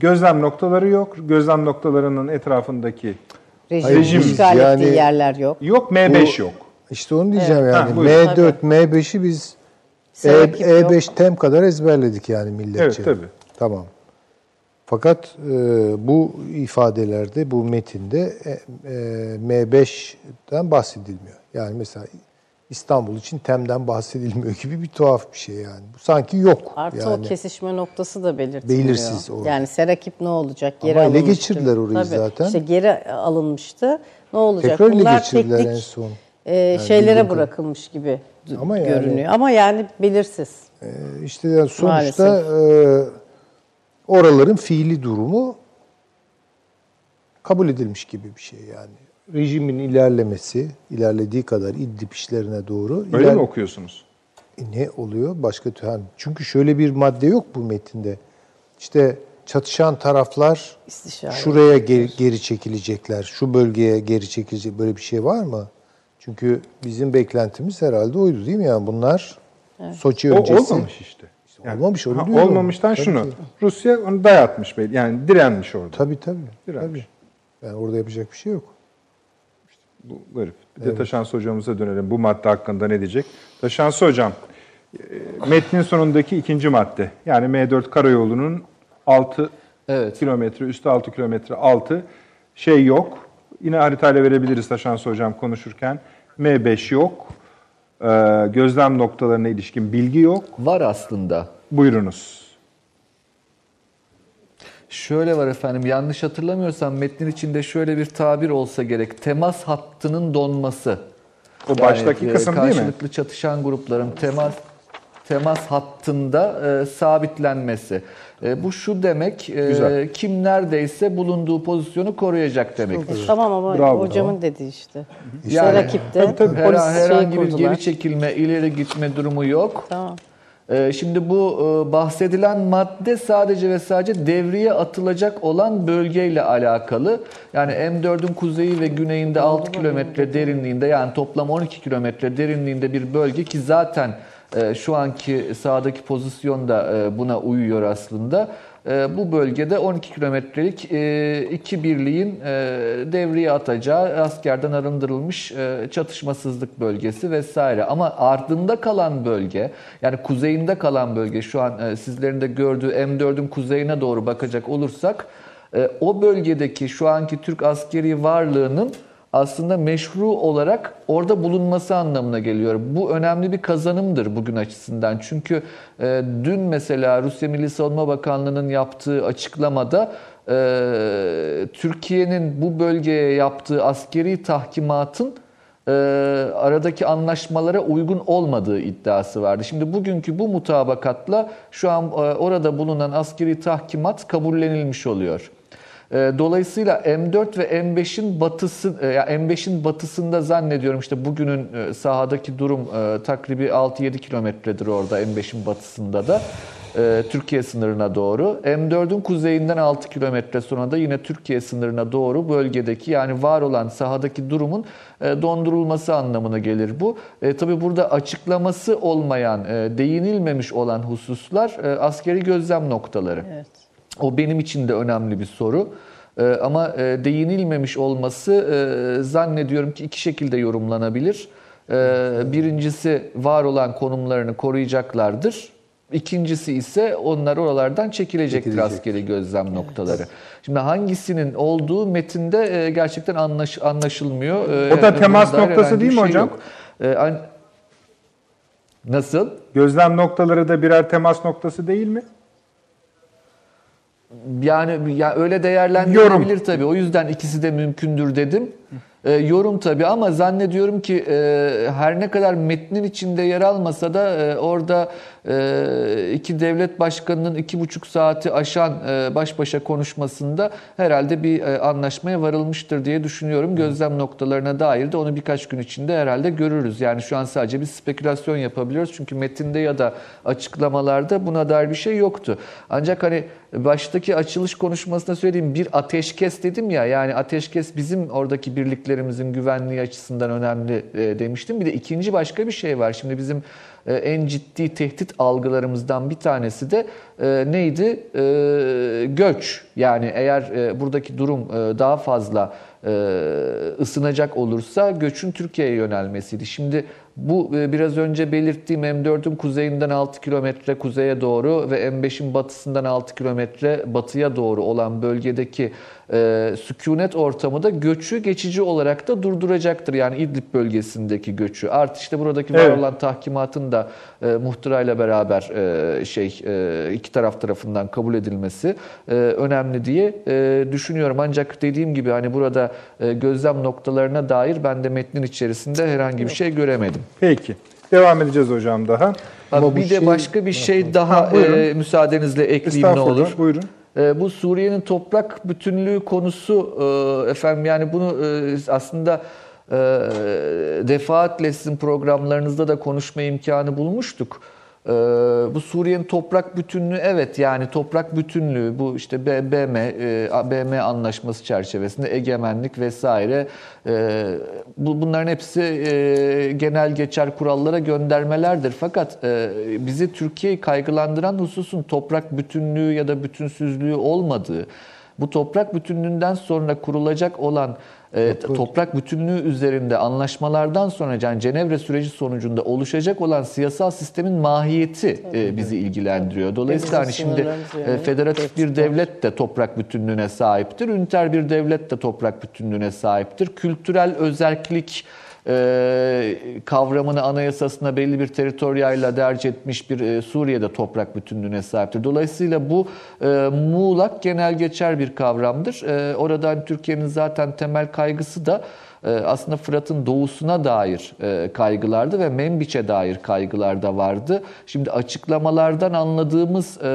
gözlem noktaları yok. Gözlem noktalarının etrafındaki Rejim, Rejim, işgal yani- ettiği yerler yok. yok M5 Bu- yok. İşte onu diyeceğim yani. Ha, buyurun. M4, M5'i biz E, Serakip yok. E5 tem kadar ezberledik yani milletçe. Evet, tabii. Tamam. Fakat e, bu ifadelerde, bu metinde e, e, M5'ten bahsedilmiyor. Yani mesela İstanbul için TEM'den bahsedilmiyor gibi bir tuhaf bir şey yani. Bu sanki yok. Artı yani. o kesişme noktası da belirtilmiyor. Belirsiz orada. Yani Serakip ne olacak? Geri Ama ele geçirdiler orayı Tabii. zaten. İşte geri alınmıştı. Ne olacak? Tekrar ele Bunlar geçirdiler teknik en son. e, şeylere bildiğim bırakılmış gibi Ama yani- görünüyor. Ama yani belirsiz. E, işte yani sonuçta Maalesef. e, oraların fiili durumu kabul edilmiş gibi bir şey yani. Rejimin ilerlemesi, ilerlediği kadar İdlib işlerine doğru. Öyle iler- mi okuyorsunuz? E ne oluyor? Başka tü- yani çünkü şöyle bir madde yok bu metinde. İşte çatışan taraflar İstişare. şuraya geri, geri çekilecekler, şu bölgeye geri çekilecek böyle bir şey var mı? Çünkü bizim beklentimiz herhalde oydu değil mi? Yani bunlar Soçi O öncesi. olmamış işte. olmamış, onu ha, diyorum. olmamıştan Tabii şunu. ki. Rusya onu dayatmış belli. Yani direnmiş orada. Tabii tabii. Direnmiş. tabii. Yani orada yapacak bir şey yok. Bu garip. Bir de Taşansı hocamıza dönelim. Bu madde hakkında ne diyecek? Taşansı hocam, e, metnin sonundaki ikinci madde. Yani M4 karayolunun 6 Evet. kilometre, üstü 6 kilometre altı şey yok. Yine haritayla verebiliriz Taşansı hocam konuşurken. M5 yok. Ee, gözlem noktalarına ilişkin bilgi yok. Var aslında. Buyurunuz. Şöyle var efendim yanlış hatırlamıyorsam metnin içinde şöyle bir tabir olsa gerek. Temas hattının donması. O baştaki e, kısım değil mi? Karşılıklı çatışan grupların temas temas hattında e, sabitlenmesi. E, bu şu demek, e, Güzel. kim neredeyse bulunduğu pozisyonu koruyacak demektir. E, tamam ama Bravo, hocamın dediği işte. Yani- Serakip'te Tabii, tabii. Her- herhangi şey bir geri çekilme, ileri gitme durumu yok. Tamam. Ee, Şimdi bu e, bahsedilen madde sadece ve sadece devriye atılacak olan bölgeyle alakalı. Yani M4'ün kuzeyi ve güneyinde 6 kilometre derinliğinde yani toplam 12 kilometre derinliğinde bir bölge ki zaten e, şu anki sahadaki pozisyon da e, buna uyuyor aslında. E, bu bölgede 12 kilometrelik e, iki birliğin e, devreye atacağı askerden arındırılmış e, çatışmasızlık bölgesi vesaire. Ama ardında kalan bölge yani kuzeyinde kalan bölge şu an sizlerin de gördüğü M4'ün kuzeyine doğru bakacak olursak o bölgedeki şu anki Türk askeri varlığının aslında meşru olarak orada bulunması anlamına geliyor. Bu önemli bir kazanımdır bugün açısından. Çünkü e, dün mesela Rusya Milli Savunma Bakanlığı'nın yaptığı açıklamada e, Türkiye'nin bu bölgeye yaptığı askeri tahkimatın e, aradaki anlaşmalara uygun olmadığı iddiası vardı. Şimdi bugünkü bu mutabakatla şu an e, orada bulunan askeri tahkimat kabullenilmiş oluyor. E, Dolayısıyla M4 ve M5'in batısı, e, ya M5'in batısında zannediyorum işte bugünün e, sahadaki durum e, takribi 6-7 kilometredir orada M5'in batısında da Türkiye sınırına doğru. M4'ün kuzeyinden 6 kilometre sonra da yine Türkiye sınırına doğru bölgedeki yani var olan sahadaki durumun dondurulması anlamına gelir bu. E, tabii burada açıklaması olmayan, değinilmemiş olan hususlar askeri gözlem noktaları. Evet. O benim için de önemli bir soru. Ee, ama e, değinilmemiş olması e, zannediyorum ki iki şekilde yorumlanabilir. Ee, birincisi var olan konumlarını koruyacaklardır. İkincisi ise onlar oralardan çekilecektir Çekilecek. askeri gözlem noktaları. Şimdi hangisinin olduğu metinde e, gerçekten anlaş, anlaşılmıyor. Ee, O da temas noktası değil mi şey hocam? yok. Nasıl? Gözlem noktaları da birer temas noktası değil mi? Yani ya öyle değerlendirilebilir tabii. O yüzden ikisi de mümkündür dedim. E, yorum tabii ama zannediyorum ki e, her ne kadar metnin içinde yer almasa da e, orada iki devlet başkanının iki buçuk saati aşan e, baş başa konuşmasında herhalde bir e, anlaşmaya varılmıştır diye düşünüyorum. Gözlem noktalarına dair de onu birkaç gün içinde herhalde görürüz. Yani şu an sadece bir spekülasyon yapabiliyoruz. Çünkü metinde ya da açıklamalarda buna dair bir şey yoktu. Ancak hani baştaki açılış konuşmasında söylediğim bir ateşkes dedim ya yani ateşkes bizim oradaki birliklerimizin güvenliği açısından önemli e, demiştim. Bir de ikinci başka bir şey var. Şimdi bizim en ciddi tehdit algılarımızdan bir tanesi de e, neydi? E, göç. Yani eğer e, buradaki durum e, daha fazla e, ısınacak olursa göçün Türkiye'ye yönelmesiydi. Şimdi bu e, biraz önce belirttiğim M4'ün kuzeyinden 6 kilometre kuzeye doğru ve M5'in batısından 6 kilometre batıya doğru olan bölgedeki e, sükunet ortamı da göçü geçici olarak da durduracaktır. Yani İdlib bölgesindeki göçü. Artı işte buradaki var Evet. olan tahkimatın da e, muhtırayla beraber e, şey e, iki taraf tarafından kabul edilmesi e, önemli diye e, düşünüyorum. Ancak dediğim gibi hani burada e, gözlem noktalarına dair ben de metnin içerisinde herhangi bir şey göremedim. Peki. Devam edeceğiz hocam daha. Abi Ama bir de şey- başka bir şey daha Ha, buyurun. e, müsaadenizle ekleyeyim ne Estağfurullah. olur. Buyurun. E, bu Suriye'nin toprak bütünlüğü konusu e, efendim yani bunu e, aslında e, defaatle sizin programlarınızda da konuşma imkanı bulmuştuk. E, bu Suriye'nin toprak bütünlüğü evet yani toprak bütünlüğü bu işte BM e, BM anlaşması çerçevesinde egemenlik vesaire e, bu bunların hepsi e, genel geçer kurallara göndermelerdir. Fakat e, bizi Türkiye'yi kaygılandıran hususun toprak bütünlüğü ya da bütünsüzlüğü olmadığı bu toprak bütünlüğünden sonra kurulacak olan e, toprak bütünlüğü üzerinde anlaşmalardan sonra yani Cenevre süreci sonucunda oluşacak olan siyasal sistemin mahiyeti e, bizi ilgilendiriyor. Dolayısıyla hani şimdi e, federatif bir devlet de toprak bütünlüğüne sahiptir. Üniter bir devlet de toprak bütünlüğüne sahiptir. Kültürel özerklik e, kavramını anayasasına belli bir teritoryayla derc etmiş bir e, Suriye'de toprak bütünlüğüne sahiptir. Dolayısıyla bu e, muğlak genel geçer bir kavramdır. E, oradan Türkiye'nin zaten temel kaygısı da e, aslında Fırat'ın doğusuna dair e, kaygılardı ve Membiç'e dair kaygılar da vardı. Şimdi açıklamalardan anladığımız e,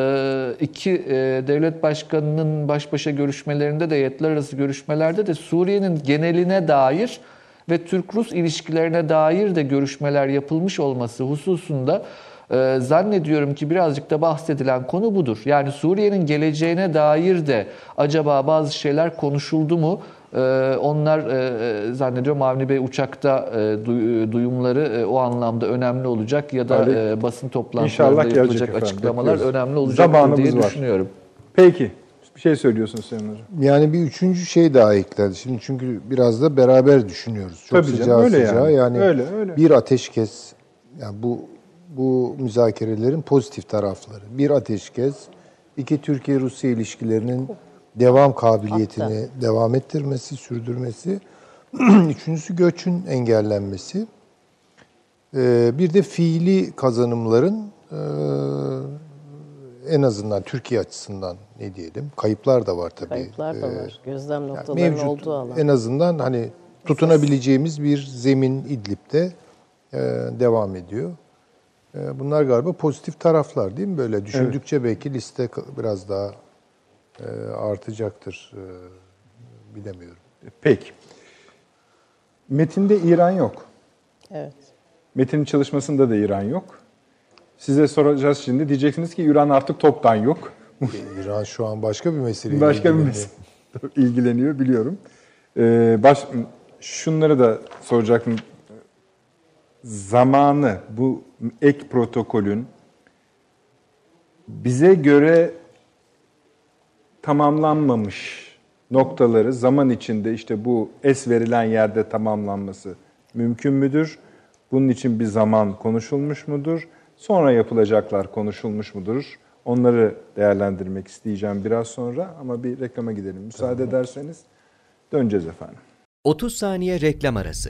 iki devlet başkanının baş başa görüşmelerinde de yetkiler arası görüşmelerde de Suriye'nin geneline dair ve Türk-Rus ilişkilerine dair de görüşmeler yapılmış olması hususunda e, zannediyorum ki birazcık da bahsedilen konu budur. Yani Suriye'nin geleceğine dair de acaba bazı şeyler konuşuldu mu? E, onlar e, zannediyorum Avni Bey uçakta e, duy- duyumları e, o anlamda önemli olacak ya da Öyle. e, basın toplantılarında yapılacak efendim, açıklamalar bekliyoruz. önemli olacaktır Zamanımız diye var. düşünüyorum. Peki. Bir şey söylüyorsun Sayın Hocam. Yani bir üçüncü şey daha ekledi. Şimdi çünkü biraz da beraber düşünüyoruz. Çok Tabii canım, sıcağı öyle sıcağı. yani. Yani, Öyle, öyle. bir ateşkes, yani bu bu müzakerelerin pozitif tarafları. Bir ateşkes, iki Türkiye-Rusya ilişkilerinin devam kabiliyetini devam ettirmesi, sürdürmesi. Üçüncüsü göçün engellenmesi. Ee, bir de fiili kazanımların e, en azından Türkiye açısından ne diyelim kayıplar da var tabii. Kayıplar da Ee, var. Gözlem yani noktalarının mevcut olduğu alan. en azından hani tutunabileceğimiz bir zemin İdlib'de e, devam ediyor. E, bunlar galiba pozitif taraflar değil mi? Böyle düşündükçe belki liste biraz daha e, artacaktır. Bilemiyorum. Peki. Metinde İran yok. Evet. Metin çalışmasında da İran yok. Size soracağız şimdi. Diyeceksiniz ki İran artık toptan yok. İran şu an başka bir meseleyle Başka bir ilgileniyor. mesele ilgileniyor biliyorum. Ee, baş, şunları da soracaktım. Zamanı bu ek protokolün bize göre tamamlanmamış noktaları zaman içinde işte bu es verilen yerde tamamlanması mümkün müdür? Bunun için bir zaman konuşulmuş mudur? Sonra yapılacaklar konuşulmuş mudur? Onları değerlendirmek isteyeceğim biraz sonra ama bir reklama gidelim. Müsaade ederseniz döneceğiz efendim. 30 saniye reklam arası.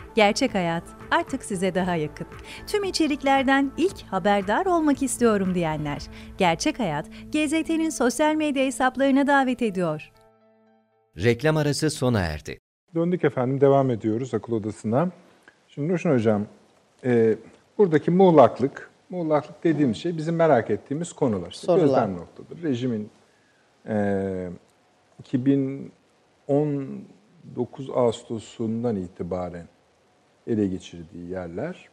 Gerçek Hayat artık size daha yakın. Tüm içeriklerden ilk haberdar olmak istiyorum diyenler. Gerçek Hayat, GZT'nin sosyal medya hesaplarına davet ediyor. Reklam arası sona erdi. Döndük efendim, devam ediyoruz akıl odasına. Şimdi Ruşen Hocam, e, buradaki muğlaklık, muğlaklık dediğimiz şey bizim merak ettiğimiz konular. İşte Sorular. Gözlem noktadır. Rejimin e, 2019 Ağustos'undan itibaren ele geçirdiği yerler,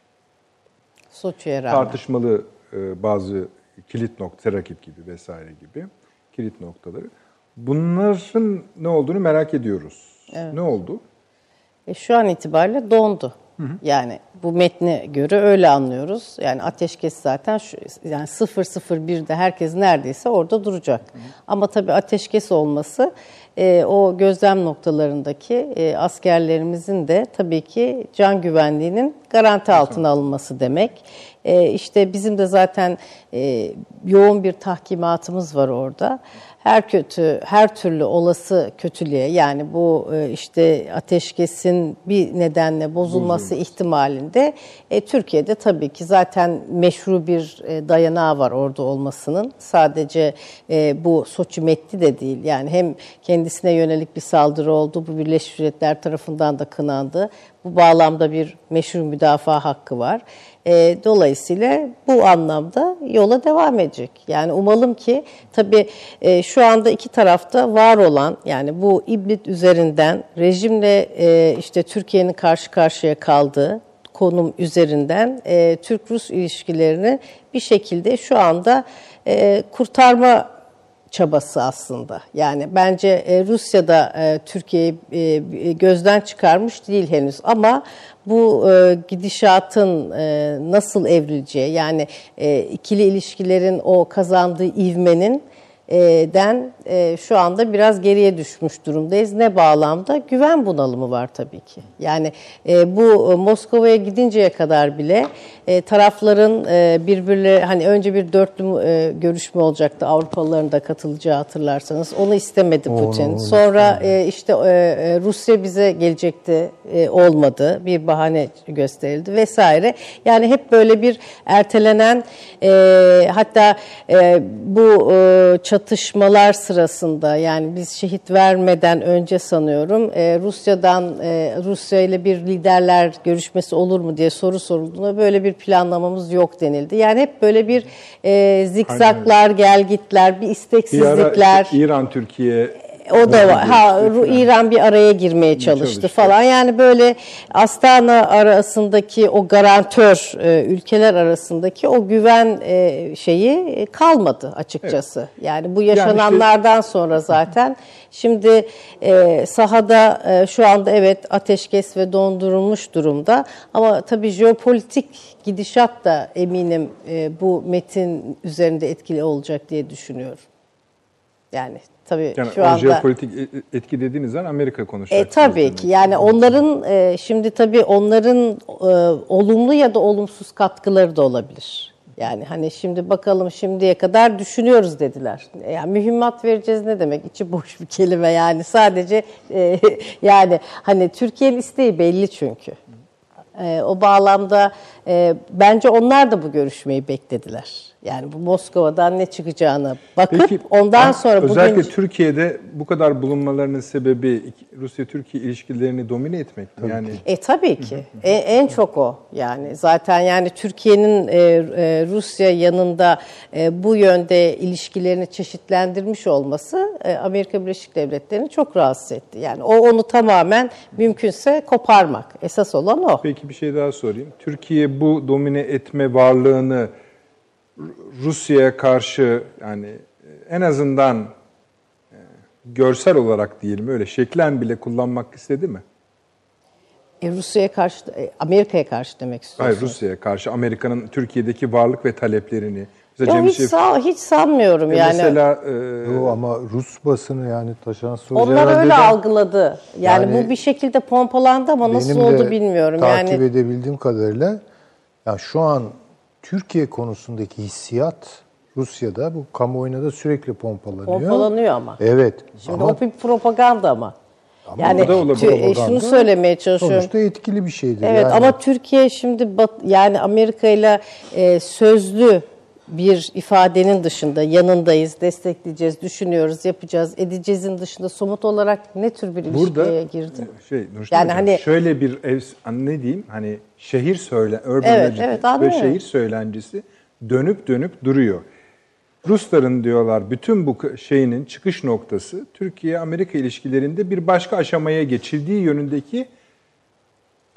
Soçi'ye rağmen. tartışmalı e, bazı kilit nokta, Terakip gibi vesaire gibi kilit noktaları. Bunların ne olduğunu merak ediyoruz. Ne oldu? E, şu an itibariyle dondu. Yani bu metne göre öyle anlıyoruz. Yani ateşkes zaten şu, yani 001'de herkes neredeyse orada duracak. Ama tabii ateşkes olması e, o gözlem noktalarındaki e, askerlerimizin de tabii ki can güvenliğinin garanti altına alınması demek. E, işte bizim de zaten e, yoğun bir tahkimatımız var orada. Her kötü, her türlü olası kötülüğe yani bu e, işte ateşkesin bir nedenle bozulması ihtimalinde e, Türkiye'de tabii ki zaten meşru bir e, dayanağı var orada olmasının. Sadece e, bu Soçi metni de değil yani hem kendisine yönelik bir saldırı oldu bu Birleşmiş Milletler tarafından da kınandı. Bu bağlamda bir meşru müdafaa hakkı var. E, dolayısıyla bu anlamda yola devam edecek. Yani umalım ki tabii e, şu anda iki tarafta var olan yani bu İblit üzerinden rejimle e, işte Türkiye'nin karşı karşıya kaldığı konum üzerinden e, Türk-Rus ilişkilerini bir şekilde şu anda e, kurtarma çabası aslında. Yani bence e, Rusya da e, Türkiye'yi e, gözden çıkarmış değil henüz ama bu e, gidişatın nasıl evrileceği yani ikili ilişkilerin o kazandığı ivmenin den şu anda biraz geriye düşmüş durumdayız. Ne bağlamda? Güven bunalımı var tabii ki. Yani bu Moskova'ya gidinceye kadar bile e, tarafların e, birbirleri hani önce bir dörtlü e, görüşme olacaktı Avrupalıların da katılacağı hatırlarsanız. Onu istemedi Putin. Sonra e, işte e, e, Rusya bize gelecekti e, olmadı. Bir bahane gösterildi vesaire. Yani hep böyle bir ertelenen e, hatta e, bu e, çatışmalar sırasında yani biz şehit vermeden önce sanıyorum e, Rusya'dan e, Rusya ile bir liderler görüşmesi olur mu diye soru sorulduğunda böyle bir planlamamız yok denildi. Yani hep böyle bir e, zikzaklar, gelgitler, bir Bir ara isteksizlikler. İşte O da var. Ha, İran bir araya girmeye çalıştı çalıştı. falan. Yani böyle Astana arasındaki o garantör e, ülkeler arasındaki o güven e, şeyi e, kalmadı açıkçası. Yani bu yaşananlardan sonra zaten şimdi sahada şu anda evet ateşkes ve dondurulmuş durumda ama tabii jeopolitik gidişat da eminim bu metin üzerinde etkili olacak diye düşünüyorum. Yani tabii Yani şu anda jeopolitik e- etki dediğiniz zaman Amerika konuşacak. e, tabii ki yani onların e, şimdi tabii onların e, olumlu ya da olumsuz katkıları da olabilir. Yani hani şimdi bakalım şimdiye kadar düşünüyoruz dediler. Yani mühimmat vereceğiz ne demek? İçi boş bir kelime yani sadece e, yani hani Türkiye'nin isteği belli çünkü. E, o bağlamda e, bence onlar da bu görüşmeyi beklediler. Yani bu Moskova'dan ne çıkacağını bakıp Peki, ondan sonra özellikle bugün Türkiye'de bu kadar bulunmalarının sebebi Rusya-Türkiye ilişkilerini domine etmek mi? Yani E tabii ki. E, en çok o. Yani zaten yani Türkiye'nin e, e, Rusya yanında e, bu yönde ilişkilerini çeşitlendirmiş olması e, Amerika Birleşik Devletleri'ni çok rahatsız etti. Yani o onu tamamen mümkünse koparmak. Esas olan o. Peki bir şey daha sorayım. Türkiye bu domine etme varlığını Rusya'ya karşı yani e, en azından e, görsel olarak diyelim öyle şeklen bile kullanmak istedi mi? E, Rusya'ya karşı, e, Amerika'ya karşı demek istiyorsunuz. Hayır Rusya'ya karşı Amerika'nın Türkiye'deki varlık ve taleplerini. Mesela Yo, Cem hiç, Şef- sa- hiç sanmıyorum e, yani. Mesela e, Yo, ama Rus basını yani Taşan Soğuk Onlar herhalde öyle de algıladı. Yani, Yani bu bir şekilde pompalandı ama nasıl benim de oldu bilmiyorum. takip yani edebildiğim kadarıyla ya şu an Türkiye konusundaki hissiyat Rusya'da bu kamuoyuna da sürekli pompalanıyor. pompalanıyor ama. Evet. Şimdi ama o bir propaganda ama. yani da olabilir, tü- e, şunu söylemeye çalışıyorum. sonuçta etkili bir şeydir. Evet yani. ama Türkiye şimdi bat- yani Amerika ile e, sözlü bir ifadenin dışında yanındayız, destekleyeceğiz, düşünüyoruz, yapacağız, edeceğizin dışında somut olarak ne tür bir ilişkiye Burada girdi? şey Nurşin Yani Hocam, hani- şöyle bir ev hani ne diyeyim hani şehir söyle urban Evet, legend evet, ve şehir söylencesi dönüp dönüp duruyor. Rusların diyorlar bütün bu şeyinin çıkış noktası Türkiye Amerika ilişkilerinde bir başka aşamaya geçildiği yönündeki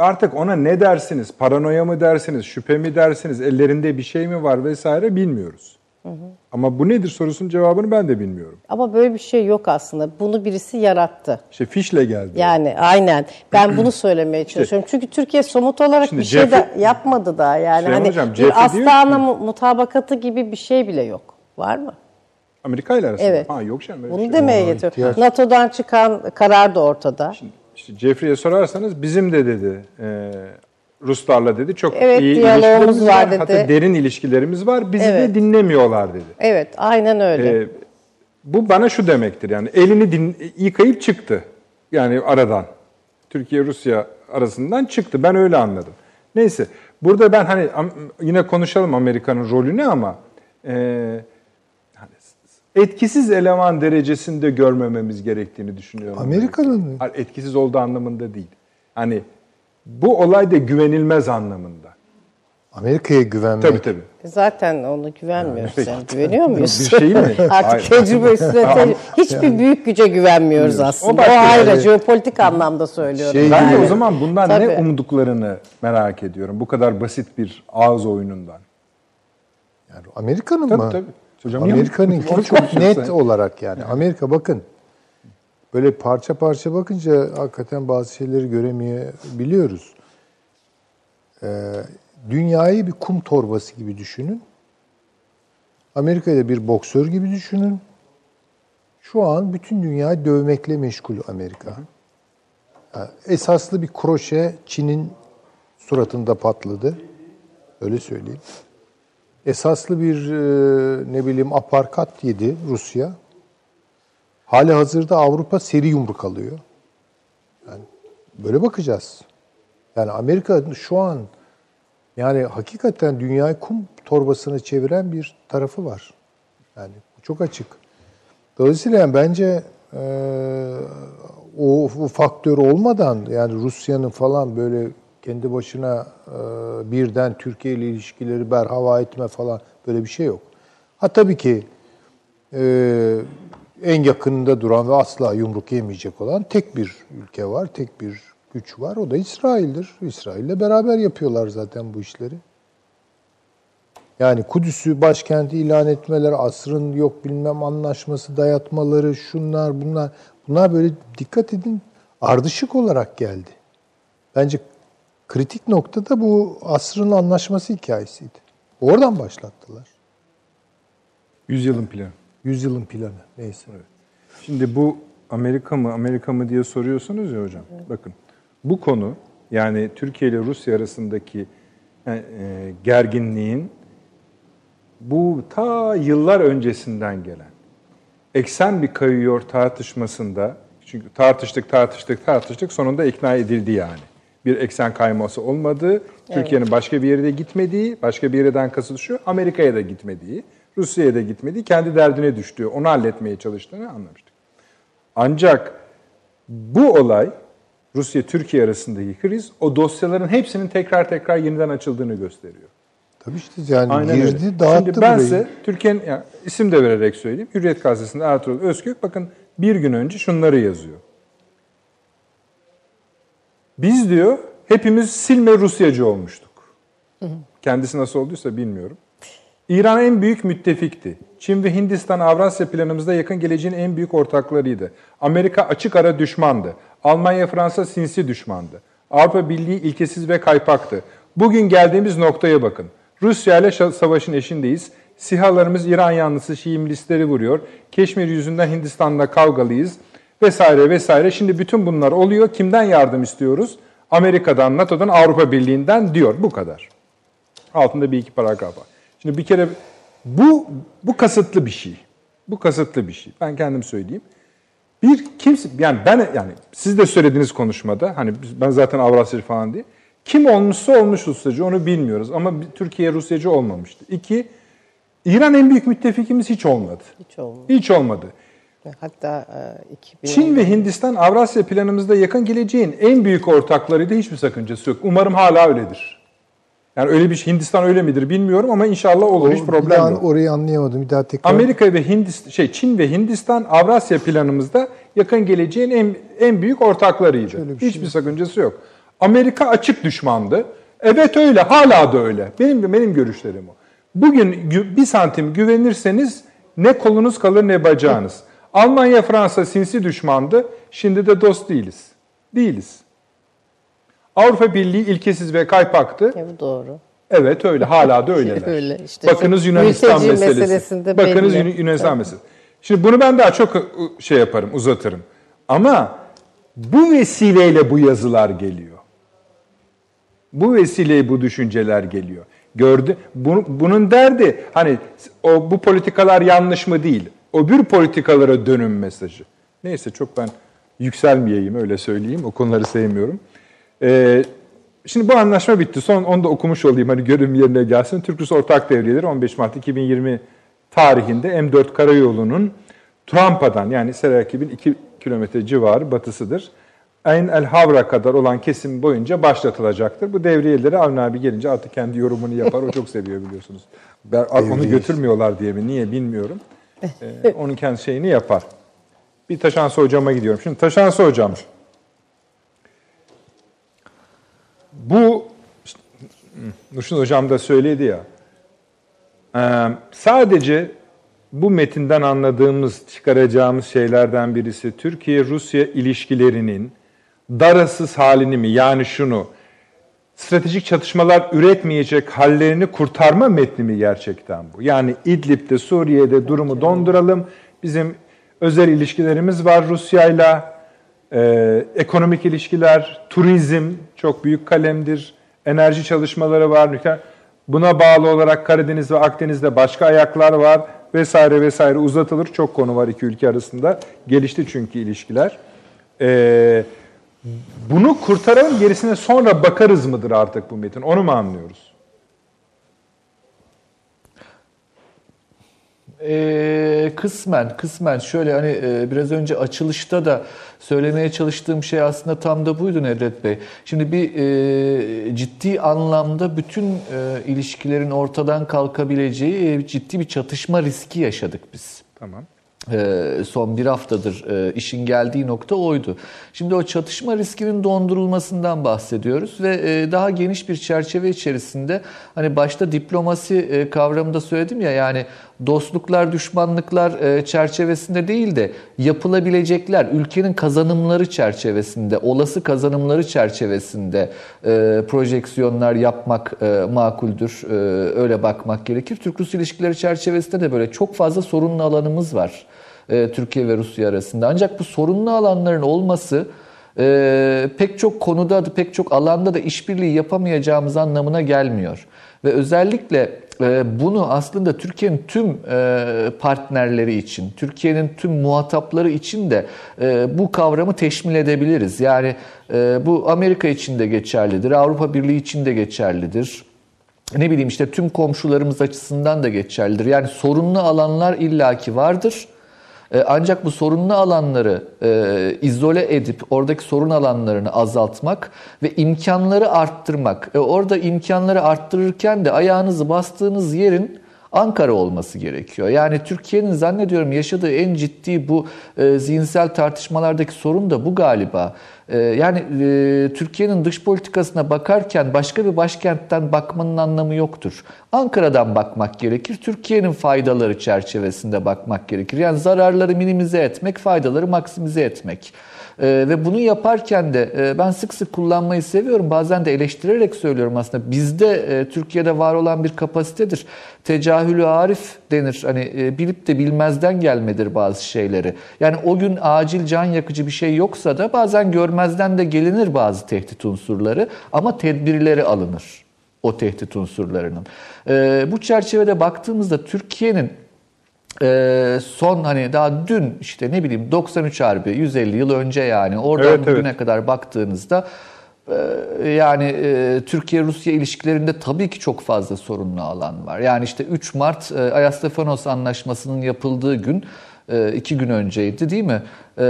artık ona ne dersiniz? Paranoya mı dersiniz? Şüphe mi dersiniz? Ellerinde bir şey mi var vesaire bilmiyoruz. Ama bu nedir sorusunun cevabını ben de bilmiyorum. Ama böyle bir şey yok aslında. Bunu birisi yarattı. İşte fişle geldi. Yani aynen. Ben bunu söylemeye çalışıyorum. Çünkü Türkiye somut olarak Şimdi bir şey de yapmadı daha. Yani Süleyman hani Hocam, bir Astana mutabakatı gibi bir şey bile yok. Var mı? Amerika ile arasında. Evet. Ha yok canım. Bunu şey. demeye ihtiyaç- NATO'dan çıkan karar da ortada. İşte Jeffrey'e sorarsanız bizim de dedi e, Ruslarla dedi çok Evet, iyi ilişkilerimiz var var. dedi. Hatta derin ilişkilerimiz var. Bizi Evet. de dinlemiyorlar dedi. Evet, aynen öyle. E, bu bana şu demektir yani elini din, yıkayıp çıktı. Yani aradan. Türkiye Rusya arasından çıktı. Ben öyle anladım. Neyse. Burada ben hani yine konuşalım Amerika'nın rolünü ama e, etkisiz eleman derecesinde görmememiz gerektiğini düşünüyorum. Amerika'nın mı? Hayır, etkisiz olduğu anlamında değil. Hani bu olay da güvenilmez anlamında. Amerika'ya güvenmek. Tabii tabii. Zaten ona güvenmiyoruz. peki. Yani güveniyor muyuz? Bir şey mi? Artık tecrübe üstüne tecrübe. Hiçbir büyük güce güvenmiyoruz aslında. O, başka ayrı, yani. jeopolitik anlamda söylüyorum. Şey Ben de gibi- o zaman bundan Tabii. ne umduklarını merak ediyorum. Bu kadar basit bir ağız oyunundan. Yani Amerika'nın Tabii, mı? tabii. Hocam, Amerika'nınki çok net olarak yani. Amerika bakın böyle parça parça bakınca hakikaten bazı şeyleri göremeyebiliyoruz. Ee, dünyayı bir kum torbası gibi düşünün. Amerika'yı da bir boksör gibi düşünün. Şu an bütün dünyayı dövmekle meşgul Amerika. Yani esaslı bir kroşe Çin'in suratında patladı. Öyle söyleyeyim. Esaslı bir e, ne bileyim aparkat yedi Rusya. Hali hazırda Avrupa seri yumruk alıyor. Yani böyle bakacağız. Yani Amerika şu an yani hakikaten dünyayı kum torbasına çeviren bir tarafı var. Yani çok açık. Dolayısıyla yani bence e, o, o faktör olmadan yani Rusya'nın falan böyle kendi başına e, birden Türkiye ile ilişkileri berhava etme falan böyle bir şey yok. Ha tabii ki e, en yakınında duran ve asla yumruk yemeyecek olan tek bir ülke var, tek bir güç var. O da İsrail'dir. İsrail'le beraber yapıyorlar zaten bu işleri. Yani Kudüs'ü başkenti ilan etmeleri, asrın yok bilmem anlaşması dayatmaları, şunlar bunlar. Bunlar böyle dikkat edin ardışık olarak geldi. Bence kritik nokta da bu asrın anlaşması hikayesiydi. Oradan başlattılar. Yüzyılın planı. Yüzyılın planı neyse. Şimdi bu Amerika mı Amerika mı diye soruyorsunuz ya hocam. Bakın bu konu yani Türkiye ile Rusya arasındaki e, e, gerginliğin bu ta yıllar öncesinden gelen eksen bir kayıyor tartışmasında çünkü tartıştık tartıştık tartıştık sonunda ikna edildi yani. Bir eksen kayması olmadığı, Türkiye'nin başka bir yere de gitmediği, başka bir yerden kasıt şu, Amerika'ya da gitmediği, Rusya'ya da gitmediği, kendi derdine düştüğü, onu halletmeye çalıştığını anlamıştık. Ancak bu olay Rusya-Türkiye arasındaki kriz o dosyaların hepsinin tekrar tekrar yeniden açıldığını gösteriyor. Tabii işte yani Aynen girdi öyle. dağıttı Şimdi ben burayı. size Türkiye'nin yani isim de vererek söyleyeyim. Hürriyet Gazetesi'nde Ertuğrul Özkök bakın bir gün önce şunları yazıyor. Biz diyor hepimiz silme Rusyacı olmuştuk. Kendisi nasıl olduysa bilmiyorum. İran en büyük müttefikti. Çin ve Hindistan Avrasya planımızda yakın geleceğin en büyük ortaklarıydı. Amerika açık ara düşmandı. Almanya, Fransa sinsi düşmandı. Avrupa Birliği ilkesiz ve kaypaktı. Bugün geldiğimiz noktaya bakın. Rusya ile savaşın eşindeyiz. SİHA'larımız İran yanlısı Şii milisleri vuruyor. Keşmir yüzünden Hindistan'la kavgalıyız vesaire vesaire. Şimdi bütün bunlar oluyor. Kimden yardım istiyoruz? Amerika'dan, NATO'dan, Avrupa Birliği'nden diyor. Bu kadar. Altında bir iki paragraf var. Şimdi bir kere bu bu kasıtlı bir şey. Bu kasıtlı bir şey. Ben kendim söyleyeyim. Bir kimse yani ben yani siz de söylediğiniz konuşmada hani ben zaten Avrasyacı falan diye. Kim olmuşsa olmuş Rusyacı onu bilmiyoruz ama Türkiye Rusyacı olmamıştı. İki, İran en büyük müttefikimiz hiç olmadı. Hiç olmadı. Hiç olmadı. Hatta e, 2010 Çin ve Hindistan Avrasya planımızda yakın geleceğin en büyük ortaklarıydı. Hiçbir sakıncası yok. Umarım hala öyledir. Yani öyle bir şey Hindistan öyle midir bilmiyorum ama inşallah olur. Hiç bir problem daha yok. orayı anlayamadım. Bir daha tekrar. Amerika ve Hindistan şey Çin ve Hindistan Avrasya planımızda yakın geleceğin en en büyük ortaklarıydı. Bir şey Hiçbir sakıncası yok. Amerika açık düşmandı. Evet öyle, hala da öyle. Benim benim görüşlerim o. Bugün gü- bir santim güvenirseniz ne kolunuz kalır ne bacağınız. Almanya, Fransa sinsi düşmandı. Şimdi de dost değiliz. Değiliz. Avrupa Birliği ilkesiz ve kaypaktı. Bu doğru. Evet öyle. Hala da öyleler. Öyle işte. Bakınız Yunanistan meselesi. Bakınız belli. Yun- Yunanistan meselesi. Şimdi bunu ben daha çok ı, şey yaparım, uzatırım. Ama bu vesileyle bu yazılar geliyor. Bu vesileyle bu düşünceler geliyor. Gördü. Bunu, bunun derdi hani o bu politikalar yanlış mı değil. O bir politikalara dönüm mesajı. Neyse çok ben yükselmeyeyim öyle söyleyeyim. O konuları sevmiyorum. Ee, şimdi bu anlaşma bitti. Son onu da okumuş olayım hani görüm yerine gelsin. Türk-Rus Ortak Devriyeleri 15 Mart 2020 tarihinde M4 Karayolu'nun Trampa'dan yani Serakib'in 2 kilometre civarı batısıdır. Ayn el Havra kadar olan kesim boyunca başlatılacaktır. Bu devriyeleri Avni abi gelince artık kendi yorumunu yapar. O çok seviyor biliyorsunuz. Ben, onu götürmüyorlar diye mi? Niye bilmiyorum. Ee, onun kendi şeyini yapar. Bir Taşansı hocama gidiyorum. Şimdi Taşansı hocam. Bu Nurşin hocam da söyledi ya. Ee, sadece bu metinden anladığımız, çıkaracağımız şeylerden birisi Türkiye-Rusya ilişkilerinin darasız halini mi? Yani şunu, stratejik çatışmalar üretmeyecek hallerini kurtarma metni mi gerçekten bu? Yani İdlib'de, Suriye'de durumu donduralım. Bizim özel ilişkilerimiz var Rusya'yla. Ee, ekonomik ilişkiler, turizm çok büyük kalemdir. Enerji çalışmaları var. nükleer- Buna bağlı olarak Karadeniz ve Akdeniz'de başka ayaklar var vesaire vesaire uzatılır. Çok konu var iki ülke arasında. Gelişti çünkü ilişkiler. Ee, bunu kurtaralım gerisine sonra bakarız mıdır artık bu metin? Onu mu anlıyoruz? Ee, kısmen, kısmen şöyle hani e, biraz önce açılışta da söylemeye çalıştığım şey aslında tam da buydu Nedret Bey. Şimdi bir e, ciddi anlamda bütün e, ilişkilerin ortadan kalkabileceği e, ciddi bir çatışma riski yaşadık biz. Tamam. E, son bir haftadır e, işin geldiği nokta oydu. Şimdi o çatışma riskinin dondurulmasından bahsediyoruz ve e, daha geniş bir çerçeve içerisinde hani başta diplomasi kavramında söyledim ya yani dostluklar, düşmanlıklar çerçevesinde değil de yapılabilecekler, ülkenin kazanımları çerçevesinde, olası kazanımları çerçevesinde projeksiyonlar yapmak makuldür. Öyle bakmak gerekir. Türk-Rus ilişkileri çerçevesinde de böyle çok fazla sorunlu alanımız var. E, Türkiye ve Rusya arasında. Ancak bu sorunlu alanların olması e, pek çok konuda, pek çok alanda da işbirliği yapamayacağımız anlamına gelmiyor. Ve özellikle e, bunu aslında Türkiye'nin tüm partnerleri için, Türkiye'nin tüm muhatapları için de bu kavramı teşmil edebiliriz. Yani bu Amerika için de geçerlidir, Avrupa Birliği için de geçerlidir ne bileyim işte tüm komşularımız açısından da geçerlidir. Yani sorunlu alanlar illaki vardır. E, ancak bu sorunlu alanları e, izole edip oradaki sorun alanlarını azaltmak ve imkanları arttırmak. E, orada imkanları arttırırken de ayağınızı bastığınız yerin Ankara olması gerekiyor. Yani Türkiye'nin zannediyorum yaşadığı en ciddi bu e, zihinsel tartışmalardaki sorun da bu galiba. E, yani e, Türkiye'nin dış politikasına bakarken başka bir başkentten bakmanın anlamı yoktur. Ankara'dan bakmak gerekir. Türkiye'nin faydaları çerçevesinde bakmak gerekir. Yani zararları minimize etmek, faydaları maksimize etmek. E, ve bunu yaparken de e, ben sık sık kullanmayı seviyorum. Bazen de eleştirerek söylüyorum aslında. Bizde e, Türkiye'de var olan bir kapasitedir. Tecahülü arif denir. Hani e, bilip de bilmezden gelmedir bazı şeyleri. Yani o gün acil can yakıcı bir şey yoksa da bazen görmezden de gelinir bazı tehdit unsurları. Ama tedbirleri alınır o tehdit unsurlarının. E, bu çerçevede baktığımızda Türkiye'nin e, son hani daha dün işte ne bileyim 93 Harbi 150 yıl önce yani oradan evet, bugüne evet. kadar baktığınızda e, yani e, Türkiye-Rusya ilişkilerinde tabii ki çok fazla sorunlu alan var. Yani işte 3 Mart e, Ayastefanos Anlaşması'nın yapıldığı gün e, iki gün önceydi değil mi? E,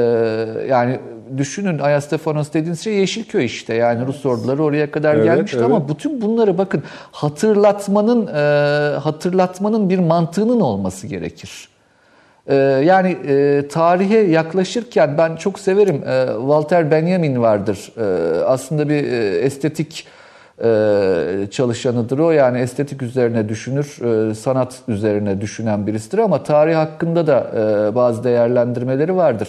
yani düşünün Ayastefanos dediğiniz şey Yeşilköy işte. Yani Rus orduları oraya kadar evet, gelmişti evet. ama bütün bunları bakın hatırlatmanın e, hatırlatmanın bir mantığının olması gerekir. Yani tarihe yaklaşırken ben çok severim. Walter Benjamin vardır. Aslında bir estetik e, çalışanıdır o. Yani estetik üzerine düşünür, e, sanat üzerine düşünen birisidir ama tarih hakkında da e, bazı değerlendirmeleri vardır.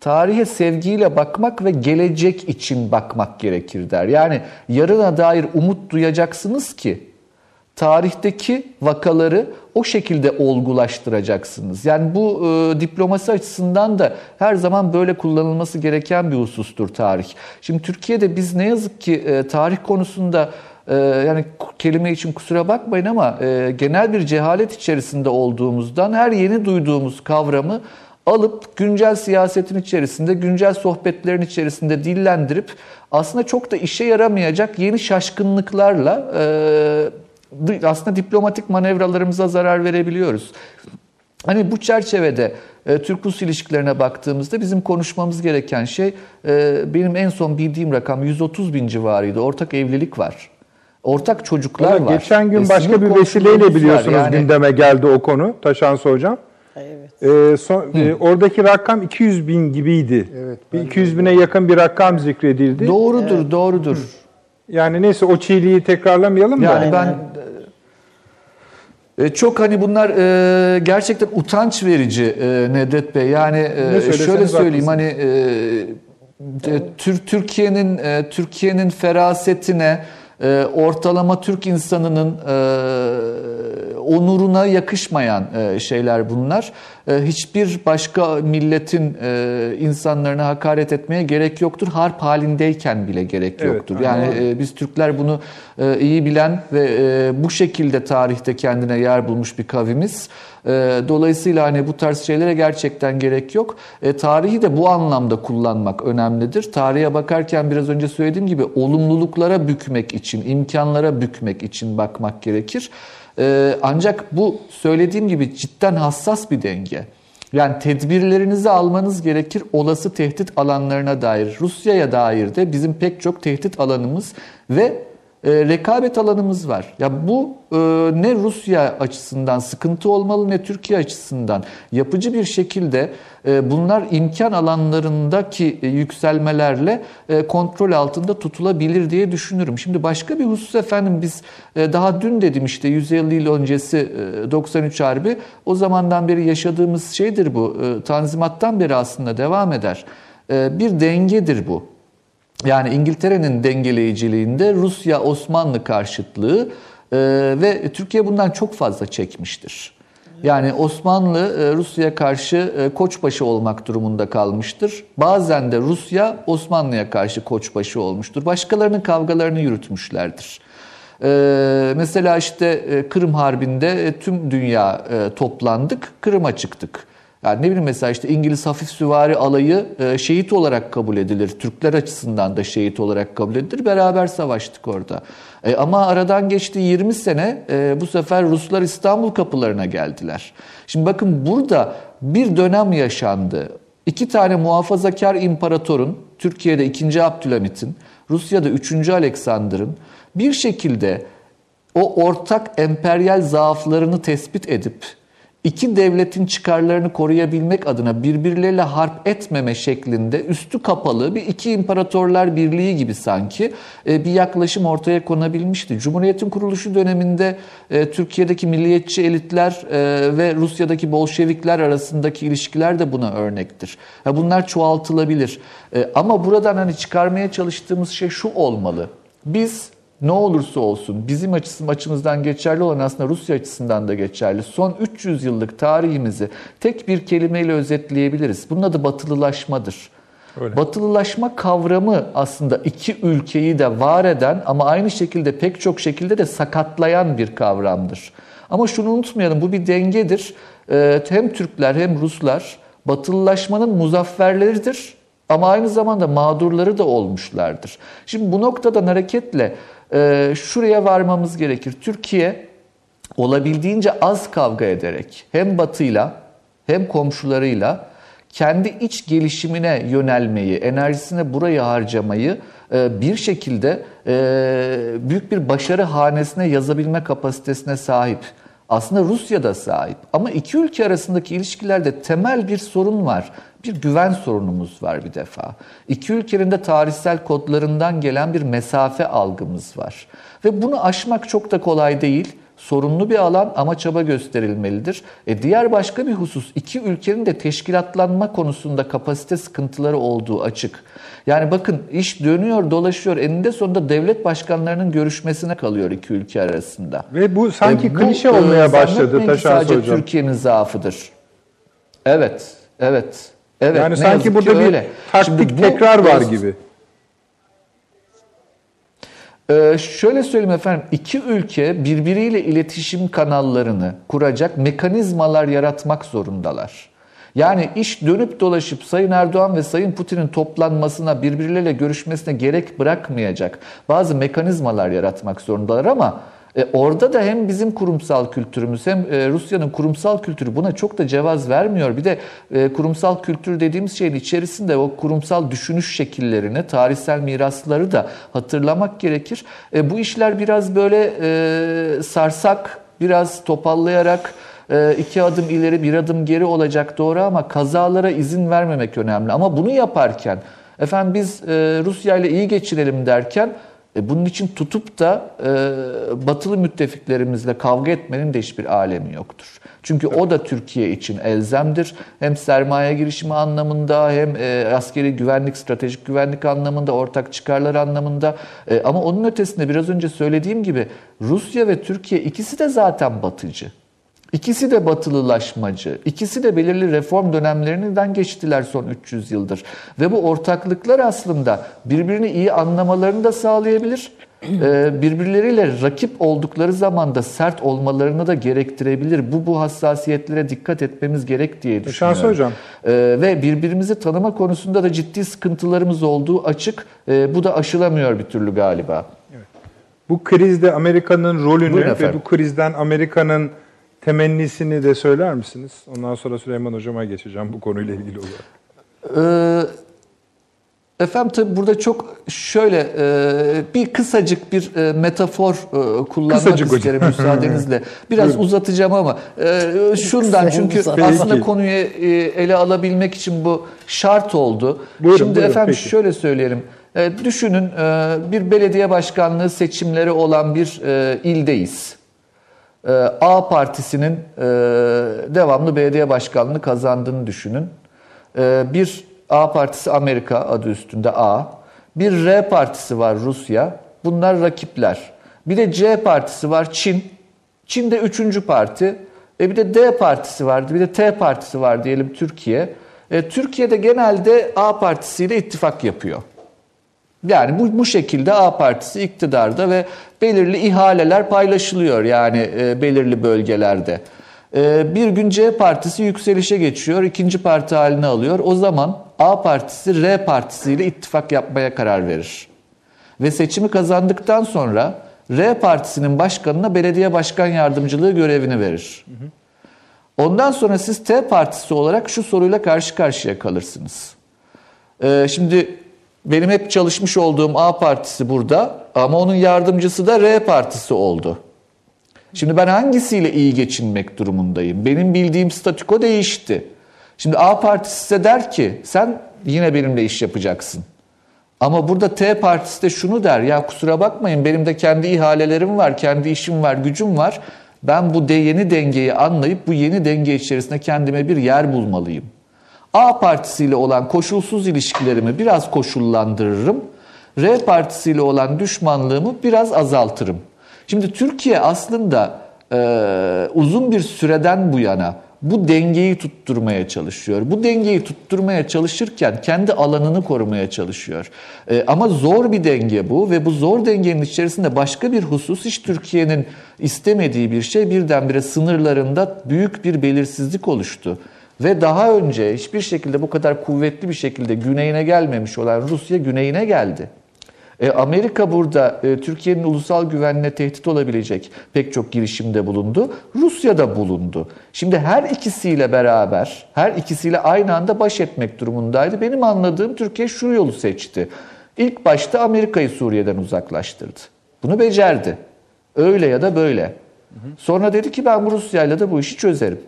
Tarihe sevgiyle bakmak ve gelecek için bakmak gerekir der. Yani yarına dair umut duyacaksınız ki tarihteki vakaları o şekilde olgulaştıracaksınız. Yani bu e, diplomasi açısından da her zaman böyle kullanılması gereken bir husustur tarih. Şimdi Türkiye'de biz ne yazık ki e, tarih konusunda e, yani kelime için kusura bakmayın ama e, genel bir cehalet içerisinde olduğumuzdan her yeni duyduğumuz kavramı alıp güncel siyasetin içerisinde, güncel sohbetlerin içerisinde dillendirip aslında çok da işe yaramayacak yeni şaşkınlıklarla e, aslında diplomatik manevralarımıza zarar verebiliyoruz. Hani bu çerçevede e, Türk-Rus ilişkilerine baktığımızda bizim konuşmamız gereken şey e, benim en son bildiğim rakam 130 bin civarıydı. Ortak evlilik var. Ortak çocuklar Ama var. Geçen gün e, başka bir vesileyle biliyorsunuz yani, gündeme geldi o konu Taşansı Hocam. Evet. Ee, son, e, oradaki rakam 200 bin gibiydi. Evet, bir 200 bine yakın bir rakam zikredildi. Doğrudur, evet. doğrudur. Hı. Yani neyse o çiğliği tekrarlamayalım yani da. Yani ben e, çok hani bunlar e, gerçekten utanç verici e, Nedret Bey. Yani e, şöyle söyleyeyim hani e, e, Türkiye'nin e, Türkiye'nin ferasetine e, ortalama Türk insanının e, onuruna yakışmayan e, şeyler bunlar. E, hiçbir başka milletin e, insanlarına hakaret etmeye gerek yoktur. Harp halindeyken bile gerek evet, yoktur. Yani e, biz Türkler bunu e, iyi bilen ve e, bu şekilde tarihte kendine yer bulmuş bir kavimiz. E, dolayısıyla hani bu tarz şeylere gerçekten gerek yok. E, tarihi de bu anlamda kullanmak önemlidir. Tarihe bakarken biraz önce söylediğim gibi olumluluklara bükmek için, imkanlara bükmek için bakmak gerekir. Ee, ancak bu söylediğim gibi cidden hassas bir denge. Yani tedbirlerinizi almanız gerekir olası tehdit alanlarına dair. Rusya'ya dair de bizim pek çok tehdit alanımız ve e, rekabet alanımız var. Ya bu e, ne Rusya açısından sıkıntı olmalı ne Türkiye açısından yapıcı bir şekilde e, bunlar imkan alanlarındaki e, yükselmelerle e, kontrol altında tutulabilir diye düşünürüm. Şimdi başka bir husus efendim biz e, daha dün dedim işte 150 yıl öncesi e, 93 Harbi o zamandan beri yaşadığımız şeydir bu. E, Tanzimattan beri aslında devam eder. E, bir dengedir bu. Yani İngiltere'nin dengeleyiciliğinde Rusya Osmanlı karşıtlığı e, ve Türkiye bundan çok fazla çekmiştir. Yani Osmanlı e, Rusya'ya karşı e, koçbaşı olmak durumunda kalmıştır. Bazen de Rusya Osmanlı'ya karşı koçbaşı olmuştur. Başkalarının kavgalarını yürütmüşlerdir. E, mesela işte Kırım Harbi'nde tüm dünya toplandık, Kırım'a çıktık. Yani ne bileyim mesela işte İngiliz hafif süvari alayı e, şehit olarak kabul edilir. Türkler açısından da şehit olarak kabul edilir. Beraber savaştık orada. E, ama aradan geçti 20 sene e, bu sefer Ruslar İstanbul kapılarına geldiler. Şimdi bakın burada bir dönem yaşandı. İki tane muhafazakar imparatorun, Türkiye'de 2. Abdülhamit'in, Rusya'da 3. Alexander'ın bir şekilde o ortak emperyal zaaflarını tespit edip iki devletin çıkarlarını koruyabilmek adına birbirleriyle harp etmeme şeklinde üstü kapalı bir iki imparatorlar birliği gibi sanki e, bir yaklaşım ortaya konabilmişti. Cumhuriyetin kuruluşu döneminde e, Türkiye'deki milliyetçi elitler e, ve Rusya'daki Bolşevikler arasındaki ilişkiler de buna örnektir. Bunlar çoğaltılabilir. Ama buradan hani çıkarmaya çalıştığımız şey şu olmalı. Biz ne olursa olsun bizim açısım, açımızdan geçerli olan aslında Rusya açısından da geçerli. Son 300 yıllık tarihimizi tek bir kelimeyle özetleyebiliriz. Bunun adı batılılaşmadır. Öyle. Batılılaşma kavramı aslında iki ülkeyi de var eden ama aynı şekilde pek çok şekilde de sakatlayan bir kavramdır. Ama şunu unutmayalım bu bir dengedir. Ee, hem Türkler hem Ruslar batılılaşmanın muzafferleridir ama aynı zamanda mağdurları da olmuşlardır. Şimdi bu noktadan hareketle şuraya varmamız gerekir. Türkiye olabildiğince az kavga ederek hem batıyla hem komşularıyla kendi iç gelişimine yönelmeyi, enerjisine burayı harcamayı e, bir şekilde e, büyük bir başarı hanesine yazabilme kapasitesine sahip. Aslında Rusya da sahip. Ama iki ülke arasındaki ilişkilerde temel bir sorun var. Bir güven sorunumuz var bir defa. İki ülkenin de tarihsel kodlarından gelen bir mesafe algımız var. Ve bunu aşmak çok da kolay değil. Sorunlu bir alan ama çaba gösterilmelidir. E diğer başka bir husus iki ülkenin de teşkilatlanma konusunda kapasite sıkıntıları olduğu açık. Yani bakın iş dönüyor dolaşıyor eninde sonunda devlet başkanlarının görüşmesine kalıyor iki ülke arasında. Ve bu sanki e, bu, klişe olmaya başladı Taşan sadece Hocam. Türkiye'nin zaafıdır. Evet, evet. Evet, yani sanki burada bir öyle. taktik Şimdi tekrar var gibi. Ee, şöyle söyleyeyim efendim, iki ülke birbiriyle iletişim kanallarını kuracak mekanizmalar yaratmak zorundalar. Yani iş dönüp dolaşıp Sayın Erdoğan ve Sayın Putin'in toplanmasına, birbirleriyle görüşmesine gerek bırakmayacak bazı mekanizmalar yaratmak zorundalar ama e, orada da hem bizim kurumsal kültürümüz hem e, Rusya'nın kurumsal kültürü buna çok da cevaz vermiyor. Bir de e, kurumsal kültür dediğimiz şeyin içerisinde o kurumsal düşünüş şekillerini, tarihsel mirasları da hatırlamak gerekir. E, bu işler biraz böyle e, sarsak, biraz topallayarak e, iki adım ileri bir adım geri olacak doğru ama kazalara izin vermemek önemli. Ama bunu yaparken efendim biz e, Rusya ile iyi geçirelim derken e, bunun için tutup da e, batılı müttefiklerimizle kavga etmenin de hiçbir alemi yoktur. Çünkü o da Türkiye için elzemdir. Hem sermaye girişimi anlamında hem e, askeri güvenlik, stratejik güvenlik anlamında, ortak çıkarlar anlamında. E, ama onun ötesinde biraz önce söylediğim gibi Rusya ve Türkiye ikisi de zaten batıcı. İkisi de batılılaşmacı, ikisi de belirli reform dönemlerinden geçtiler son 300 yıldır. Ve bu ortaklıklar aslında birbirini iyi anlamalarını da sağlayabilir. Ee, birbirleriyle rakip oldukları zaman da sert olmalarını da gerektirebilir. Bu bu hassasiyetlere dikkat etmemiz gerek diye düşünüyorum. Şansı hocam. Ee, ve birbirimizi tanıma konusunda da ciddi sıkıntılarımız olduğu açık. Ee, bu da aşılamıyor bir türlü galiba. Evet. Bu krizde Amerika'nın rolünü ve bu krizden Amerika'nın temennisini de söyler misiniz? Ondan sonra Süleyman Hocam'a geçeceğim bu konuyla ilgili olarak. Ee, Efendim tabi burada çok şöyle e, bir kısacık bir e, metafor e, kullanmak Kısacık hocam. isterim müsaadenizle. Biraz uzatacağım ama şundan çünkü uzat. aslında Peki. konuyu ele alabilmek için bu şart oldu. Buyurun, Şimdi buyurun, efendim peki. şöyle söyleyelim. Düşünün bir belediye başkanlığı seçimleri olan bir ildeyiz. E, A partisinin e, devamlı belediye başkanlığını kazandığını düşünün. E, bir A partisi Amerika adı üstünde A. Bir R partisi var Rusya. Bunlar rakipler. Bir de C partisi var Çin. Çin de üçüncü parti. E bir de D partisi vardı. Bir de T partisi var diyelim Türkiye. E, Türkiye'de genelde A partisiyle ittifak yapıyor. Yani bu, bu şekilde A partisi iktidarda ve belirli ihaleler paylaşılıyor yani e, belirli bölgelerde. E, bir gün C partisi yükselişe geçiyor, ikinci parti halini alıyor. O zaman A partisi R partisiyle ittifak yapmaya karar verir. Ve seçimi kazandıktan sonra R partisinin başkanına belediye başkan yardımcılığı görevini verir. Ondan sonra siz T partisi olarak şu soruyla karşı karşıya kalırsınız. Ee, şimdi benim hep çalışmış olduğum A partisi burada ama onun yardımcısı da R partisi oldu. Şimdi ben hangisiyle iyi geçinmek durumundayım? Benim bildiğim statüko değişti. Şimdi A partisi size der ki sen yine benimle iş yapacaksın. Ama burada T partisi de şunu der ya kusura bakmayın benim de kendi ihalelerim var, kendi işim var, gücüm var. Ben bu de yeni dengeyi anlayıp bu yeni denge içerisinde kendime bir yer bulmalıyım. A partisiyle olan koşulsuz ilişkilerimi biraz koşullandırırım. R partisiyle olan düşmanlığımı biraz azaltırım. Şimdi Türkiye aslında e, uzun bir süreden bu yana bu dengeyi tutturmaya çalışıyor. Bu dengeyi tutturmaya çalışırken kendi alanını korumaya çalışıyor. E, ama zor bir denge bu ve bu zor dengenin içerisinde başka bir husus hiç Türkiye'nin istemediği bir şey birdenbire sınırlarında büyük bir belirsizlik oluştu. Ve daha önce hiçbir şekilde bu kadar kuvvetli bir şekilde güneyine gelmemiş olan Rusya güneyine geldi. E, Amerika burada e, Türkiye'nin ulusal güvenliğine tehdit olabilecek pek çok girişimde bulundu. Rusya da bulundu. Şimdi her ikisiyle beraber, her ikisiyle aynı anda baş etmek durumundaydı. Benim anladığım Türkiye şu yolu seçti. İlk başta Amerika'yı Suriye'den uzaklaştırdı. Bunu becerdi. Öyle ya da böyle. Sonra dedi ki ben bu Rusya'yla da bu işi çözerim.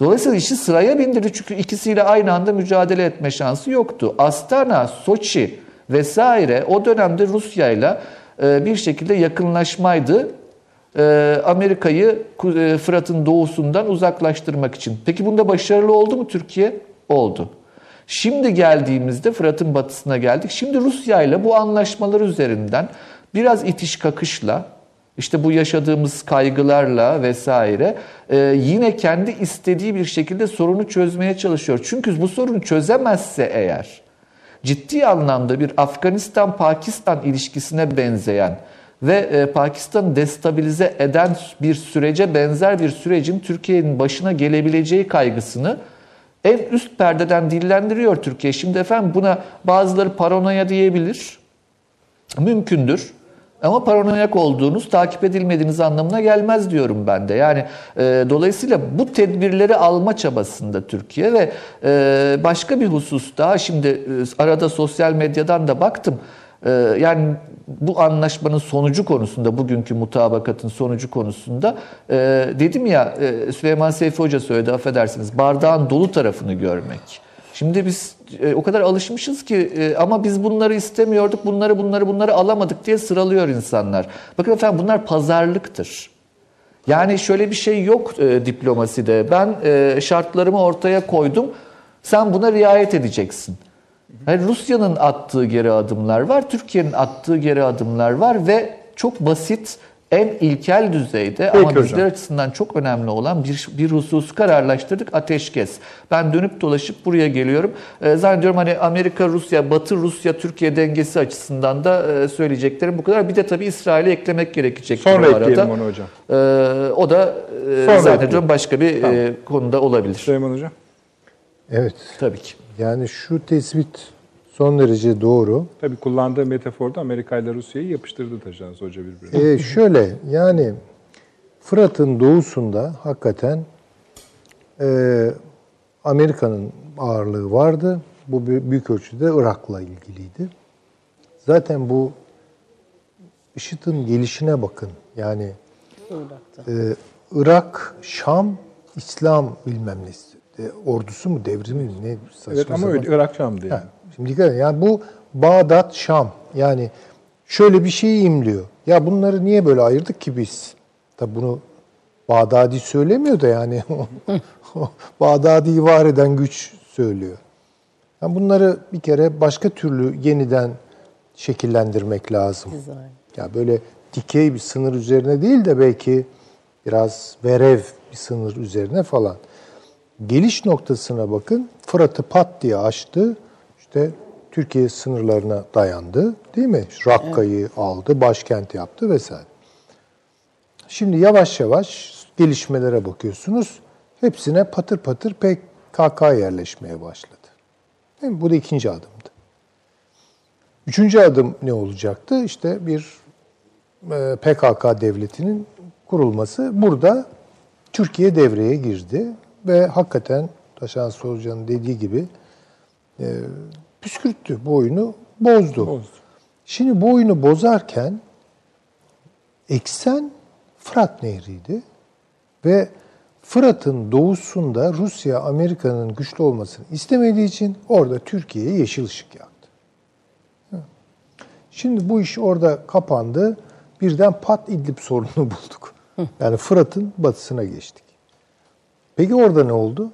Dolayısıyla işi sıraya bindirdi çünkü ikisiyle aynı anda mücadele etme şansı yoktu. Astana, Soçi vesaire o dönemde Rusya ile bir şekilde yakınlaşmaydı. E, Amerika'yı e, Fırat'ın doğusundan uzaklaştırmak için. Peki bunda başarılı oldu mu Türkiye? Oldu. Şimdi geldiğimizde Fırat'ın batısına geldik. Şimdi Rusya ile bu anlaşmalar üzerinden biraz itiş kakışla işte bu yaşadığımız kaygılarla vesaire e, yine kendi istediği bir şekilde sorunu çözmeye çalışıyor. Çünkü bu sorunu çözemezse eğer ciddi anlamda bir Afganistan-Pakistan ilişkisine benzeyen ve e, Pakistan'ı destabilize eden bir sürece benzer bir sürecin Türkiye'nin başına gelebileceği kaygısını en üst perdeden dillendiriyor Türkiye. Şimdi efendim buna bazıları paranoya diyebilir. Mümkündür. Ama paranoyak olduğunuz, takip edilmediğiniz anlamına gelmez diyorum ben de. Yani e, dolayısıyla bu tedbirleri alma çabasında Türkiye ve e, başka bir husus daha şimdi e, arada sosyal medyadan da baktım. E, yani bu anlaşmanın sonucu konusunda, bugünkü mutabakatın sonucu konusunda e, dedim ya e, Süleyman Seyfi Hoca söyledi affedersiniz bardağın dolu tarafını görmek. Şimdi biz o kadar alışmışız ki e, ama biz bunları istemiyorduk, bunları bunları bunları alamadık diye sıralıyor insanlar. Bakın efendim bunlar pazarlıktır. Yani şöyle bir şey yok e, diplomaside. Ben e, şartlarımı ortaya koydum, sen buna riayet edeceksin. Yani Rusya'nın attığı geri adımlar var, Türkiye'nin attığı geri adımlar var ve çok basit, en ilkel düzeyde Peki ama hocam. bizler açısından çok önemli olan bir, bir hususu kararlaştırdık ateşkes. Ben dönüp dolaşıp buraya geliyorum. Ee, zannediyorum hani Amerika, Rusya, Batı, Rusya, Türkiye dengesi açısından da e, söyleyeceklerim bu kadar. Bir de tabii İsrail'i eklemek gerekecek Sonra bu arada. ekleyelim onu hocam. Ee, o da e, Sonra zannediyorum ekleyelim. başka bir e, konuda olabilir. Süleyman Hocam. Evet. Tabii ki. Yani şu tespit son derece doğru. Tabii kullandığı metaforda Amerika ile Rusya'yı yapıştırdı Taşans Hoca birbirine. Ee, şöyle yani Fırat'ın doğusunda hakikaten e, Amerika'nın ağırlığı vardı. Bu bü- büyük ölçüde Irak'la ilgiliydi. Zaten bu IŞİD'in gelişine bakın. Yani Irak'ta. e, Irak, Şam, İslam bilmem nesi. E, ordusu mu, devrimi mi ne? saçma Evet ama öyle Irak Şam'dı yani. Ha, Şimdi dikkat edin. Yani bu Bağdat, Şam. Yani şöyle bir şeyi imliyor. Ya bunları niye böyle ayırdık ki biz? Tabi bunu Bağdadi söylemiyor da yani. Bağdadi'yi var eden güç söylüyor. Yani bunları bir kere başka türlü yeniden şekillendirmek lazım. Dizayn. Ya böyle dikey bir sınır üzerine değil de belki biraz verev bir sınır üzerine falan. Geliş noktasına bakın. Fırat'ı pat diye açtı. İşte Türkiye sınırlarına dayandı. Değil mi? Rakka'yı aldı, başkent yaptı vesaire. Şimdi yavaş yavaş gelişmelere bakıyorsunuz. Hepsine patır patır PKK yerleşmeye başladı. Değil mi? Bu da ikinci adımdı. Üçüncü adım ne olacaktı? İşte bir e, PKK devletinin kurulması. Burada Türkiye devreye girdi ve hakikaten Taşan Sorucan'ın dediği gibi e, püskürttü, bu oyunu bozdu. Bozdu. Şimdi bu oyunu bozarken eksen Fırat Nehri'ydi ve Fırat'ın doğusunda Rusya, Amerika'nın güçlü olmasını istemediği için orada Türkiye'ye yeşil ışık yaktı. Şimdi bu iş orada kapandı. Birden pat İdlib sorununu bulduk. Yani Fırat'ın batısına geçtik. Peki orada ne oldu?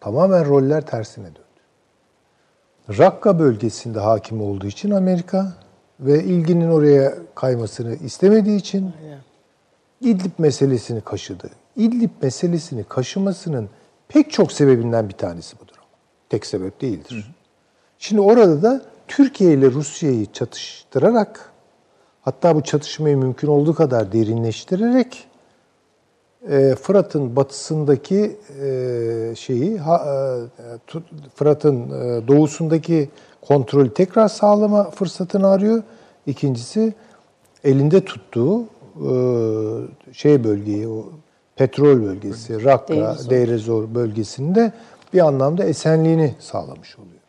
Tamamen roller tersine döndü. Rakka bölgesinde hakim olduğu için Amerika ve ilginin oraya kaymasını istemediği için İdlib meselesini kaşıdı. İdlib meselesini kaşımasının pek çok sebebinden bir tanesi budur. Tek sebep değildir. Şimdi orada da Türkiye ile Rusya'yı çatıştırarak hatta bu çatışmayı mümkün olduğu kadar derinleştirerek Fırat'ın batısındaki e, şeyi e, Fırat'ın e, doğusundaki kontrolü tekrar sağlama fırsatını arıyor. İkincisi elinde tuttuğu e, şey bölgeyi o petrol bölgesi Rakka. Deirezor bölgesinde bir anlamda esenliğini sağlamış oluyor.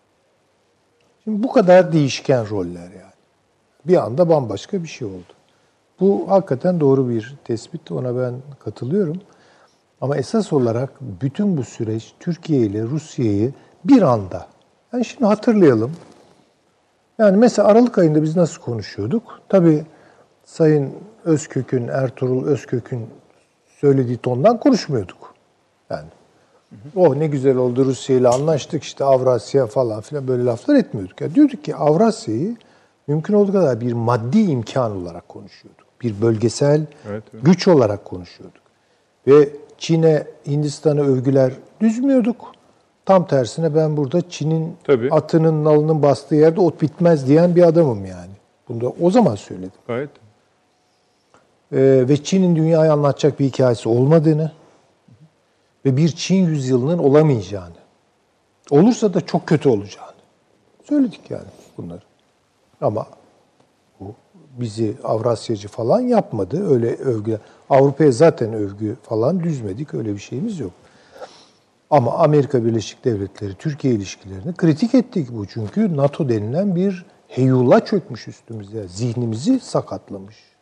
Şimdi bu kadar değişken roller yani. Bir anda bambaşka bir şey oldu. Bu hakikaten doğru bir tespit. Ona ben katılıyorum. Ama esas olarak bütün bu süreç Türkiye ile Rusya'yı bir anda. Yani şimdi hatırlayalım. Yani mesela Aralık ayında biz nasıl konuşuyorduk? Tabii Sayın Özkök'ün, Ertuğrul Özkök'ün söylediği tondan konuşmuyorduk. Yani oh ne güzel oldu Rusya ile anlaştık işte Avrasya falan filan böyle laflar etmiyorduk. Ya diyorduk ki Avrasya'yı mümkün olduğu kadar bir maddi imkan olarak konuşuyorduk. Bir bölgesel Evet, evet. güç olarak konuşuyorduk. Ve Çin'e, Hindistan'a övgüler düzmüyorduk. Tam tersine ben burada Çin'in Tabii. atının nalının bastığı yerde ot bitmez diyen bir adamım yani. Bunu da o zaman söyledim. Gayet. Ee, ve Çin'in dünyayı anlatacak bir hikayesi olmadığını ve bir Çin yüzyılının olamayacağını, olursa da çok kötü olacağını söyledik yani bunları. Ama bizi Avrasyacı falan yapmadı. Öyle övgü, Avrupa'ya zaten övgü falan düzmedik. Öyle bir şeyimiz yok. Ama Amerika Birleşik Devletleri Türkiye ilişkilerini kritik ettik bu. Çünkü NATO denilen bir heyula çökmüş üstümüze. Zihnimizi sakatlamış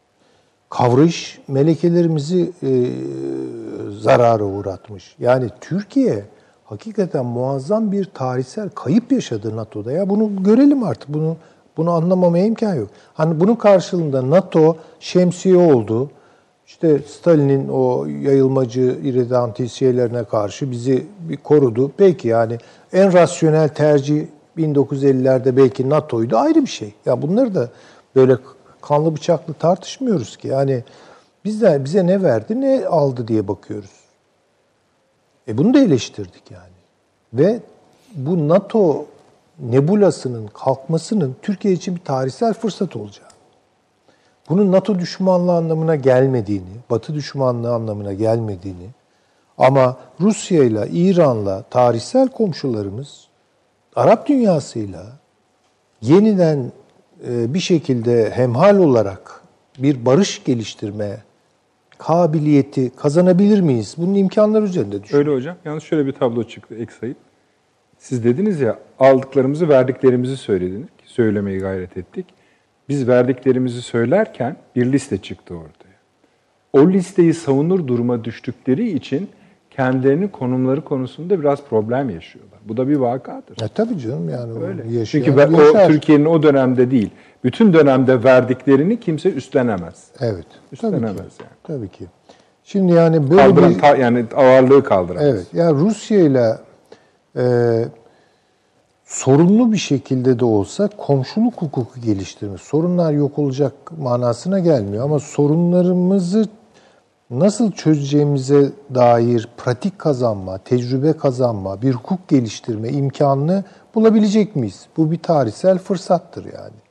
kavrayış melekelerimizi e, zarara uğratmış. Yani Türkiye hakikaten muazzam bir tarihsel kayıp yaşadı NATO'da. Ya bunu görelim artık. Bunu bunu anlamamaya imkan yok. Hani bunun karşılığında NATO şemsiye oldu. İşte Stalin'in o yayılmacı irredantist şeylerine karşı bizi bir korudu. Peki yani en rasyonel tercih 1950'lerde belki NATO'ydu ayrı bir şey. Ya bunları da böyle kanlı bıçaklı tartışmıyoruz ki. Yani bizler bize ne verdi ne aldı diye bakıyoruz. E bunu da eleştirdik yani. Ve bu NATO nebulasının kalkmasının Türkiye için bir tarihsel fırsat olacağı. Bunun NATO düşmanlığı anlamına gelmediğini, Batı düşmanlığı anlamına gelmediğini ama Rusya ile İran'la tarihsel komşularımız Arap dünyasıyla yeniden e, bir şekilde hemhal olarak bir barış geliştirme kabiliyeti kazanabilir miyiz? Bunun imkanları üzerinde düşünüyorum. Öyle hocam. Yalnız şöyle bir tablo çıktı ek sayıp. Siz dediniz ya aldıklarımızı verdiklerimizi söylediniz. Söylemeyi gayret ettik. Biz verdiklerimizi söylerken bir liste çıktı ortaya. O listeyi savunur duruma düştükleri için kendilerini konumları konusunda biraz problem yaşıyorlar. Bu da bir vakadır. E tabii canım yani Öyle. yaşayan Çünkü ben, o. Türkiye'nin o dönemde değil, bütün dönemde verdiklerini kimse üstlenemez. Evet. Tabii ki. Üstlenemez yani. Tabii ki. Şimdi yani böyle Kaldıran, bir ta- yani ağırlığı kaldıramaz. Evet. Yani Rusya ile e, sorunlu bir şekilde de olsa komşuluk hukuku geliştirme. Sorunlar yok olacak manasına gelmiyor ama sorunlarımızı nasıl çözeceğimize dair pratik kazanma, tecrübe kazanma, bir hukuk geliştirme imkanını bulabilecek miyiz? Bu bir tarihsel fırsattır yani.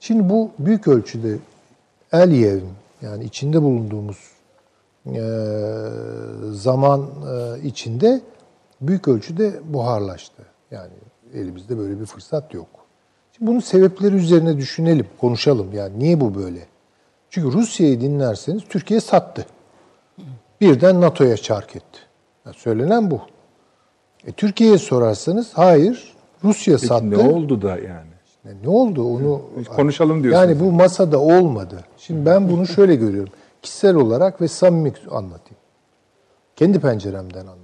Şimdi bu büyük ölçüde Eliyev'in yani içinde bulunduğumuz e, zaman e, içinde büyük ölçüde buharlaştı. Yani elimizde böyle bir fırsat yok. Şimdi bunun sebepleri üzerine düşünelim, konuşalım. Yani niye bu böyle? Çünkü Rusya'yı dinlerseniz Türkiye sattı. Birden NATO'ya çark etti. Yani söylenen bu. E, Türkiye'ye sorarsanız hayır Rusya Peki sattı. ne oldu da yani? Yani ne oldu onu Konuşalım diyorsunuz. Yani bu masada olmadı. Şimdi ben bunu şöyle görüyorum. Kişisel olarak ve samimi anlatayım. Kendi penceremden anlatayım.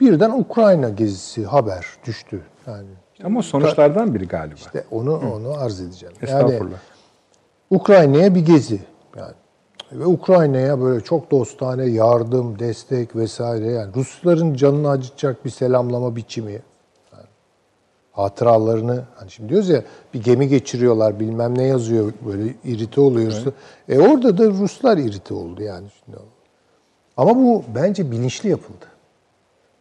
Birden Ukrayna gezisi haber düştü. Yani Ama sonuçlardan biri galiba. işte onu onu arz edeceğim. Yani Estağfurullah. Ukrayna'ya bir gezi. Yani ve Ukrayna'ya böyle çok dostane yardım, destek vesaire yani Rusların canını acıtacak bir selamlama biçimi. Yani hatıralarını hani şimdi diyoruz ya bir gemi geçiriyorlar bilmem ne yazıyor böyle irite oluyoruz. E orada da Ruslar irite oldu yani şimdi. Ama bu bence bilinçli yapıldı.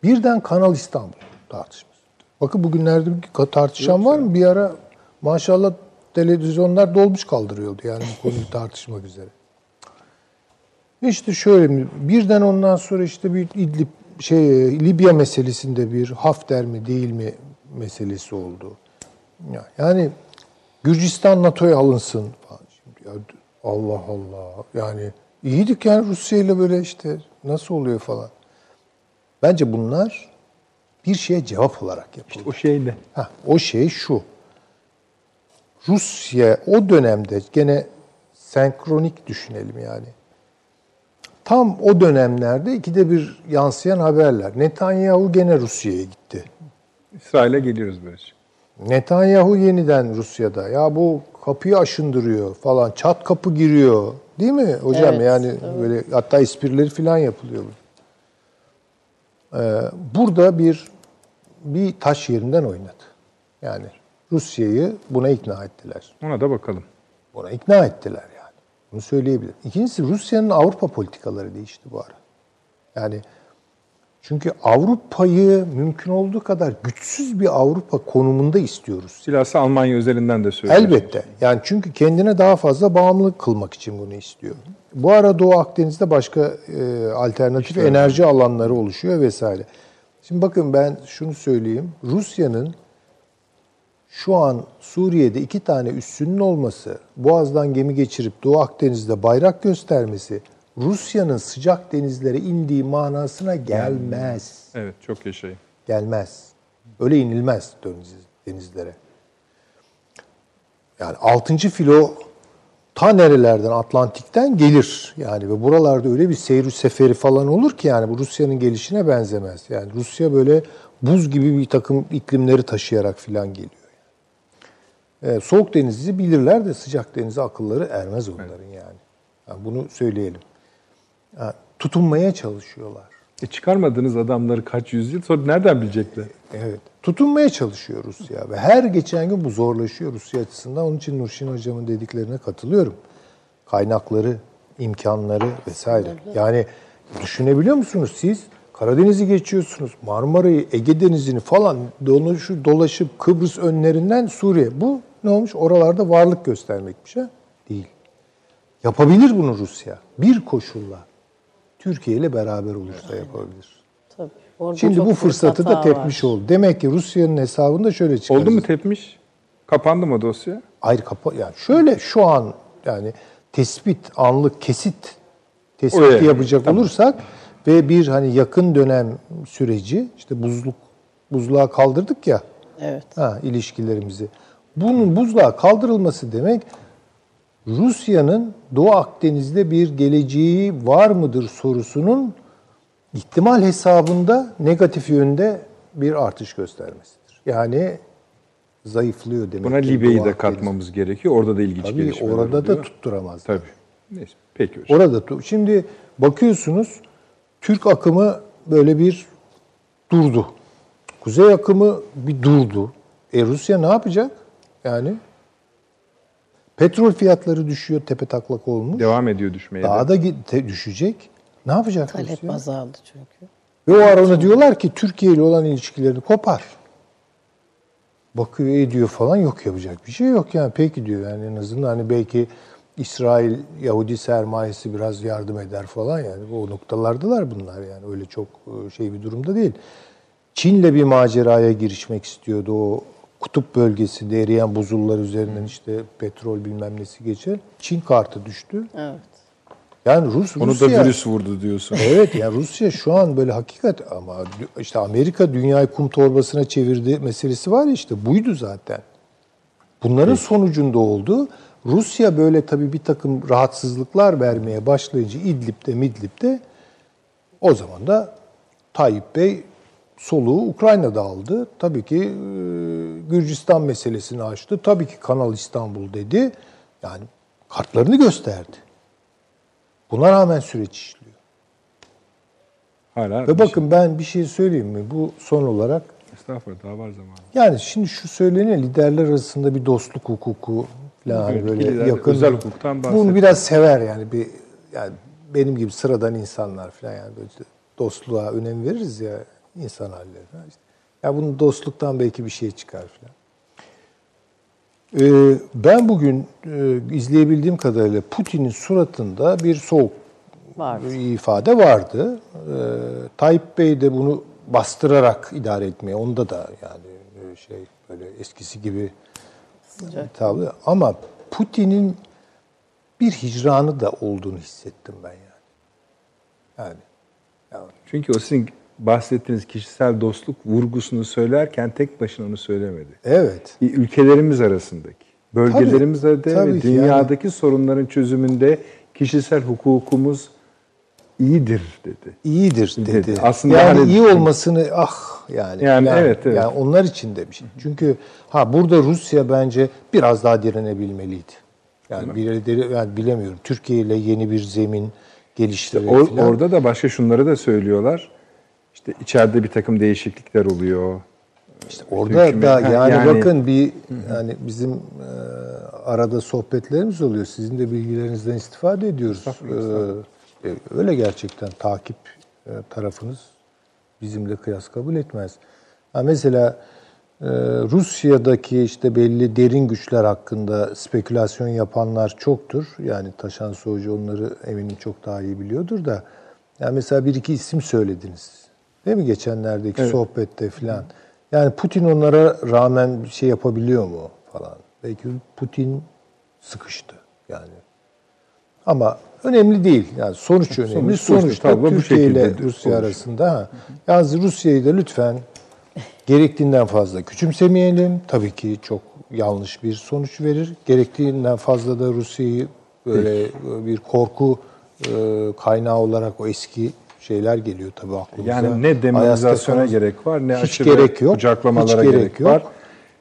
Birden Kanal İstanbul tartışması. Bakın bugünlerde bir tartışan var mı? Bir ara maşallah televizyonlar dolmuş kaldırıyordu yani bu konuyu tartışmak üzere. İşte şöyle? Birden ondan sonra işte bir İdlib şey Libya meselesinde bir Hafter mi değil mi meselesi oldu. Ya- Yani Gürcistan NATO'ya alınsın falan. Şimdi ya Allah Allah. Yani iyiydik yani Rusya ile böyle işte nasıl oluyor falan. Bence bunlar bir şeye cevap olarak yapıldı. O şey ne? Ha, o şey şu. Rusya o dönemde gene senkronik düşünelim yani. Tam o dönemlerde ikide bir yansıyan haberler. Netanyahu gene Rusya'ya gitti. İsrail'e geliyoruz böylece. Netanyahu yeniden Rusya'da. Ya bu kapıyı aşındırıyor falan. Çat kapı giriyor. Değil mi hocam? Evet, yani böyle hatta esprileri falan yapılıyor. Ee, burada bir bir taş yerinden oynadı. Yani Rusya'yı buna ikna ettiler. Ona da bakalım. Buna ikna ettiler yani. Bunu söyleyebilirim. İkincisi Rusya'nın Avrupa politikaları değişti bu ara. Yani çünkü Avrupa'yı mümkün olduğu kadar güçsüz bir Avrupa konumunda istiyoruz. Silahsı Almanya özelinden de söylüyorsunuz. Elbette. Yani çünkü kendine daha fazla bağımlılık kılmak için bunu istiyor. Bu ara Doğu Akdeniz'de başka e, alternatif enerji alanları oluşuyor vesaire. Şimdi bakın ben şunu söyleyeyim. Rusya'nın şu an Suriye'de iki tane üssünün olması, Boğaz'dan gemi geçirip Doğu Akdeniz'de bayrak göstermesi, Rusya'nın sıcak denizlere indiği manasına gelmez. Evet çok yaşayın. Gelmez. Öyle inilmez deniz, denizlere. Yani 6. filo ta nerelerden Atlantik'ten gelir. Yani ve buralarda öyle bir seyir seferi falan olur ki yani bu Rusya'nın gelişine benzemez. Yani Rusya böyle buz gibi bir takım iklimleri taşıyarak falan geliyor. Yani. Ee, soğuk denizi bilirler de sıcak denize akılları ermez onların yani. yani bunu söyleyelim. Yani tutunmaya çalışıyorlar. E çıkarmadığınız adamları kaç yüzyıl sonra nereden bilecekler? Evet. Tutunmaya çalışıyor Rusya ve her geçen gün bu zorlaşıyor Rusya açısından. Onun için Nurşin Hocam'ın dediklerine katılıyorum. Kaynakları, imkanları vesaire. Yani düşünebiliyor musunuz siz? Karadeniz'i geçiyorsunuz, Marmara'yı, Ege Denizi'ni falan dolaşıp, dolaşıp Kıbrıs önlerinden Suriye. Bu ne olmuş? Oralarda varlık göstermekmiş ha? Değil. Yapabilir bunu Rusya. Bir koşulla. Türkiye ile beraber olursa yapabilir. Orada Şimdi bu fırsatı da tepmiş var. oldu. Demek ki Rusya'nın hesabında şöyle çıkarız. Oldu mu tepmiş? Kapandı mı dosya? Ayrı kapa yani şöyle şu an yani tespit anlık kesit tespiti Öyle. yapacak Tamam. olursak ve bir hani yakın dönem süreci işte buzluk buzluğa kaldırdık ya. Evet. Ha, ilişkilerimizi. Bunun buzluğa kaldırılması demek Rusya'nın Doğu Akdeniz'de bir geleceği var mıdır sorusunun ihtimal hesabında negatif yönde bir artış göstermesidir. Yani zayıflıyor demek. Buna Libya'yı da katmamız gerekiyor. Orada da ilginç Tabii gelişmeler orada da tutturamaz. Tabii. Neyse. Peki hocam. Orada tu- şimdi bakıyorsunuz Türk akımı böyle bir durdu. Kuzey akımı bir durdu. E Rusya ne yapacak? Yani petrol fiyatları düşüyor, tepe taklak olmuş. Devam ediyor düşmeye. de. Daha da gi- te- düşecek. Ne yapacak Talep Rusya? azaldı çünkü. Ve o ara ona diyorlar ki Türkiye ile olan ilişkilerini kopar. Bakıyor ediyor falan yok yapacak bir şey yok yani peki diyor yani en azından hani belki İsrail Yahudi sermayesi biraz yardım eder falan yani o noktalardalar bunlar yani öyle çok e, şey bir durumda değil. Çin'le bir maceraya girişmek istiyordu o kutup bölgesinde eriyen buzullar üzerinden işte petrol bilmem nesi geçer. Çin kartı düştü. Evet. Yani Rus Onu Rusya, da virüs vurdu diyorsun. Evet yani Rusya şu an böyle hakikat ama işte Amerika dünyayı kum torbasına çevirdi meselesi var ya işte buydu zaten. Bunların sonucunda oldu. Rusya böyle tabii bir takım rahatsızlıklar vermeye başlayınca İdlib'de Midlib'de o zaman da Tayyip Bey soluğu Ukrayna'da aldı. Tabii ki e, Gürcistan meselesini açtı. Tabii ki Kanal İstanbul dedi. Yani kartlarını gösterdi. Buna rağmen süreç işliyor. Hala Ve bakın ben bir şey söyleyeyim mi? Bu son olarak Estağfurullah daha var zaman. yani şimdi şu söyleniyor liderler arasında bir dostluk hukuku falan Evet, böyle lider yakın. özel hukuktan bahsediyor. Bunu biraz sever yani bir yani benim gibi sıradan insanlar falan yani böyle dostluğa önem veririz ya insan halleri falan işte. Ya bunun dostluktan belki bir şey çıkar falan. Ee, ben bugün e, izleyebildiğim kadarıyla Putin'in suratında bir soğuk Vardı. ifade vardı. Ee, Tayyip Bey de bunu bastırarak idare etmeye, onda da yani e, şey böyle eskisi gibi tabi. Ama Putin'in bir hicranı da olduğunu hissettim ben yani. Yani, yani Çünkü o sizin bahsettiğiniz kişisel dostluk vurgusunu söylerken tek başına onu söylemedi. evet. Ülkelerimiz arasındaki, bölgelerimiz arasında tabii ve ki dünyadaki sorunların çözümünde kişisel hukukumuz iyidir dedi. iyidir dedi. Dedi. Aslında yani hani- iyi olmasını ah yani. Yani evet, evet. Yani onlar için demiş. Çünkü ha burada Rusya bence biraz daha direnebilmeliydi. Yani birileri yani bilemiyorum. Türkiye ile yeni bir zemin geliştirir O- falan. orada da başka şunları da söylüyorlar. İşte içeride bir takım değişiklikler oluyor. Orada hükümet- da yani, yani- bakın bir yani bizim e, arada sohbetlerimiz oluyor. Sizin de bilgilerinizden istifade ediyoruz. E, e, öyle gerçekten takip e, tarafınız bizimle kıyas kabul etmez. Ha, mesela e, Rusya'daki işte belli derin güçler hakkında spekülasyon yapanlar çoktur. Yani Taşan Soğucu onları eminim çok daha iyi biliyordur da. Yani mesela bir iki isim söylediniz. Değil mi geçenlerdeki sohbette filan. Yani Putin onlara rağmen bir şey yapabiliyor mu falan. Belki Putin sıkıştı yani. Ama önemli değil. Yani sonuç önemli. Sonuç- sonuçta tablo bu Türkiye ile şekilde Rusya oluşuyor. arasında. Ha. Yalnız Rusya'yı da lütfen gerektiğinden fazla küçümsemeyelim. Tabii ki çok yanlış bir sonuç verir. Gerektiğinden fazla da Rusya'yı böyle bir korku e, kaynağı olarak o eski şeyler geliyor tabii aklımıza. Yani ne demonizasyona gerek var, ne hiç aşırı gerek yok. kucaklamalara hiç gerek var.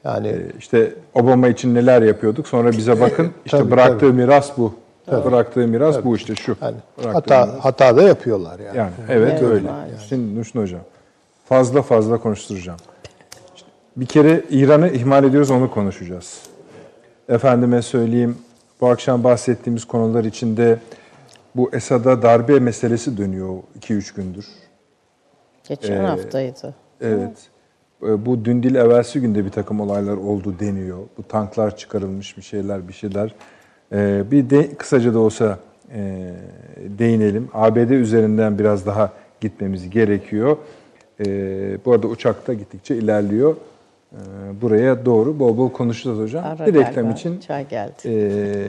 Yani Ee, İşte Obama için neler yapıyorduk. Sonra bize bakın işte tabii, bıraktığı tabii. miras bu. Bıraktığı miras bu işte şu. yani hata miras. hata da yapıyorlar yani. Yani evet, Evet, öyle. maalesef. Şimdi Nuşun Hocam fazla fazla konuşturacağım. Bir kere İran'ı ihmal ediyoruz onu konuşacağız. Efendime söyleyeyim bu akşam bahsettiğimiz konular içinde bu Esad'a darbe meselesi dönüyor 2-3 gündür. Geçen Ee, haftaydı. Evet. E, Bu dün değil evvelsi günde bir takım olaylar oldu deniyor. Bu tanklar çıkarılmış bir şeyler bir şeyler. E, Bir de kısaca da olsa e, değinelim. ABD üzerinden biraz daha gitmemiz gerekiyor. E, bu arada uçakta gittikçe ilerliyor. E, buraya doğru bol bol konuşacağız hocam. Ara bir reklam için Çay geldi. e,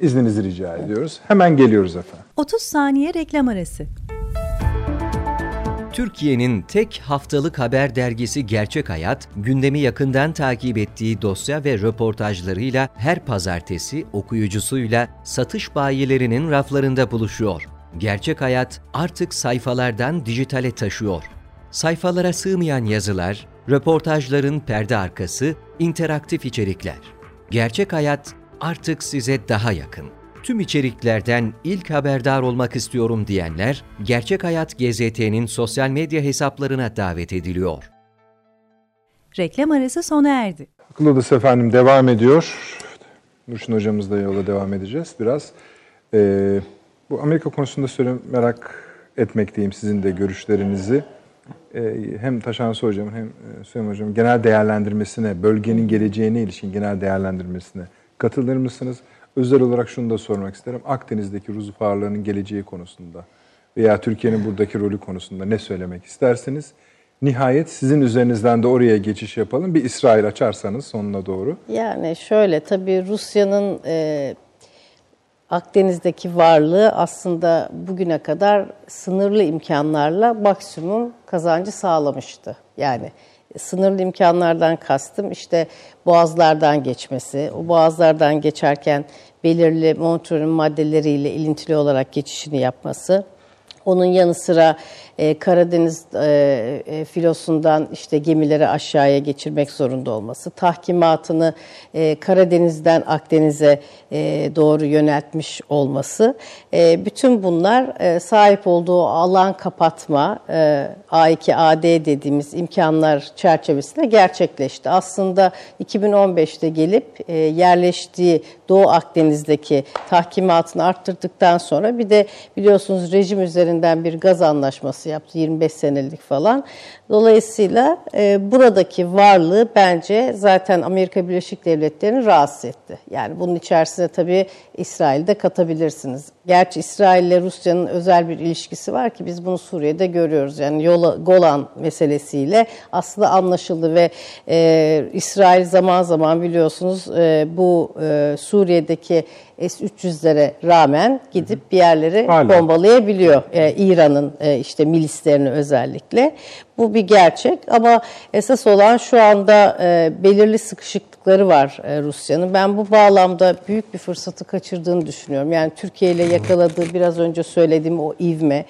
izninizi rica ediyoruz. Hemen geliyoruz efendim. 30 saniye reklam arası. Türkiye'nin tek haftalık haber dergisi Gerçek Hayat, gündemi yakından takip ettiği dosya ve röportajlarıyla her pazartesi okuyucusuyla satış bayilerinin raflarında buluşuyor. Gerçek Hayat artık sayfalardan dijitale taşıyor. Sayfalara sığmayan yazılar, röportajların perde arkası, interaktif içerikler. Gerçek Hayat artık size daha yakın. Tüm içeriklerden ilk haberdar olmak istiyorum diyenler, Gerçek Hayat GZT'nin sosyal medya hesaplarına davet ediliyor. Reklam arası sona erdi. Akıl Odası efendim devam ediyor. Nurşin hocamızla yola devam edeceğiz biraz. Ee, bu Amerika konusunda söyle merak etmekteyim sizin de görüşlerinizi. Ee, hem Taşansı hocamın hem e, Süleyman hocamın genel değerlendirmesine, bölgenin geleceğine ilişkin genel değerlendirmesine katılır mısınız? Özel olarak şunu da sormak isterim. Akdeniz'deki Rus varlığının geleceği konusunda veya Türkiye'nin buradaki rolü konusunda ne söylemek istersiniz? Nihayet sizin üzerinizden de oraya geçiş yapalım. Bir İsrail açarsanız sonuna doğru. Yani şöyle tabii Rusya'nın e, Akdeniz'deki varlığı aslında bugüne kadar sınırlı imkanlarla maksimum kazancı sağlamıştı. Yani sınırlı imkanlardan kastım işte boğazlardan geçmesi, o boğazlardan geçerken belirli Montreux'un maddeleriyle ilintili olarak geçişini yapması, onun yanı sıra e, Karadeniz e, e, filosundan işte gemileri aşağıya geçirmek zorunda olması, tahkimatını e, Karadeniz'den Akdeniz'e e, doğru yöneltmiş olması, e, bütün bunlar e, sahip olduğu alan kapatma, e, A2AD dediğimiz imkanlar çerçevesinde gerçekleşti. Aslında 2015'te gelip e, yerleştiği Doğu Akdeniz'deki tahkimatını arttırdıktan sonra bir de biliyorsunuz rejim üzerinden bir gaz anlaşması yaptı 25 senelik falan. Dolayısıyla e, buradaki varlığı bence zaten Amerika Birleşik Devletleri'ni rahatsız etti. Yani bunun içerisine tabii İsrail'de katabilirsiniz. Gerçi İsrail ile Rusya'nın özel bir ilişkisi var ki biz bunu Suriye'de görüyoruz. Yani Yola, Golan meselesiyle aslında anlaşıldı ve e, İsrail zaman zaman biliyorsunuz e, bu e, Suriye'deki S-300'lere rağmen gidip bir yerleri Hala. bombalayabiliyor. E, İran'ın e, işte milislerini özellikle. Bu bir gerçek ama esas olan şu anda e, belirli sıkışıklıkları var e, Rusya'nın. Ben bu bağlamda büyük bir fırsatı kaçırdığını düşünüyorum. Yani Türkiye ile yakaladığı biraz önce söylediğim o ivme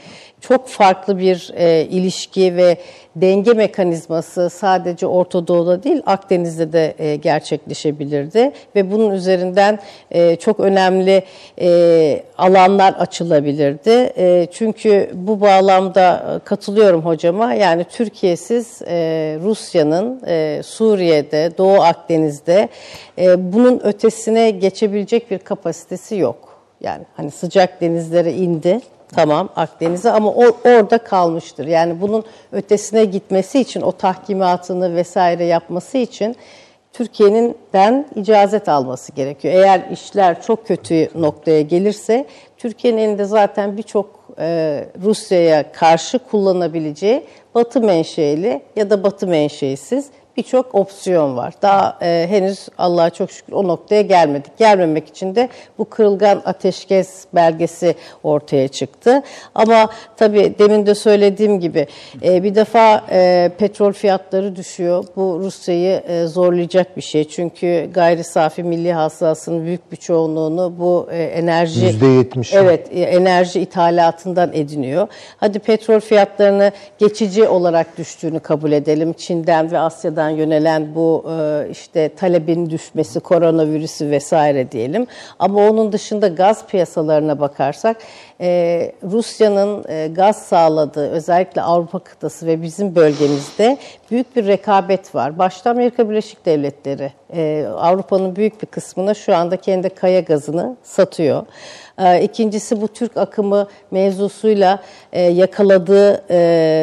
çok farklı bir e, ilişki ve denge mekanizması sadece Orta Doğu'da değil Akdeniz'de de e, gerçekleşebilirdi ve bunun üzerinden e, çok önemli e, alanlar açılabilirdi. E, çünkü bu bağlamda e, katılıyorum hocama yani Türkiye'siz e, Rusya'nın e, Suriye'de, Doğu Akdeniz'de e, bunun ötesine geçebilecek bir kapasitesi yok. Yani hani sıcak denizlere indi Tamam Akdeniz'e ama or, orada kalmıştır. Yani bunun ötesine gitmesi için o tahkimatını vesaire yapması için Türkiye'nin icazet alması gerekiyor. Eğer işler çok kötü noktaya gelirse Türkiye'nin elinde zaten birçok e, Rusya'ya karşı kullanabileceği batı menşeili ya da batı menşeisiz birçok opsiyon var. Daha e, henüz Allah'a çok şükür o noktaya gelmedik. Gelmemek için de bu kırılgan ateşkes belgesi ortaya çıktı. Ama tabii demin de söylediğim gibi e, bir defa e, petrol fiyatları düşüyor. Bu Rusya'yı e, zorlayacak bir şey. Çünkü gayri safi milli hasılasının büyük bir çoğunluğunu bu e, enerji %70. Evet, e, enerji ithalatından ediniyor. Hadi petrol fiyatlarını geçici olarak düştüğünü kabul edelim. Çin'den ve Asya'dan yönelen bu e, işte talebin düşmesi, koronavirüsü vesaire diyelim. Ama onun dışında gaz piyasalarına bakarsak e, Rusya'nın e, gaz sağladığı özellikle Avrupa kıtası ve bizim bölgemizde büyük bir rekabet var. Başta Amerika Birleşik Devletleri Avrupa'nın büyük bir kısmına şu anda kendi kaya gazını satıyor. İkincisi bu Türk akımı mevzusuyla yakaladığı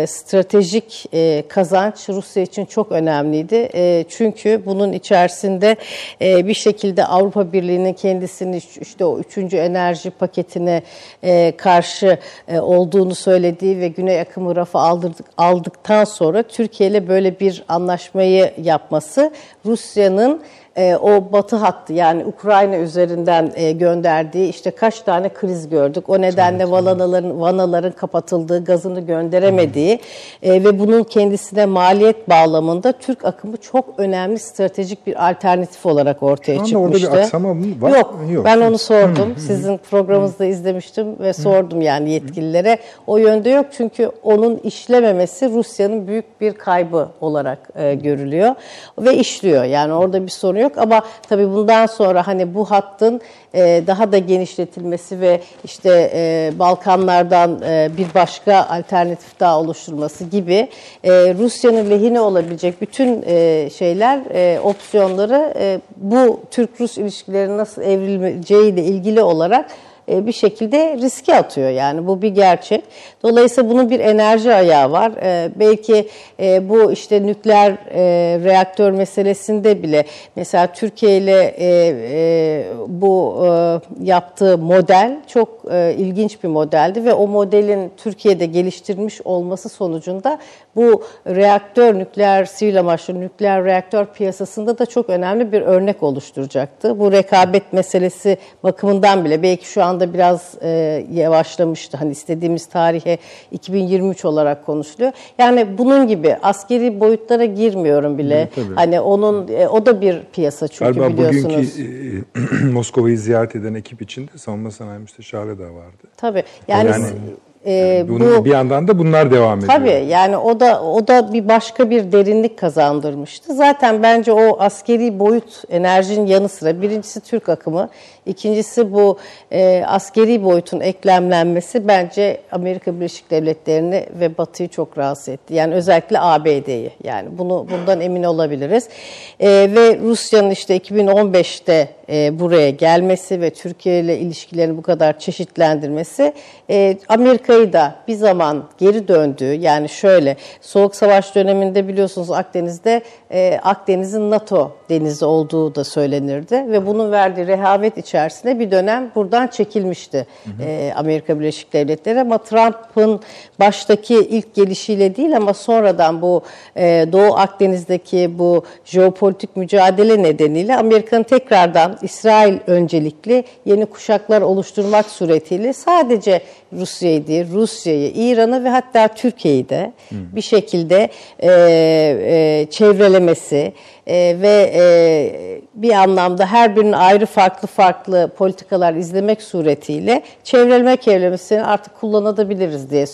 stratejik kazanç Rusya için çok önemliydi. Çünkü bunun içerisinde bir şekilde Avrupa Birliği'nin kendisini işte o üçüncü enerji paketine karşı olduğunu söylediği ve Güney akımı rafa aldıktan sonra Türkiye ile böyle bir anlaşmayı yapması Rusya'nın e, o batı hattı yani Ukrayna üzerinden e, gönderdiği işte kaç tane kriz gördük. O nedenle vanaların vanaların kapatıldığı, gazını gönderemediği e, ve bunun kendisine maliyet bağlamında Türk akımı çok önemli stratejik bir alternatif olarak ortaya Şu anda orada bir çıkmıştı. aksama mı var? Yok, Yok. ben onu sordum. Sizin programınızda izlemiştim ve sordum yani yetkililere. O yönde yok çünkü onun işlememesi Rusya'nın büyük bir kaybı olarak e, görülüyor ve işliyor. Yani orada bir sorun yok. Ama tabii bundan sonra hani bu hattın e, daha da genişletilmesi ve işte e, Balkanlardan e, bir başka alternatif daha oluşturulması gibi e, Rusya'nın lehine olabilecek bütün e, şeyler, e, opsiyonları e, bu Türk-Rus ilişkilerinin nasıl evrileceğiyle ilgili olarak bir şekilde riske atıyor yani bu bir gerçek. Dolayısıyla bunun bir enerji ayağı var. E, belki e, bu işte nükleer e, reaktör meselesinde bile mesela Türkiye ile e, e, bu e, yaptığı model çok e, ilginç bir modeldi ve o modelin Türkiye'de geliştirilmiş olması sonucunda bu reaktör nükleer sivil amaçlı nükleer reaktör piyasasında da çok önemli bir örnek oluşturacaktı. Bu rekabet meselesi bakımından bile belki şu anda biraz e, yavaşlamıştı. Hani istediğimiz tarihe 2023 olarak konuşuluyor. Yani bunun gibi askeri boyutlara girmiyorum bile. Hani onun e, o da bir piyasa çünkü Galiba biliyorsunuz. bugünkü e, Moskova'yı ziyaret eden ekip içinde savunma sanayi müsteşarı da vardı. Tabii. Yani, Yani, e, Yani bunun- bu bir yandan da bunlar devam ediyor. Tabii yani o da o da bir başka bir derinlik kazandırmıştı. Zaten bence o askeri boyut enerjinin yanı sıra birincisi Türk akımı, ikincisi bu e, askeri boyutun eklemlenmesi bence Amerika Birleşik Devletleri'ni ve Batı'yı çok rahatsız etti. Yani özellikle ABD'yi. Yani bunu bundan emin olabiliriz. E, ve Rusya'nın işte 2015'te e, buraya gelmesi ve Türkiye ile ilişkilerini bu kadar çeşitlendirmesi e, Amerika'yı da bir zaman geri döndüğü yani şöyle Soğuk Savaş döneminde biliyorsunuz Akdeniz'de e, Akdeniz'in NATO denizi olduğu da söylenirdi ve bunun verdiği rehavet içerisinde bir dönem buradan çekilmişti e, Amerika Birleşik Devletleri. Ama Trump'ın baştaki ilk gelişiyle değil ama sonradan bu e, Doğu Akdeniz'deki bu jeopolitik mücadele nedeniyle Amerika'nın tekrardan İsrail öncelikli yeni kuşaklar oluşturmak suretiyle sadece Rusya'yı değil, Rusya'yı, İran'ı ve hatta Türkiye'yi de bir şekilde e, e, çevrelemesi e, ve e, bir anlamda her birinin ayrı farklı farklı politikalar izlemek suretiyle çevreleme kelimesini artık kullanabiliriz diye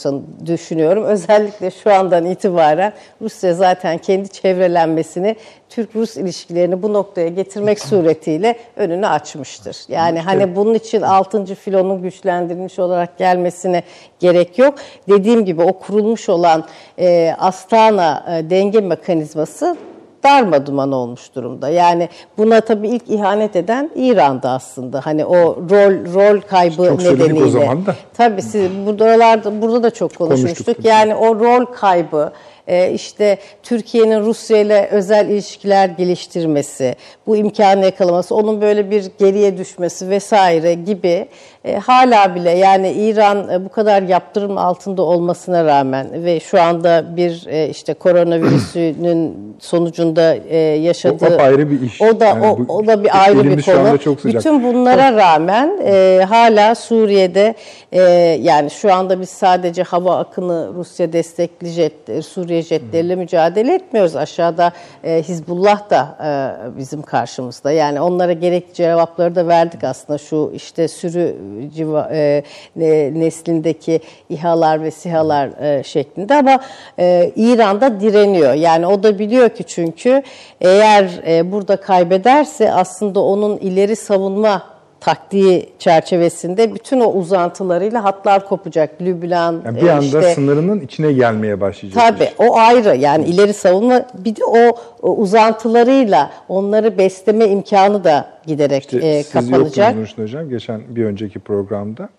düşünüyorum. Özellikle şu andan itibaren Rusya zaten kendi çevrelenmesini Türk-Rus ilişkilerini bu noktaya getirmek suretiyle önünü açmıştır. Yani hani bunun için 6. filonun güçlendirilmiş olarak gelmesine gerek yok. Dediğim gibi o kurulmuş olan e, Astana e, denge mekanizması darmaduman olmuş durumda. Yani buna tabii ilk ihanet eden İran'da aslında. Hani o rol rol kaybı Çok nedeniyle. o zaman da. Tabii siz buralarda burada da çok konuşmuştuk. Konuştuk. Yani o rol kaybı e, işte Türkiye'nin Rusya ile özel ilişkiler geliştirmesi, bu imkanı yakalaması, onun böyle bir geriye düşmesi vesaire gibi e, hala bile yani İran e, bu kadar yaptırım altında olmasına rağmen ve şu anda bir e, işte koronavirüsünün sonucunda e, yaşadığı O apayrı bir iş. O da Yani o, bu- o da bir ayrı bir konu. çok sıcak. Bütün bunlara rağmen e, hala Suriye'de e, yani şu anda biz sadece hava akını Rusya destekli jet, e, Suriye jetleriyle mücadele etmiyoruz. Aşağıda e, Hizbullah da e, bizim karşımızda. Yani onlara gerekli cevapları da verdik aslında şu işte sürü civa, e, ne- neslindeki İHA'lar ve SİHA'lar e, şeklinde ama e, İran'da direniyor. Yani o da biliyor ki çünkü eğer e, burada kaybederse aslında onun ileri savunma taktiği çerçevesinde bütün o uzantılarıyla hatlar kopacak. Lübnan, Yani bir anda işte, sınırının içine gelmeye başlayacak. Tabii o ayrı yani ileri savunma bir de o, o uzantılarıyla onları besleme imkanı da giderek İşte e, siz kapanacak. yoktunuz Nurşin Hocam. Geçen bir önceki programda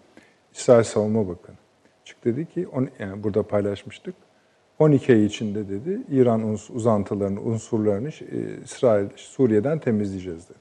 İsrail Savunma Bakanı çıktı dedi ki, on, yani burada paylaşmıştık. 12 ay içinde dedi İran uns- uzantılarını, unsurlarını e, İsrail, Suriye'den temizleyeceğiz dedi.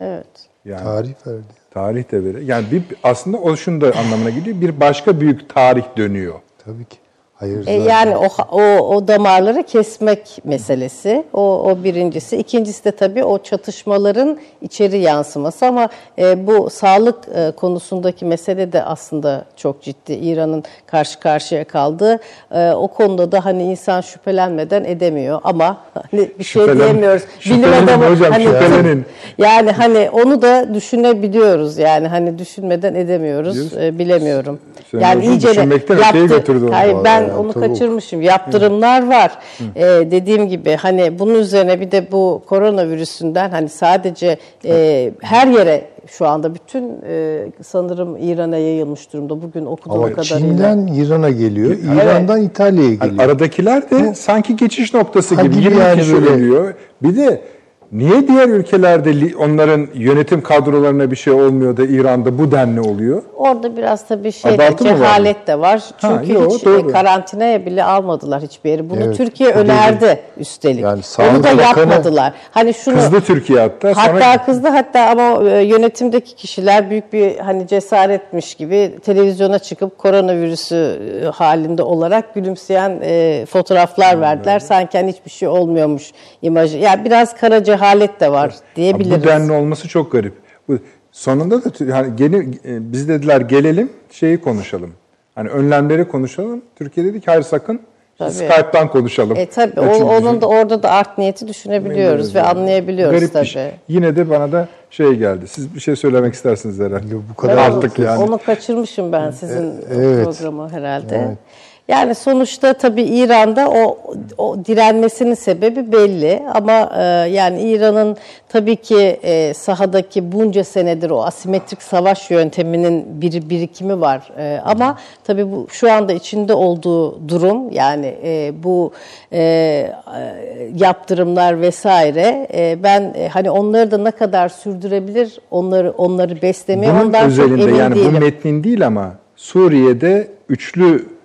Evet. Yani Tarih verdi. tarih de verir. Yani bir, aslında o şunu da anlamına geliyor. Bir başka büyük tarih dönüyor. Tabii ki. Hayır. E, yani o, o o damarları kesmek meselesi. O o birincisi. İkincisi de tabii o çatışmaların içeri yansıması ama e, bu sağlık e, konusundaki mesele de aslında çok ciddi. İran'ın karşı karşıya kaldığı e, o konuda da hani insan şüphelenmeden edemiyor ama hani bir şey Şüphelen- diyemiyoruz. Bilim adamı hocam, hani şüphelenin. yani hani onu da düşünebiliyoruz. Yani hani düşünmeden edemiyoruz. E, bilemiyorum. Sen yani iyice onu. Hayır ben Vallahi, onu tabii. kaçırmışım. Yaptırımlar var. Ee, dediğim gibi hani bunun üzerine bir de bu koronavirüsünden hani sadece e, her yere şu anda bütün e, sanırım İran'a yayılmış durumda. Bugün okuduğum Ama kadarıyla. Çin'den İran'a geliyor, İran'dan İtalya'ya Hani geliyor. aradakiler de sanki geçiş noktası Ha, gibi. gibi 20 yani böyle. Bir de niye diğer ülkelerde onların yönetim kadrolarına bir şey olmuyor da İran'da bu denli oluyor? Orada biraz tabii şey de, Abartı var? cehalet de var. Ha, Çünkü yo, hiç doğru. e, karantinaya bile almadılar hiçbir yeri. Bunu Evet, Türkiye önerdi üstelik. Yani Onu da yapmadılar. Hani şunu Kızdı Türkiye hatta. Hatta Sonra kızdı hatta ama e, yönetimdeki kişiler büyük bir hani cesaretmiş gibi televizyona çıkıp koronavirüsü e, halinde olarak gülümseyen e, fotoğraflar verdiler. Sanki hani hiçbir şey olmuyormuş imajı. Yani biraz kara cehalet de var diyebiliriz. bu denli olması çok garip. Bu sonunda da yani gene, e, biz dediler gelelim şeyi konuşalım. Hani önlemleri konuşalım. Türkiye dedi ki hayır sakın Tabii. Skype'dan konuşalım. E tabii o- onun da orada da art niyeti düşünebiliyoruz ve anlayabiliyoruz Garip tabii. bir şey. Yine de bana da şey geldi. Siz bir şey söylemek istersiniz herhalde. bu kadar Artık yani. Onu kaçırmışım ben sizin evet. programı herhalde. Yani sonuçta tabii İran'da o, o direnmesinin sebebi belli ama e, yani İran'ın tabii ki e, sahadaki bunca senedir o asimetrik savaş yönteminin bir birikimi var. E, ama tabii bu şu anda içinde olduğu durum yani e, bu e, e, yaptırımlar vesaire e, ben e, hani onları da ne kadar sürdürebilir onları onları beslemeye Bunun ondan çok özelinde emin yani değilim. bu metnin değil ama Suriye'de üçlü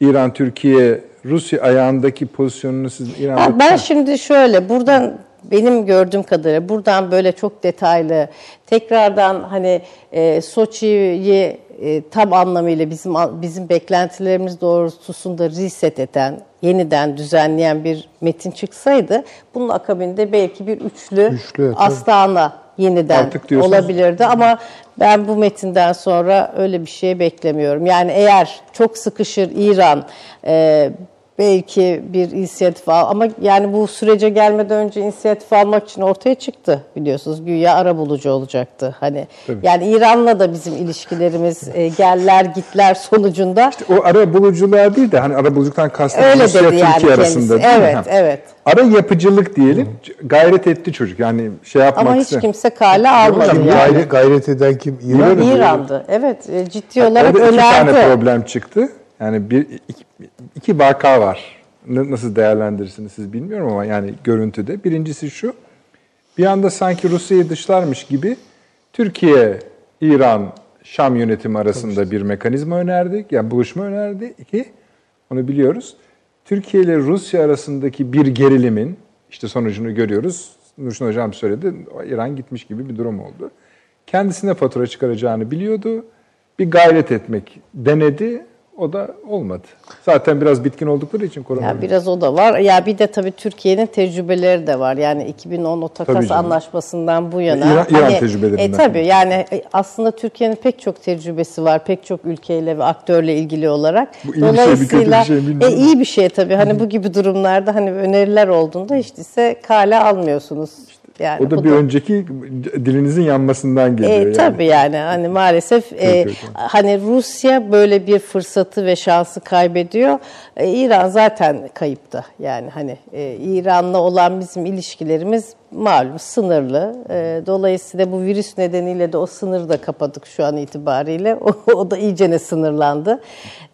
İran, Türkiye, Rusya ayağındaki pozisyonunu siz İran'da Ha, ben şimdi şöyle buradan benim gördüğüm kadarıyla buradan böyle çok detaylı tekrardan hani e, Soçi'yi e, tam anlamıyla bizim bizim beklentilerimiz doğrultusunda reset eden, yeniden düzenleyen bir metin çıksaydı bunun akabinde belki bir üçlü, Üçlü, tabii. Astana yeniden Artık diyorsunuz- olabilirdi ama ben bu metinden sonra öyle bir şey beklemiyorum. Yani eğer çok sıkışır İran e, belki bir inisiyatif al ama yani bu sürece gelmeden önce inisiyatif almak için ortaya çıktı biliyorsunuz güya ara bulucu olacaktı. Hani yani İran'la da bizim ilişkilerimiz e, geller gitler sonucunda o ara buluculuğa değil de hani ara buluculuktan kastım öyle Rusya dedi yani Türkiye kendisi. arasında değil mi? Evet, Ha. evet. Ara yapıcılık diyelim. Gayret etti çocuk. Yani şey yapmak Ama hiç kimse kale almadı yani. gayret, gayret eden kim? İran. İran. İran'dı. Evet, e, ciddi olarak Orada iki tane önerdi. problem çıktı. Yani bir iki, iki vaka var. Nasıl değerlendirirsiniz siz bilmiyorum ama yani görüntüde. Birincisi şu. Bir anda sanki Rusya'yı dışlarmış gibi Türkiye, İran, Şam yönetimi arasında bir mekanizma önerdik. Yani buluşma önerdi. İki, onu biliyoruz. Türkiye ile Rusya arasındaki bir gerilimin işte sonucunu görüyoruz. Nurşin Hocam söyledi. İran gitmiş gibi bir durum oldu. Kendisine fatura çıkaracağını biliyordu. Bir gayret etmek denedi. O da olmadı. Zaten biraz bitkin oldukları için Ya koronavirüs. biraz o da var. Ya bir de tabii Türkiye'nin tecrübeleri de var. Yani 2010 o takas anlaşmasından bu yana. İran- İran tecrübelerinden. E, tabii yani e, aslında Türkiye'nin pek çok tecrübesi var. Pek çok ülkeyle ve aktörle ilgili olarak. Bu iyi bir şey mi, kötü bir şey e, iyi bir şey tabii. Hani bu gibi durumlarda hani öneriler olduğunda hiç ise kale almıyorsunuz. Yani O da bir önceki dilinizin yanmasından geliyor. e, yani. Tabii yani hani maalesef e, hani Rusya böyle bir fırsatı ve şansı kaybediyor. E, İran zaten kayıpta. Yani hani e, İran'la olan bizim ilişkilerimiz malum sınırlı. E, dolayısıyla bu virüs nedeniyle de o sınırı da kapadık şu an itibariyle. O, o da iyicene sınırlandı.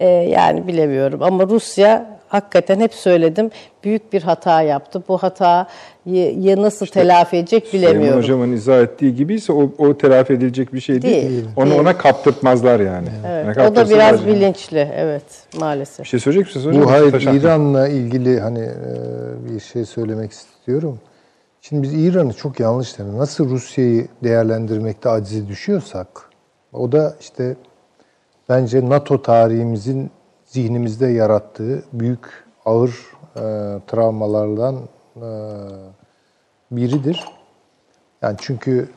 E, yani bilemiyorum ama Rusya hakikaten hep söyledim büyük bir hata yaptı. Bu hatayı ya nasıl telafi edecek Süleyman bilemiyorum. Hocam'ın izah ettiği gibiyse o, o telafi edilecek bir şey değil. Değil, Onu değil. ona kaptırtmazlar yani. Yani Evet, o da biraz yani. bilinçli, evet maalesef. Bir şey söyleyecek misiniz hocam? Bu hayır Taşan. İran'la ilgili hani e, bir şey söylemek istiyorum. Şimdi biz İran'ı çok yanlış tanıyoruz. Nasıl Rusya'yı değerlendirmekte acize düşüyorsak o da işte bence NATO tarihimizin zihnimizde yarattığı büyük ağır e, travmalardan e, biridir. Yani çünkü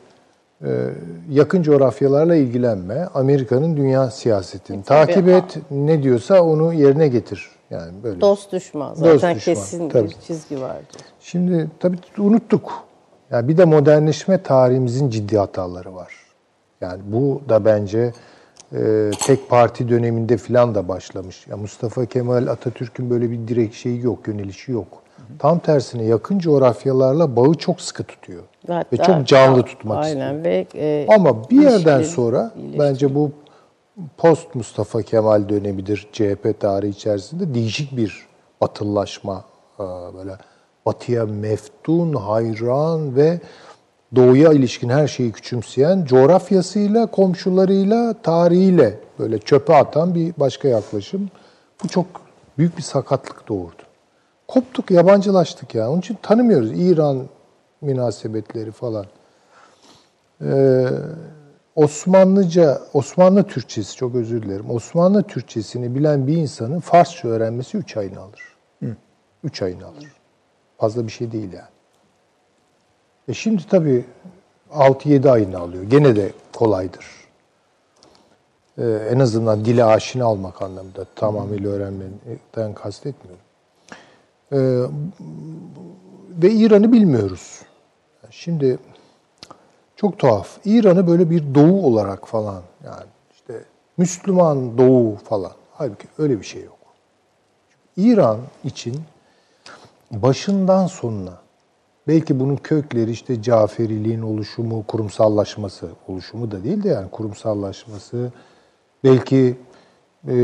e, yakın coğrafyalarla ilgilenme, Amerika'nın dünya siyasetini takip et, ne diyorsa onu yerine getir. Yani böyle. Dost düşman. Dost Zaten düşman, kesin tabii. bir çizgi vardır. Şimdi tabii unuttuk. Yani bir de modernleşme tarihimizin ciddi hataları var. Yani bu da bence e, tek parti döneminde filan da başlamış. Ya Mustafa Kemal Atatürk'ün böyle bir direkt şeyi yok, yönelişi yok. Tam tersine yakın coğrafyalarla bağı çok sıkı tutuyor. Hatta- ve çok canlı tutmak istiyor. Aynen ve e, Ama bir yerden sonra ilişkileri- bence bu post Mustafa Kemal dönemidir CHP tarihi içerisinde değişik bir batıllaşma e, böyle batıya meftun, hayran ve doğuya ilişkin her şeyi küçümseyen coğrafyasıyla, komşularıyla, tarihiyle böyle çöpe atan bir başka yaklaşım. Bu çok büyük bir sakatlık doğurdu. Koptuk, yabancılaştık ya. Onun için tanımıyoruz İran münasebetleri falan. Ee, Osmanlıca, Osmanlı Türkçesi çok özür dilerim. Osmanlı Türkçesini bilen bir insanın Farsça öğrenmesi 3 ayını alır. 3 ayını alır. Fazla bir şey değil yani. E şimdi tabii 6-7 ayını alıyor. Gene de kolaydır. Ee, en azından dile aşina olmak anlamında tamamıyla öğrenmeden kastetmiyorum. Ee, ve İran'ı bilmiyoruz. Şimdi çok tuhaf. İran'ı böyle bir doğu olarak falan yani işte Müslüman doğu falan. Halbuki öyle bir şey yok. İran için başından sonuna belki bunun kökleri işte Caferiliğin oluşumu, kurumsallaşması, oluşumu da değil de yani kurumsallaşması, belki e,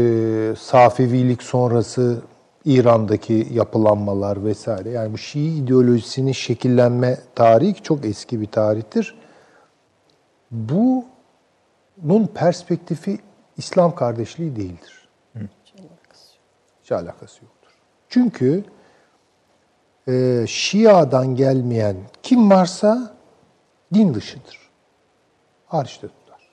Safevilik sonrası İran'daki yapılanmalar vesaire. Yani bu Şii ideolojisinin şekillenme tarihi çok eski bir tarihtir. Bunun perspektifi İslam kardeşliği değildir. Hiç alakası yoktur. Çünkü e, Şia'dan gelmeyen kim varsa din dışıdır. Hariçte tutar.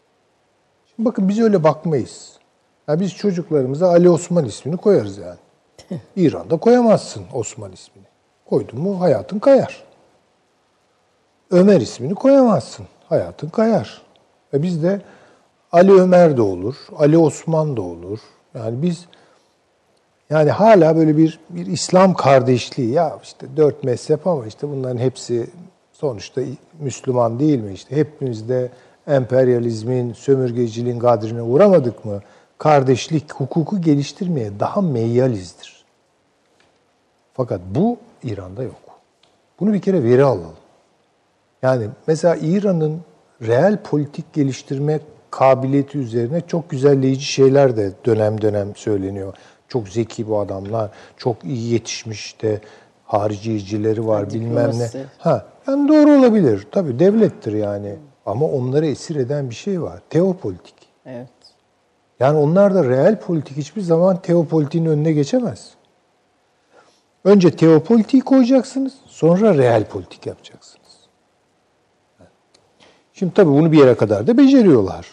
Şimdi bakın biz öyle bakmayız. Yani biz çocuklarımıza Ali Osman ismini koyarız yani. İran'da koyamazsın Osman ismini. Koydun mu hayatın kayar. Ömer ismini koyamazsın. Hayatın kayar. E bizde Ali Ömer de olur, Ali Osman da olur. Yani biz yani hala böyle bir bir İslam kardeşliği ya işte dört mezhep ama işte bunların hepsi sonuçta Müslüman değil mi? İşte hepimiz de emperyalizmin, sömürgeciliğin kadrine uğramadık mı? Kardeşlik, hukuku geliştirmeye daha meyyalizdir. Fakat bu İran'da yok. Bunu bir kere veri alalım. Yani mesela İran'ın reel politik geliştirme kabiliyeti üzerine çok güzelleyici şeyler de dönem dönem söyleniyor. Çok zeki bu adamlar, çok iyi yetişmiş de hariciyecileri var Ha, bilmem ne. diplomasi. Ha, yani doğru olabilir. Tabii devlettir yani. Ama onları esir eden bir şey var. Teopolitik. Evet. Yani onlar da reel politik hiçbir zaman teopolitiğin önüne geçemez. Önce teopolitiği koyacaksınız, sonra reel politik yapacaksınız. Şimdi tabii bunu bir yere kadar da beceriyorlar.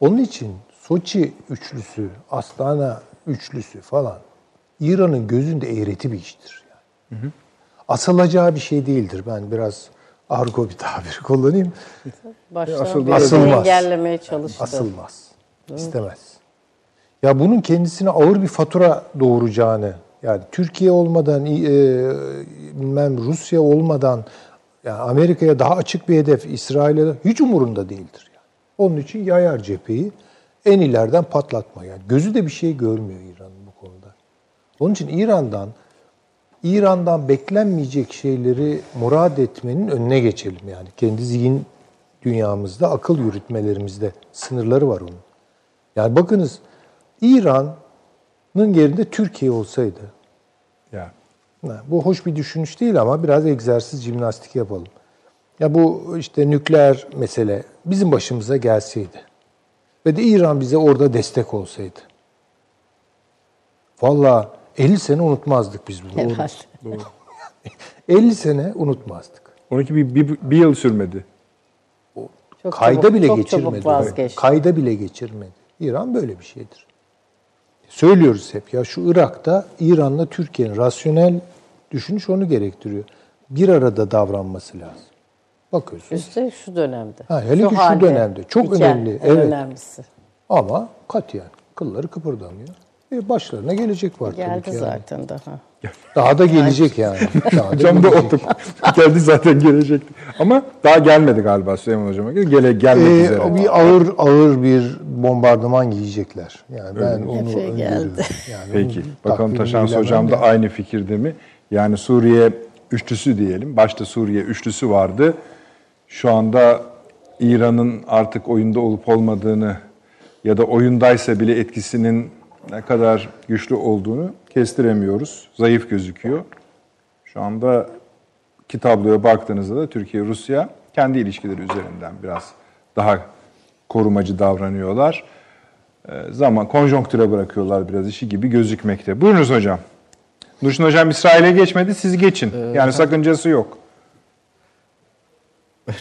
Onun için Soçi üçlüsü, Astana üçlüsü falan İran'ın gözünde eğreti bir iştir. Yani. Asılacağı bir şey değildir. Ben biraz argo bir tabir kullanayım. Baştan asılmaz. engellemeye çalıştı. Asılmaz. İstemez. Ya bunun kendisine ağır bir fatura doğuracağını, yani Türkiye olmadan, e, bilmem Rusya olmadan, yani Amerika'ya daha açık bir hedef, İsrail'e hiç umurunda değildir. Yani. Onun için yayar cepheyi en ileriden patlatma. Yani gözü de bir şey görmüyor İran'ın bu konuda. Onun için İran'dan İran'dan beklenmeyecek şeyleri murad etmenin önüne geçelim yani. Kendi zihin dünyamızda, akıl yürütmelerimizde sınırları var onun. Yani bakınız İran'ın yerinde Türkiye olsaydı, Ya. ha, bu hoş bir düşünüş değil ama biraz egzersiz, jimnastik yapalım. Ya bu işte nükleer mesele bizim başımıza gelseydi ve de İran bize orada destek olsaydı. Vallahi 50 sene unutmazdık biz bunu. Herhalde. 50 sene unutmazdık. Onunki bir, bir, bir yıl sürmedi. Çok Kayda çabuk- bile çok geçirmedi. çabuk vazgeçti. Kayda bile geçirmedi. İran böyle bir şeydir. Söylüyoruz hep ya şu Irak'ta İran'la Türkiye'nin rasyonel düşünüş onu gerektiriyor. Bir arada davranması lazım. Bakıyorsun. Üstelik şu dönemde. Ha, hele ki şu dönemde. Çok önemli, En evet. önemlisi. Ama katiyen kılları kıpırdamıyor. E başlarına gelecek var tabii Geldi ki. yani. zaten daha. Daha da gelecek yani. Daha da Hocam da gelecek. olduk. Geldi zaten gelecekti. Ama daha gelmedi galiba Süleyman Hocam'a. Gele, gelmek Ee, üzere. bir ağır ağır bir bombardıman yiyecekler. Yani ben onu Epey öngörüyorum. geldi. Yani Peki. Bakalım Taşans Hocam de. da aynı fikirde mi? Yani Suriye üçlüsü diyelim. Başta Suriye üçlüsü vardı. Şu anda İran'ın artık oyunda olup olmadığını ya da oyundaysa bile etkisinin ne kadar güçlü olduğunu kestiremiyoruz. Zayıf gözüküyor. Şu anda ki tabloya baktığınızda da Türkiye-Rusya kendi ilişkileri üzerinden biraz daha korumacı davranıyorlar. Ee, zaman konjonktüre bırakıyorlar biraz işi gibi gözükmekte. Buyurunuz hocam. Nurşin hocam İsrail'e geçmedi, siz geçin. yani sakıncası yok.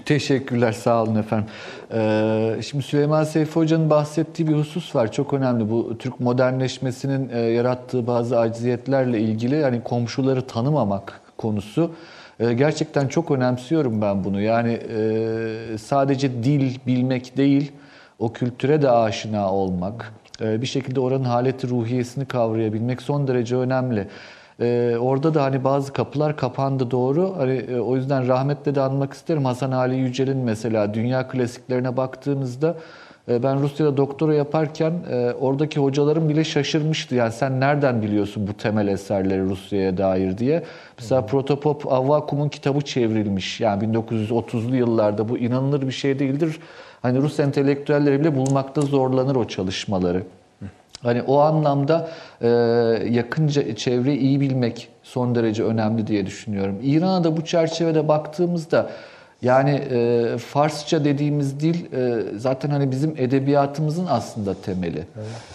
Teşekkürler, sağ olun efendim. Ee, şimdi Süleyman Seyfi Hoca'nın bahsettiği bir husus var, çok önemli. Bu Türk modernleşmesinin e, yarattığı bazı aciziyetlerle ilgili yani komşuları tanımamak konusu. E, gerçekten çok önemsiyorum ben bunu. Yani e, sadece dil bilmek değil, o kültüre de aşina olmak, e, bir şekilde oranın haleti ruhiyesini kavrayabilmek son derece önemli. Ee, orada da hani bazı kapılar kapandı doğru. Hani e, o yüzden rahmetle de anmak isterim. Hasan Ali Yücel'in mesela dünya klasiklerine baktığımızda e, ben Rusya'da doktora yaparken e, oradaki hocalarım bile şaşırmıştı. Yani sen nereden biliyorsun bu temel eserleri Rusya'ya dair diye. Mesela Protopop Avvakum'un kitabı çevrilmiş. Yani 1930'lu yıllarda bu inanılır bir şey değildir. Hani Rus entelektüelleri bile bulmakta zorlanır o çalışmaları. Hani o anlamda e, yakınca çevreyi iyi bilmek son derece önemli diye düşünüyorum. İran'a da bu çerçevede baktığımızda yani e, Farsça dediğimiz dil e, zaten hani bizim edebiyatımızın aslında temeli.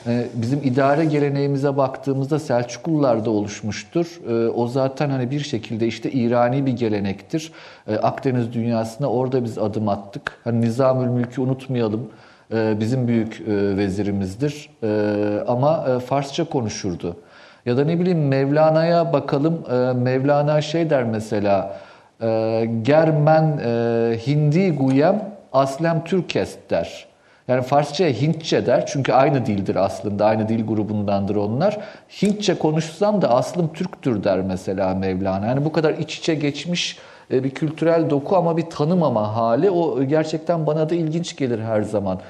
E, bizim idare geleneğimize baktığımızda Selçuklularda oluşmuştur. E, o zaten hani bir şekilde işte İrani bir gelenektir. E, Akdeniz dünyasına orada biz adım attık. Hani Nizamül Mülk'ü unutmayalım. E, bizim büyük e, vezirimizdir. E, ama e, Farsça konuşurdu. Ya da ne bileyim Mevlana'ya bakalım. E, Mevlana şey der mesela. e, Germen Hindi guyem aslem Türkest der. Yani Farsçaya Hintçe der. Çünkü aynı dildir aslında. Aynı dil grubundandır onlar. Hintçe konuşsam da aslım Türktür der mesela Mevlana. Yani bu kadar iç içe geçmiş bir kültürel doku ama bir tanımama hali. O gerçekten bana da ilginç gelir her zaman.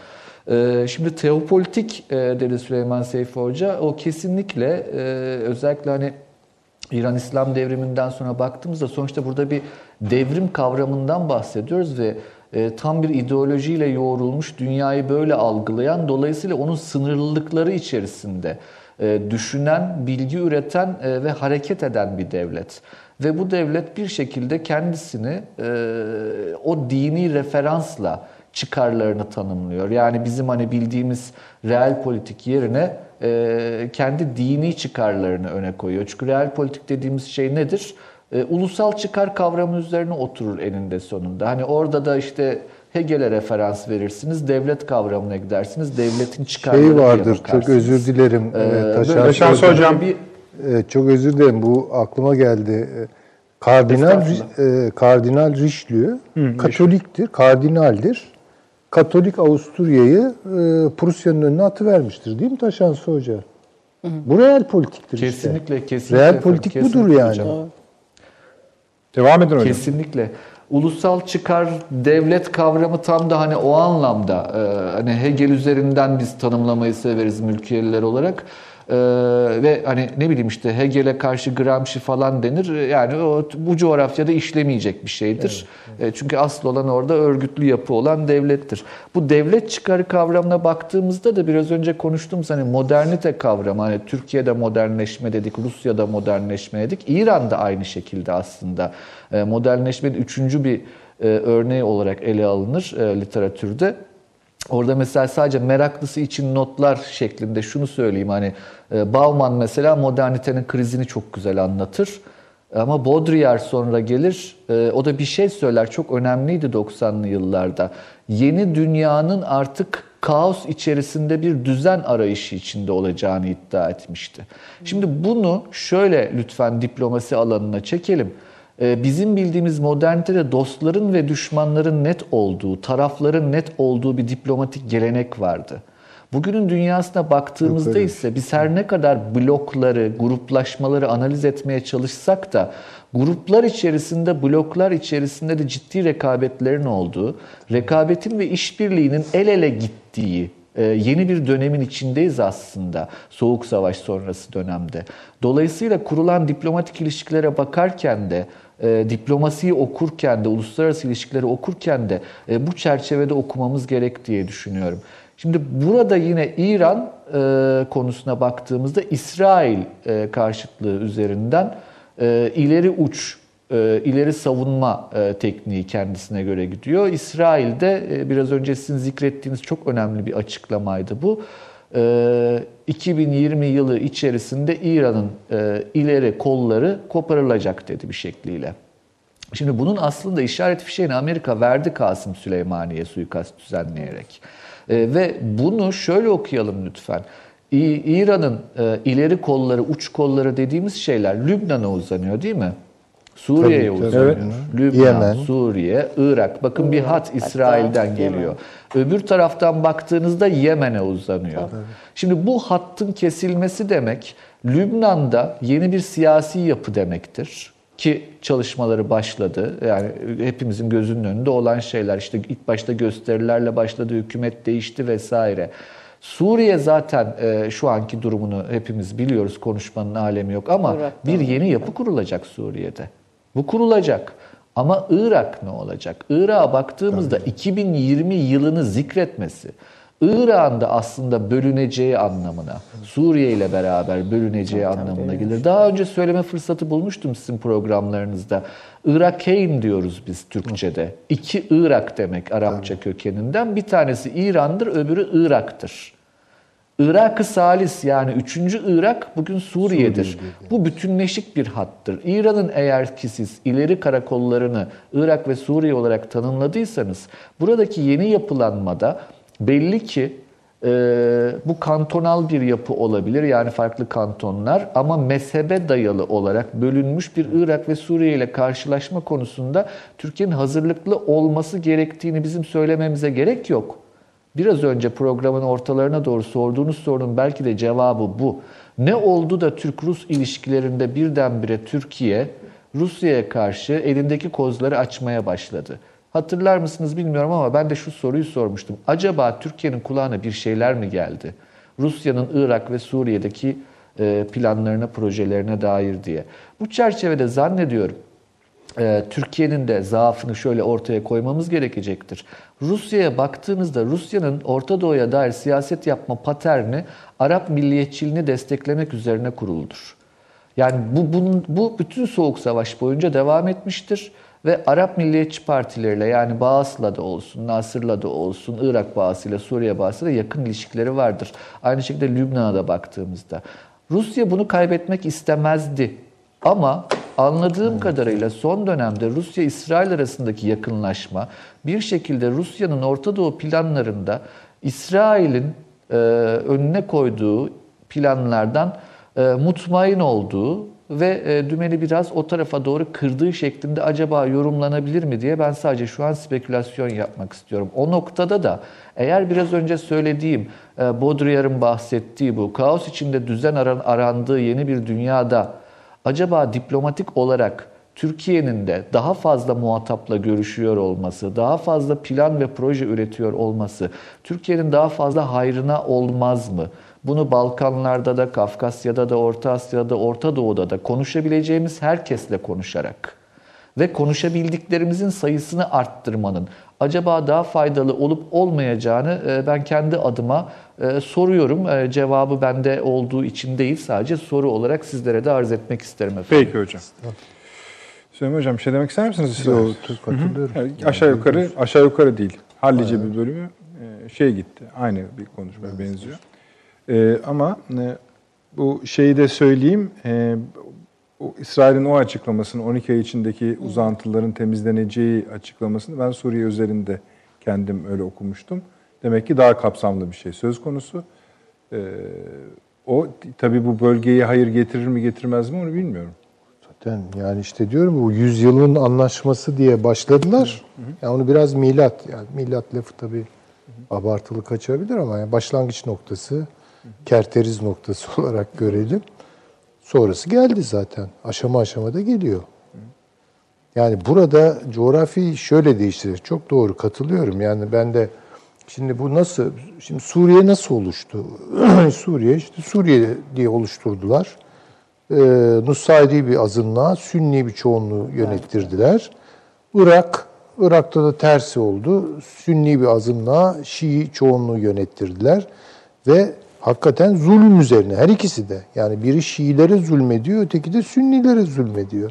E, Şimdi teopolitik e, dedi Süleyman Seyfi Hoca. O kesinlikle e, özellikle hani İran İslam devriminden sonra baktığımızda sonuçta burada bir devrim kavramından bahsediyoruz ve e, tam bir ideolojiyle yoğrulmuş dünyayı böyle algılayan dolayısıyla onun sınırlılıkları içerisinde e, düşünen, bilgi üreten e, ve hareket eden bir devlet. Ve bu devlet bir şekilde kendisini e, o dini referansla çıkarlarını tanımlıyor. Yani bizim hani bildiğimiz real politik yerine e, kendi dini çıkarlarını öne koyuyor. Çünkü real politik dediğimiz şey nedir? E, ulusal çıkar kavramı üzerine oturur eninde sonunda. Hani orada da işte Hegel'e referans verirsiniz, devlet kavramına gidersiniz, devletin çıkarları Şey vardır, çok özür dilerim. Ee, böyle Taşan Hocam. bir çok özür dilerim. Bu aklıma geldi. Ee, Kardinal e, Kardinal Richelieu Katoliktir, kardinaldir. Katolik Avusturya'yı e, Prusya'nın önüne atıvermiştir değil mi Taşansı Hoca? Bu real politiktir işte. kesinlikle kesinlikle Real efendim, politik budur kesinlikle yani. hocam. Devam edin hocam. Kesinlikle. Ulusal çıkar devlet kavramı tam da hani o anlamda e, hani Hegel üzerinden biz tanımlamayı severiz mülkiyeliler olarak. E, ve hani ne bileyim işte Hegel'e karşı Gramsci falan denir. E, Yani o bu coğrafyada işlemeyecek bir şeydir. E, çünkü asıl olan orada örgütlü yapı olan devlettir. Bu devlet çıkarı kavramına baktığımızda da biraz önce konuştuğumuz hani modernite kavramı hani Türkiye'de modernleşme dedik, Rusya'da modernleşme dedik. İran'da aynı şekilde aslında modernleşmenin üçüncü bir e, örneği olarak ele alınır e, literatürde. Orada mesela sadece meraklısı için notlar şeklinde şunu söyleyeyim hani e, Bauman mesela modernitenin krizini çok güzel anlatır. Ama Baudrillard sonra gelir, e, o da bir şey söyler, çok önemliydi 90'lı yıllarda. Yeni dünyanın artık kaos içerisinde bir düzen arayışı içinde olacağını iddia etmişti. Şimdi bunu şöyle lütfen diplomasi alanına çekelim. Ee, bizim bildiğimiz modernitede dostların ve düşmanların net olduğu, tarafların net olduğu bir diplomatik gelenek vardı. Bugünün dünyasına baktığımızda ise biz her ne kadar blokları, gruplaşmaları analiz etmeye çalışsak da gruplar içerisinde, bloklar içerisinde de ciddi rekabetlerin olduğu, rekabetin ve işbirliğinin el ele gittiği e, yeni bir dönemin içindeyiz aslında Soğuk Savaş sonrası dönemde. Dolayısıyla kurulan diplomatik ilişkilere bakarken de e, diplomasiyi okurken de, uluslararası ilişkileri okurken de e, bu çerçevede okumamız gerek diye düşünüyorum. Şimdi burada yine İran e, konusuna baktığımızda İsrail e, karşıtlığı üzerinden e, ileri uç, e, ileri savunma e, tekniği kendisine göre gidiyor. İsrail'de e, biraz önce sizin zikrettiğiniz çok önemli bir açıklamaydı bu. E, 2020 yılı içerisinde İran'ın e, ileri kolları koparılacak dedi bir şekliyle. Şimdi bunun aslında işaret fişeğini Amerika verdi Kasım Süleymaniye suikast düzenleyerek. E, ve bunu şöyle okuyalım lütfen. İran'ın e, ileri kolları, uç kolları dediğimiz şeyler Lübnan'a uzanıyor değil mi? Suriye'ye uzanıyor. Evet. Lübnan, Yemen. Suriye, Irak. Bakın bir hat İsrail'den geliyor. Öbür taraftan baktığınızda Yemen'e uzanıyor. Şimdi bu hattın kesilmesi demek Lübnan'da yeni bir siyasi yapı demektir ki çalışmaları başladı. Yani hepimizin gözünün önünde olan şeyler işte ilk başta gösterilerle başladı, hükümet değişti vesaire. Suriye zaten e, şu anki durumunu hepimiz biliyoruz. Konuşmanın alemi yok ama Irak'ta bir yeni yapı kurulacak Suriye'de. Bu kurulacak. Ama Irak ne olacak? Irak'a baktığımızda 2020 yılını zikretmesi, İran'ın da aslında bölüneceği anlamına, Suriye ile beraber bölüneceği anlamına gelir. Daha önce söyleme fırsatı bulmuştum sizin programlarınızda. Irakeyn diyoruz biz Türkçe'de. İki Irak demek Arapça kökeninden. Bir tanesi İran'dır, öbürü Irak'tır. Irak-ı Salis yani 3. Irak bugün Suriye'dir. Bu bütünleşik bir hattır. İran'ın eğer ki siz ileri karakollarını Irak ve Suriye olarak tanımladıysanız buradaki yeni yapılanmada belli ki e, bu kantonal bir yapı olabilir. Yani farklı kantonlar ama mezhebe dayalı olarak bölünmüş bir Irak ve Suriye ile karşılaşma konusunda Türkiye'nin hazırlıklı olması gerektiğini bizim söylememize gerek yok. Biraz önce programın ortalarına doğru sorduğunuz sorunun belki de cevabı bu. Ne oldu da Türk-Rus ilişkilerinde birdenbire Türkiye Rusya'ya karşı elindeki kozları açmaya başladı? Hatırlar mısınız bilmiyorum ama ben de şu soruyu sormuştum. Acaba Türkiye'nin kulağına bir şeyler mi geldi? Rusya'nın Irak ve Suriye'deki e, planlarına, projelerine dair diye. Bu çerçevede zannediyorum e, Türkiye'nin de zaafını şöyle ortaya koymamız gerekecektir. Rusya'ya baktığınızda Rusya'nın Orta Doğu'ya dair siyaset yapma paterni Arap milliyetçiliğini desteklemek üzerine kuruludur. Yani bu, bunun, bu bütün Soğuk Savaş boyunca devam etmiştir ve Arap milliyetçi partileriyle yani Bağıs'la da olsun, Nasır'la da olsun, Irak Bağıs'ıyla, Suriye Bağıs'ıyla yakın ilişkileri vardır. Aynı şekilde Lübnan'a da baktığımızda. Rusya bunu kaybetmek istemezdi. Ama anladığım kadarıyla son dönemde Rusya-İsrail arasındaki yakınlaşma bir şekilde Rusya'nın Orta Doğu planlarında İsrail'in e, önüne koyduğu planlardan e, mutmain olduğu ve e, dümeni biraz o tarafa doğru kırdığı şeklinde acaba yorumlanabilir mi diye ben sadece şu an spekülasyon yapmak istiyorum. O noktada da eğer biraz önce söylediğim e, Baudrillard'ın bahsettiği bu kaos içinde düzen aran, arandığı yeni bir dünyada acaba diplomatik olarak Türkiye'nin de daha fazla muhatapla görüşüyor olması, daha fazla plan ve proje üretiyor olması, Türkiye'nin daha fazla hayrına olmaz mı? Bunu Balkanlarda da, Kafkasya'da da, Orta Asya'da da, Orta Doğu'da da konuşabileceğimiz herkesle konuşarak ve konuşabildiklerimizin sayısını arttırmanın acaba daha faydalı olup olmayacağını e, ben kendi adıma e, soruyorum. E, cevabı bende olduğu için değil sadece soru olarak sizlere de arz etmek isterim efendim. Peki hocam. Süleyman Hocam bir şey demek ister misiniz? Yok, çok katılıyorum. Yani aşağı yukarı aşağı yukarı değil. Hallice bir bölümü e, şey gitti. Aynı bir konuşmaya benziyor. E, ama e, bu şeyi de söyleyeyim. E, o İsrail'in o açıklamasını 12 ay içindeki uzantıların temizleneceği açıklamasını ben Suriye üzerinde kendim öyle okumuştum. Demek ki daha kapsamlı bir şey söz konusu. Ee, o tabii bu bölgeye hayır getirir mi getirmez mi onu bilmiyorum. Zaten yani işte diyorum bu yüzyılın anlaşması diye başladılar. Yani onu biraz milat yani milat lafı tabii abartılı kaçabilir ama yani başlangıç noktası kerteriz noktası olarak görelim. Sonrası geldi zaten. Aşama aşama da geliyor. Yani burada coğrafyayı şöyle değiştirir. Çok doğru katılıyorum. Yani ben de şimdi bu nasıl şimdi Suriye nasıl oluştu? Suriye işte Suriye diye oluşturdular. Ee, Nusayri bir azınlığa Sünni bir çoğunluğu yönettirdiler. Irak Irak'ta da tersi oldu. Sünni bir azınlığa Şii çoğunluğu yönettirdiler ve hakikaten zulüm üzerine her ikisi de. Yani biri Şiilere zulmediyor, öteki de Sünnilere zulmediyor.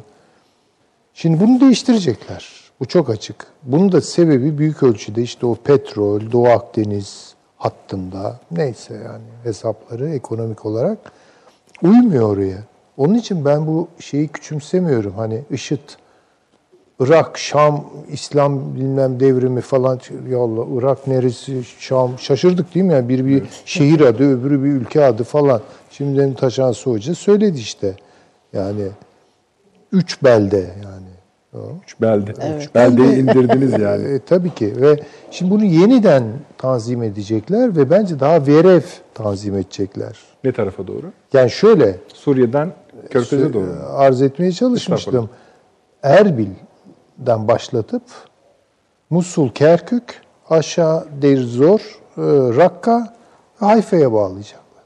Şimdi bunu değiştirecekler. Bu çok açık. Bunun da sebebi büyük ölçüde işte o petrol, Doğu Akdeniz hattında neyse yani hesapları ekonomik olarak uymuyor oraya. Onun için ben bu şeyi küçümsemiyorum. Hani IŞİD, Irak, Şam, İslam bilmem devrimi falan. Ya Allah Irak neresi, Şam şaşırdık değil mi? Yani biri bir şehir adı, öbürü bir ülke adı falan. Şimdi Taşan Hoca söyledi işte. Yani üç belde yani. Üç belde. Üç beldeyi indirdiniz yani. E, tabii ki ve şimdi bunu yeniden tanzim edecekler ve bence daha verev tanzim edecekler. Ne tarafa doğru? Yani şöyle Suriye'den Körfez'e doğru. arz etmeye çalışmıştım. Erbil'den başlatıp Musul, Kerkük, aşağı Deir-Zor, e, Rakka, Hayfa'ya bağlayacaklar.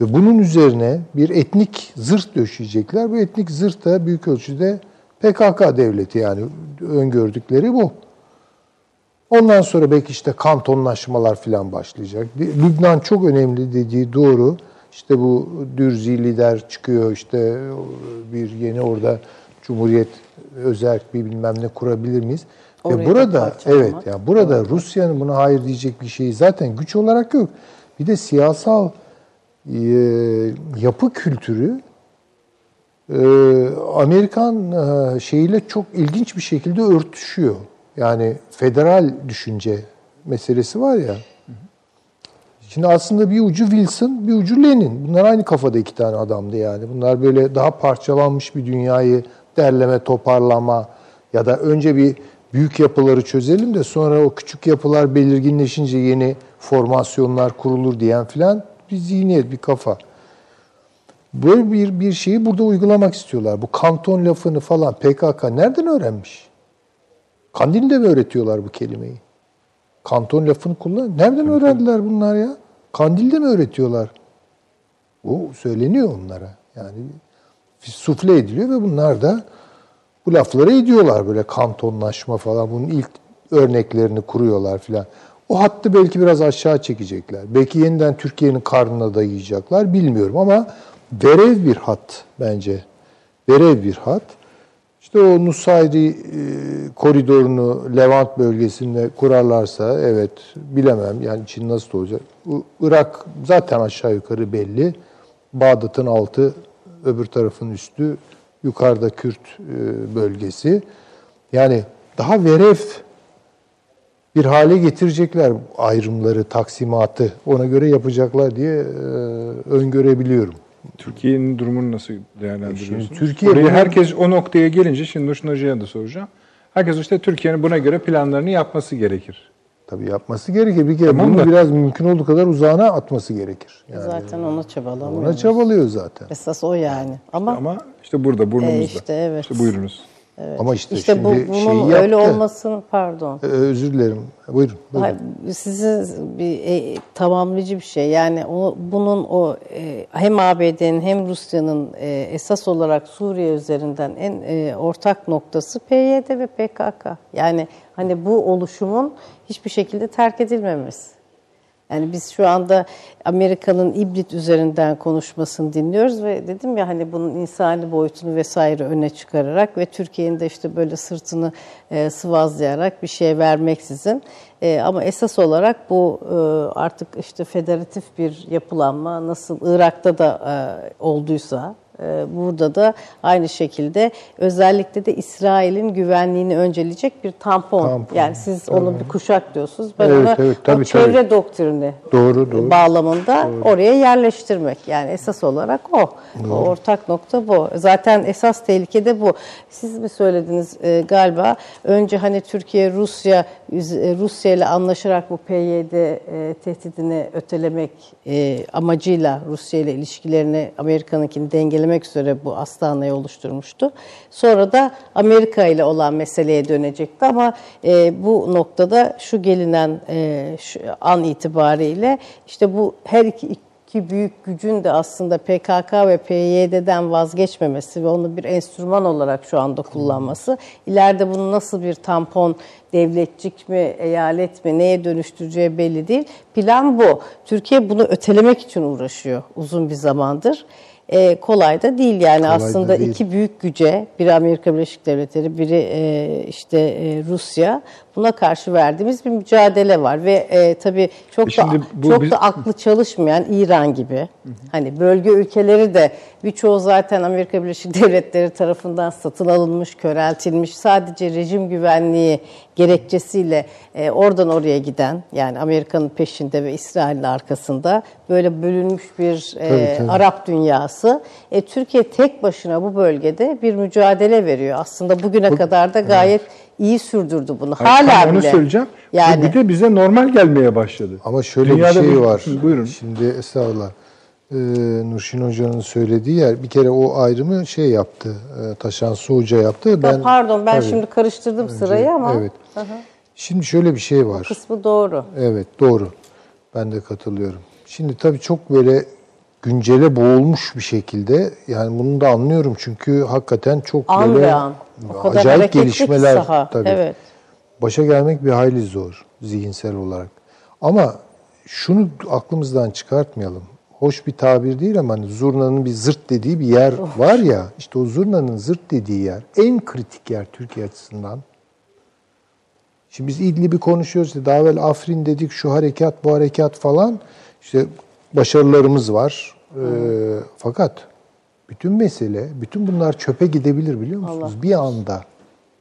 Ve bunun üzerine bir etnik zırh döşeyecekler. Bu etnik zırh da büyük ölçüde PKK devleti yani öngördükleri bu. Ondan sonra belki işte kantonlaşmalar falan başlayacak. Lübnan çok önemli dediği doğru. İşte bu Dürzi lider çıkıyor işte bir yeni orada Cumhuriyet özel bir bilmem ne kurabilir miyiz? Orayı Ve da burada evet yani burada Rusya'nın buna hayır diyecek bir şeyi zaten güç olarak yok. Bir de siyasal e, yapı kültürü Amerikan e, şeyiyle çok ilginç bir şekilde örtüşüyor. Yani federal düşünce meselesi var ya. Şimdi aslında bir ucu Wilson, bir ucu Lenin. Bunlar aynı kafada iki tane adamdı yani. Bunlar böyle daha parçalanmış bir dünyayı derleme, toparlama ya da önce bir büyük yapıları çözelim de sonra o küçük yapılar belirginleşince yeni formasyonlar kurulur diyen filan bir zihniyet, bir kafa. Böyle bir, bir şeyi burada uygulamak istiyorlar. Bu kanton lafını falan PKK nereden öğrenmiş? Kandil'de mi öğretiyorlar bu kelimeyi? Kanton lafını kullan. Nereden öğrendiler bunlar ya? Kandil'de mi öğretiyorlar? Bu söyleniyor onlara. Yani sufle ediliyor ve bunlar da bu lafları ediyorlar böyle kantonlaşma falan. Bunun ilk örneklerini kuruyorlar filan. O hattı belki biraz aşağı çekecekler. Belki yeniden Türkiye'nin karnına dayayacaklar bilmiyorum ama verev bir hat bence. Verev bir hat. İşte o Nusayri e, koridorunu Levant bölgesinde kurarlarsa evet bilemem yani Çin nasıl olacak. Irak zaten aşağı yukarı belli. Bağdat'ın altı, öbür tarafın üstü, yukarıda Kürt e, bölgesi. Yani daha verev bir hale getirecekler ayrımları, taksimatı ona göre yapacaklar diye e, öngörebiliyorum. Türkiye'nin durumunu nasıl değerlendiriyorsunuz? Şimdi Türkiye Oraya bunu- herkes o noktaya gelince şimdi Nurşin Hoca'ya da soracağım. Herkes işte Türkiye'nin buna göre planlarını yapması gerekir. Tabii yapması gerekir. Bir kere Tamam bunu da- biraz mümkün olduğu kadar uzağına atması gerekir. Yani Zaten ona çabalamıyoruz. ona çabalıyor zaten. Esas o yani. Ama, Ama işte burada burnumuzda. E, işte evet. İşte buyurunuz. Ama işte, işte bu, şimdi bunun şeyi öyle olmasın pardon. Ee, özür dilerim. Buyurun. buyurun. Hayır, sizin bir e, tamamlayıcı bir şey. Yani o, bunun o e, hem ABD'nin hem Rusya'nın e, esas olarak Suriye üzerinden en e, ortak noktası PYD ve PKK. Yani hani bu oluşumun hiçbir şekilde terk edilmemesi. Yani biz şu anda Amerika'nın ibrit üzerinden konuşmasını dinliyoruz ve dedim ya hani bunun insani boyutunu vesaire öne çıkararak ve Türkiye'nin de işte böyle sırtını e, sıvazlayarak bir şey vermeksizin e, ama esas olarak bu e, artık işte federatif bir yapılanma nasıl Irak'ta da e, olduysa burada da aynı şekilde özellikle de İsrail'in güvenliğini önceleyecek bir tampon. Tampon, Yani siz onu bir kuşak diyorsunuz. Ben Evet, ona evet, o tabii, çevre tabii. doktrini Doğru, doğru. bağlamında oraya yerleştirmek. Yani esas olarak o. O ortak nokta bu. Zaten esas tehlike de bu. Siz mi söylediniz e, galiba? Önce hani Türkiye Rusya Rusya ile anlaşarak bu PYD e, tehdidini ötelemek e, amacıyla Rusya ile ilişkilerini Amerika'nınkini dengelemek üzere bu Astana'yı oluşturmuştu. Sonra da Amerika ile olan meseleye dönecekti ama e, bu noktada şu gelinen e, şu an itibariyle işte bu her iki iki büyük gücün de aslında PKK ve PYD'den vazgeçmemesi ve onu bir enstrüman olarak şu anda kullanması, ileride bunu nasıl bir tampon, devletçik mi, eyalet mi, neye dönüştüreceği belli değil. Plan bu. Türkiye bunu ötelemek için uğraşıyor uzun bir zamandır. Ee, kolay da değil yani Kolay da aslında değil. iki büyük güce, biri Amerika Birleşik Devletleri, biri e, işte e, Rusya. Buna karşı verdiğimiz bir mücadele var ve e, tabii çok Şimdi da bu çok biz- da aklı çalışmayan İran gibi. Hani bölge ülkeleri de birçoğu zaten Amerika Birleşik Devletleri tarafından satın alınmış, köreltilmiş. Sadece rejim güvenliği gerekçesiyle e, oradan oraya giden yani Amerika'nın peşinde ve İsrail'in arkasında böyle bölünmüş bir e, Tabii, tabii. Arap dünyası. E, Türkiye tek başına bu bölgede bir mücadele veriyor. Aslında bugüne kadar da gayet iyi sürdürdü bunu. Hala Tam onu bile. söyleyeceğim. Yani Bir de bize normal gelmeye başladı. Ama şöyle Dünyada bir şey bu- var. Buyurun. Şimdi estağfurullah. Ee, Nurşin Hoca'nın söylediği yer bir kere o ayrımı şey yaptı. E, Taşan Su Hoca yaptı. Ya pardon ben Tabii. şimdi karıştırdım sırayı ama Evet. Şimdi şöyle bir şey var. kısmı doğru. Evet doğru. Ben de katılıyorum. Şimdi tabii çok böyle güncele boğulmuş bir şekilde yani bunu da anlıyorum çünkü hakikaten çok An böyle an. O kadar acayip gelişmeler saha. tabii. Evet. Başa gelmek bir hayli zor zihinsel olarak. Ama şunu aklımızdan çıkartmayalım. Hoş bir tabir değil ama hani zurnanın bir zırt dediği bir yer var ya. işte o zurnanın zırt dediği yer en kritik yer Türkiye açısından. Şimdi biz İdlib'i konuşuyoruz. Daha evvel Afrin dedik, şu harekat, bu harekat falan. İşte başarılarımız var. Ee, fakat bütün mesele, bütün bunlar çöpe gidebilir biliyor musunuz? Bir anda.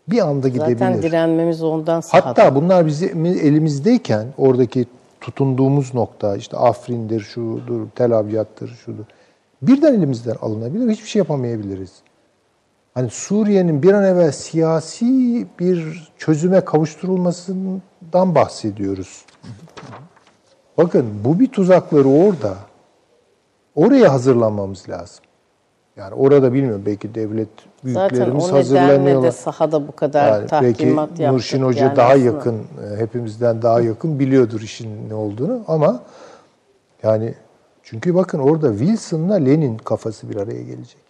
Bir anda gidebilir. Zaten direnmemiz ondan sahada. Hatta bunlar bizim elimizdeyken oradaki tutunduğumuz nokta işte Afrin'dir, şudur, Tel Abyad'dır, şudur. Birden elimizden alınabilir, hiçbir şey yapamayabiliriz. Hani Suriye'nin bir an evvel siyasi bir çözüme kavuşturulmasından bahsediyoruz. Bakın bu bir tuzakları orada. Oraya hazırlanmamız lazım. Yani orada bilmiyorum belki devlet Zaten büyüklerimiz nedenle hazırlanıyorlar. de sahada bu kadar Yani belki tahkimat yaptık. Nurşin Hoca yani daha yakın, e, hepimizden daha yakın biliyordur işin ne olduğunu ama yani çünkü bakın orada Wilson'la Lenin kafası bir araya gelecek.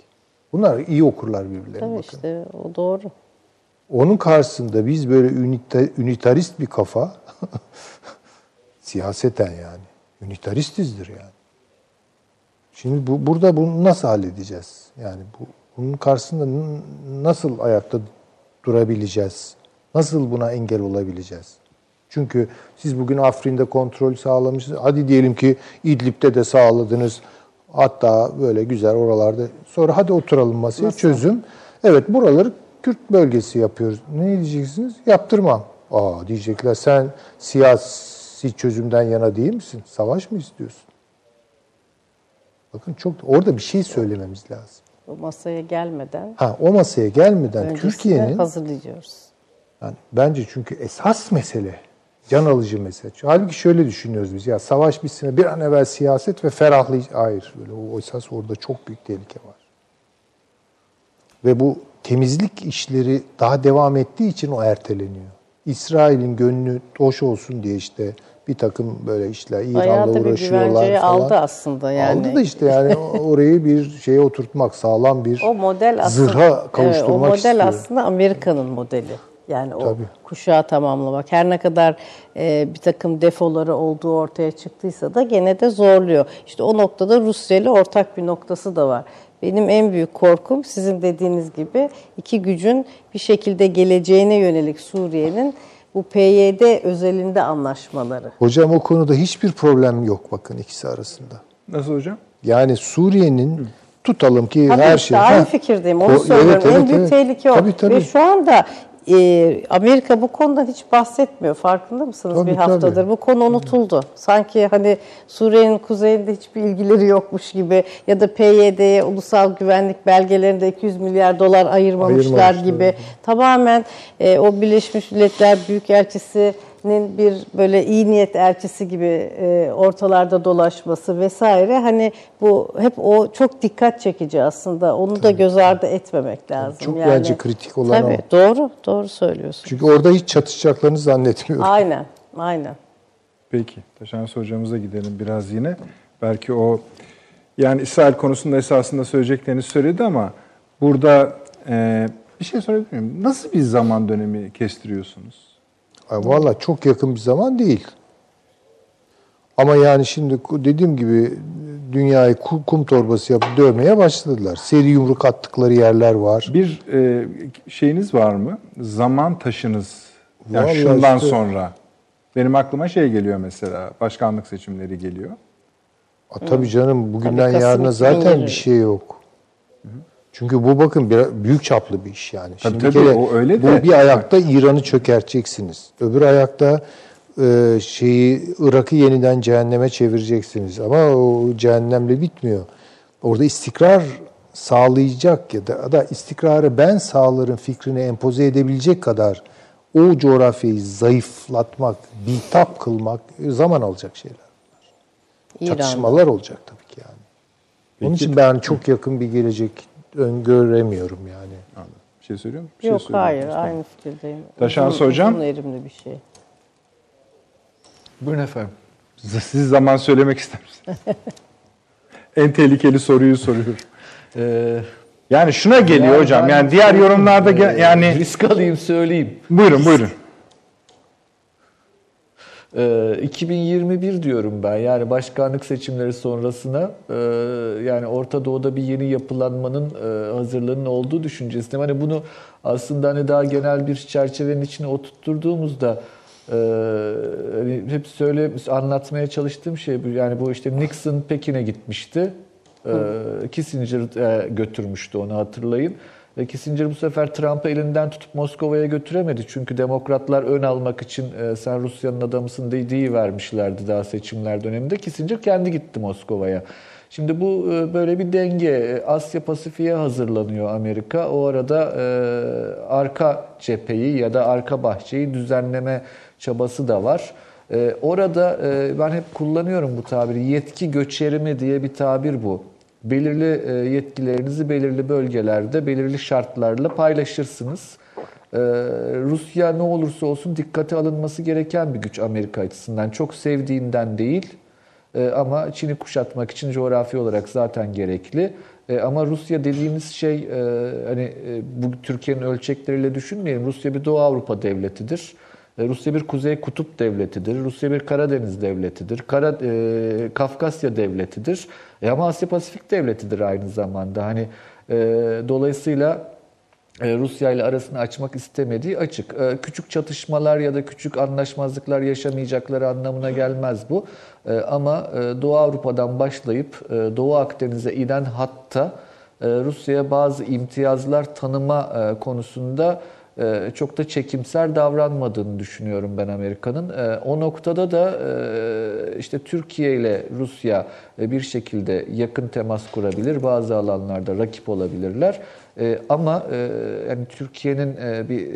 Bunlar iyi okurlar birbirlerini Tabii bakın. işte o doğru. Onun karşısında biz böyle ünite, ünitarist bir kafa siyaseten yani ünitaristisdir yani. Şimdi bu burada bunu nasıl halledeceğiz? Yani bu bunun karşısında nasıl ayakta durabileceğiz? Nasıl buna engel olabileceğiz? Çünkü siz bugün Afrin'de kontrol sağlamışsınız. Hadi diyelim ki İdlib'de de sağladınız. Hatta böyle güzel oralarda. Sonra hadi oturalım masaya çözüm. Evet buraları Kürt bölgesi yapıyoruz. Ne diyeceksiniz? Yaptırmam. Aa diyecekler sen siyasi çözümden yana değil misin? Savaş mı istiyorsun? Bakın çok orada bir şey söylememiz lazım. O masaya gelmeden Ha o masaya gelmeden Türkiye'nin hazırlayacağız. yani bence çünkü esas mesele can alıcı mesele. Halbuki şöyle düşünüyoruz biz ya savaş bitsin bir an evvel siyaset ve ferahlayıcı. Hayır böyle o esas orada çok büyük tehlike var. Ve bu temizlik işleri daha devam ettiği için o erteleniyor. İsrail'in gönlü hoş olsun diye işte bir takım böyle işler İran'la uğraşıyorlar falan. aldı aslında yani. Aldı da işte yani orayı bir şeye oturtmak sağlam bir O model aslında zırha Evet, kavuşturmak o model istiyor. aslında Amerika'nın modeli. Yani o Tabii. kuşağı tamamlamak. Her ne kadar e, bir takım defoları olduğu ortaya çıktıysa da gene de zorluyor. İşte o noktada Rusya ile ortak bir noktası da var. Benim en büyük korkum sizin dediğiniz gibi iki gücün bir şekilde geleceğine yönelik Suriye'nin bu PYD özelinde anlaşmaları. Hocam o konuda hiçbir problem yok bakın ikisi arasında. Nasıl hocam? Yani Suriye'nin tutalım ki Tabii her şey. aynı Ha. fikirdeyim. Onu O- söylüyorum. evet, en evet, büyük evet. tehlike o. Tabii, tabii. Ve şu anda e, Amerika bu konudan hiç bahsetmiyor. Farkında mısınız Tabii, bir haftadır? tabii. Bu konu unutuldu. Sanki hani Suriye'nin kuzeyinde hiçbir ilgileri yokmuş gibi ya da PYD'ye ulusal güvenlik belgelerinde 200 milyar dolar ayırmamışlar Ayırmamışlar. gibi. Tamamen e, o Birleşmiş Milletler Büyükelçisi nin bir böyle iyi niyet elçisi gibi e, ortalarda dolaşması vesaire hani bu hep o çok dikkat çekici aslında onu da göz ardı etmemek lazım. Çok bence kritik olan tabii, o. Doğru, doğru söylüyorsun. Çünkü orada hiç çatışacaklarını zannetmiyorum. Aynen, aynen. Peki, Taşans hocamıza gidelim biraz yine. Belki o, yani İsrail konusunda esasında söyleyeceklerini söyledi ama burada e, bir şey sorabilir miyim? Nasıl bir zaman dönemi kestiriyorsunuz? Valla çok yakın bir zaman değil. Ama yani şimdi dediğim gibi dünyayı ku- kum torbası yapıp dövmeye başladılar. Seri yumruk attıkları yerler var. Bir e, şeyiniz var mı? Zaman taşınız. Yani Vallahi şundan işte- sonra. Benim aklıma şey geliyor mesela, başkanlık seçimleri geliyor. A, tabii canım bugünden Tabii, yarına zaten 2020. bir şey yok. Çünkü bu bakın bir, büyük çaplı bir iş yani. Tabii, Şimdi tabii, kere o öyle bu de- bir ayakta İran'ı çökerteceksiniz. Öbür ayakta e, şeyi Irak'ı yeniden cehenneme çevireceksiniz. Ama o cehennemle bitmiyor. Orada istikrar sağlayacak ya da, da istikrarı ben sağlarım fikrini empoze edebilecek kadar o coğrafyayı zayıflatmak, bitap kılmak zaman alacak şeyler. İran. Çatışmalar olacak tabii ki yani. Onun için ben çok yakın bir gelecek öngöremiyorum yani. Anladım. Bir şey söylüyor musun? Bir şey Yok söylüyor hayır, musunuz? aynı fikirdeyim. Taşans Uzun- hocam? Uzun erimli bir şey. Buyurun efendim. Siz- Siz zaman söylemek ister misiniz? en tehlikeli soruyu soruyorum. Ee, Yani şuna geliyor yani hocam. Yani diğer yorumlarda Ee, yani risk alayım söyleyeyim. buyurun buyurun. Ee, 2021 diyorum ben. Yani başkanlık seçimleri sonrasına e, yani Orta Doğu'da bir yeni yapılanmanın e, hazırlığının olduğu düşüncesindeyim. Hani bunu aslında hani daha genel bir çerçevenin içine oturtturduğumuzda e, hani hep söyle anlatmaya çalıştığım şey bu. Yani bu işte Nixon Pekin'e gitmişti. E, Kissinger götürmüştü onu hatırlayın. Ve Kissinger bu sefer Trump'ı elinden tutup Moskova'ya götüremedi. Çünkü demokratlar ön almak için e, sen Rusya'nın adamısın dediği vermişlerdi daha seçimler döneminde. Kissinger kendi gitti Moskova'ya. Şimdi bu e, böyle bir denge. E, Asya Pasifik'e hazırlanıyor Amerika. O arada e, arka cepheyi ya da arka bahçeyi düzenleme çabası da var. E, orada e, ben hep kullanıyorum bu tabiri. Yetki göçerimi diye bir tabir bu belirli e, yetkilerinizi belirli bölgelerde belirli şartlarla paylaşırsınız. Ee, Rusya ne olursa olsun dikkate alınması gereken bir güç Amerika açısından. Çok sevdiğinden değil Ee, ama Çin'i kuşatmak için coğrafi olarak zaten gerekli. Ama Rusya dediğimiz şey e, hani e, bu Türkiye'nin ölçekleriyle düşünmeyelim. Rusya bir Doğu Avrupa devletidir. E, Rusya bir Kuzey Kutup devletidir. Rusya bir Karadeniz devletidir. Kara, e, Kafkasya devletidir. E, ama Asya Pasifik devletidir aynı zamanda. Hani e, dolayısıyla e, Rusya ile arasını açmak istemediği açık. E, Küçük çatışmalar ya da küçük anlaşmazlıklar yaşamayacakları anlamına gelmez bu. E, Ama e, Doğu Avrupa'dan başlayıp e, Doğu Akdeniz'e inen hatta e, Rusya'ya bazı imtiyazlar tanıma e, konusunda çok da çekimser davranmadığını düşünüyorum ben Amerika'nın. E, O noktada da e, işte Türkiye ile Rusya e, bir şekilde yakın temas kurabilir. Bazı alanlarda rakip olabilirler. E, Ama e, yani Türkiye'nin bir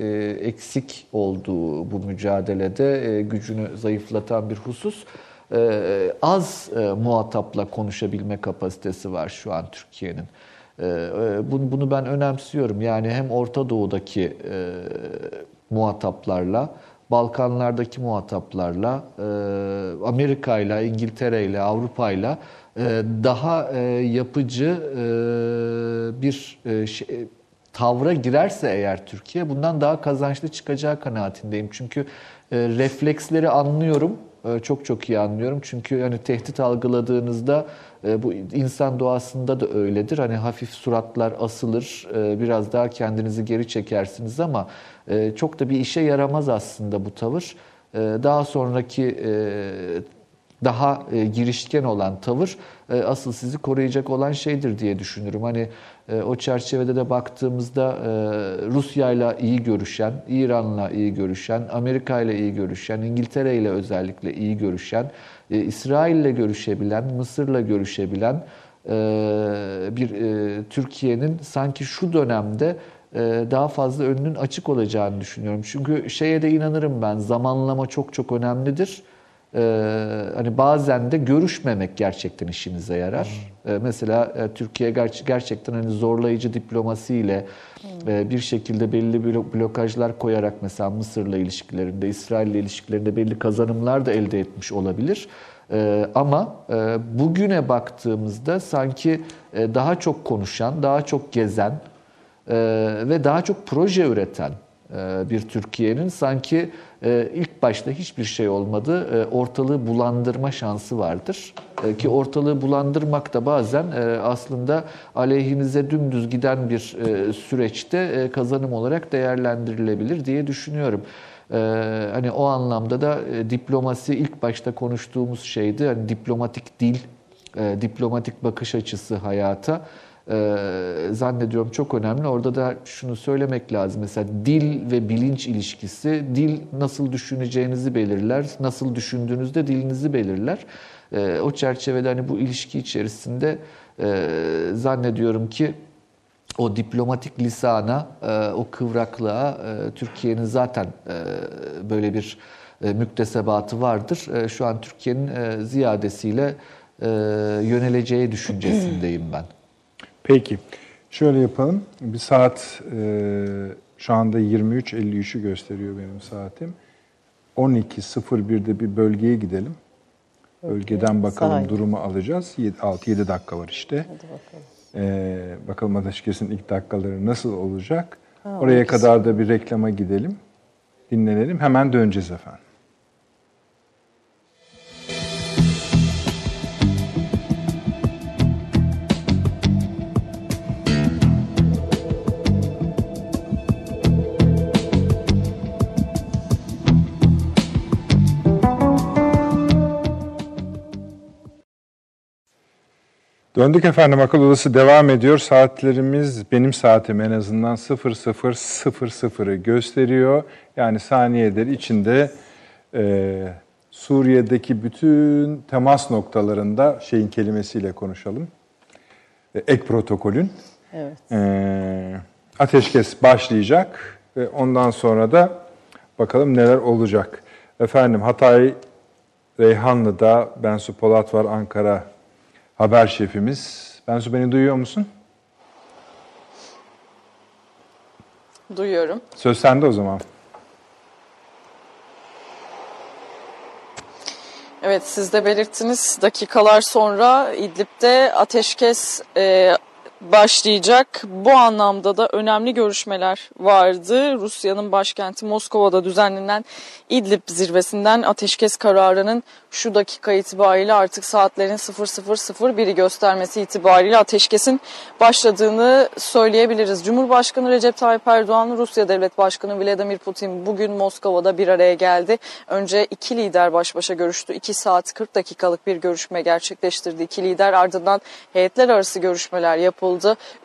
eksik olduğu bu mücadelede gücünü zayıflatan bir husus az muhatapla konuşabilme kapasitesi var şu an Türkiye'nin. E, e, Bunu, ben önemsiyorum. Yani hem Orta Doğu'daki e, muhataplarla, Balkanlardaki muhataplarla, e, Amerika'yla, İngiltere'yle, Avrupa'yla daha yapıcı bir şey, tavra girerse eğer Türkiye bundan daha kazançlı çıkacağı kanaatindeyim. Çünkü refleksleri anlıyorum. Çok çok iyi anlıyorum. Çünkü hani tehdit algıladığınızda bu insan doğasında da öyledir. Hani hafif suratlar asılır, e, biraz daha kendinizi geri çekersiniz ama e, çok da bir işe yaramaz aslında bu tavır. E, Daha sonraki e, daha e, girişken olan tavır e, asıl sizi koruyacak olan şeydir diye düşünürüm. Hani e, o çerçevede de baktığımızda e, Rusya ile iyi görüşen, İran'la iyi görüşen, Amerika ile iyi görüşen, İngiltere ile özellikle iyi görüşen, e, İsrail ile görüşebilen, Mısır'la görüşebilen e, bir e, Türkiye'nin sanki şu dönemde daha fazla önünün açık olacağını düşünüyorum. Çünkü şeye de inanırım ben zamanlama çok çok önemlidir. Ee, hani bazen de görüşmemek gerçekten işinize yarar. Ee, mesela e, Türkiye ger- gerçekten hani zorlayıcı diplomasiyle e, bir şekilde belli blo- blokajlar koyarak mesela Mısır'la ilişkilerinde, İsrail'le ilişkilerinde belli kazanımlar da elde etmiş olabilir. Ee, ama e, bugüne baktığımızda sanki e, daha çok konuşan, daha çok gezen e, ve daha çok proje üreten e, bir Türkiye'nin sanki e, ilk başta hiçbir şey olmadı. E, ortalığı bulandırma şansı vardır. Ki ortalığı bulandırmak da bazen aslında aleyhinize dümdüz giden bir süreçte kazanım olarak değerlendirilebilir diye düşünüyorum. Hani o anlamda da diplomasi ilk başta konuştuğumuz şeydi. Hani diplomatik dil, diplomatik bakış açısı hayata e, zannediyorum çok önemli. Orada da şunu söylemek lazım. Mesela dil ve bilinç ilişkisi, dil nasıl düşüneceğinizi belirler, nasıl düşündüğünüzde dilinizi belirler. E, o çerçevede hani bu ilişki içerisinde e, zannediyorum ki o diplomatik lisana, e, o kıvraklığa e, Türkiye'nin zaten e, böyle bir e, müktesebatı vardır. E, şu an Türkiye'nin e, ziyadesiyle e, yöneleceği düşüncesindeyim ben. Peki. Şöyle yapalım. Bir saat e, şu anda 23.53'ü gösteriyor benim saatim. 12.01'de bir bölgeye gidelim. Bölgeden bakalım Sahil. durumu alacağız. 6-7 dakika var işte. Hadi bakalım. Ee, bakalım Ateşkes'in ilk dakikaları nasıl olacak. Ha, Oraya kadar da bir reklama gidelim. Dinlenelim. Hemen döneceğiz efendim. Döndük efendim akıl odası devam ediyor. Saatlerimiz benim saatim en azından 00.00'ı gösteriyor. Yani saniyeler içinde e, Suriye'deki bütün temas noktalarında şeyin kelimesiyle konuşalım. E, ek protokolün. Evet. E, ateşkes başlayacak ve ondan sonra da bakalım neler olacak. Efendim Hatay Reyhanlı'da Bensu Polat var Ankara haber şefimiz. Bensu beni duyuyor musun? Duyuyorum. Söz sende o zaman. Evet siz de belirttiniz dakikalar sonra İdlib'de ateşkes e, başlayacak. Bu anlamda da önemli görüşmeler vardı. Rusya'nın başkenti Moskova'da düzenlenen İdlib zirvesinden ateşkes kararının şu dakika itibariyle artık saatlerin 00.01'i göstermesi itibariyle ateşkesin başladığını söyleyebiliriz. Cumhurbaşkanı Recep Tayyip Erdoğan, Rusya Devlet Başkanı Vladimir Putin bugün Moskova'da bir araya geldi. Önce iki lider baş başa görüştü. 2 saat 40 dakikalık bir görüşme gerçekleştirdi. İki lider ardından heyetler arası görüşmeler yapıldı.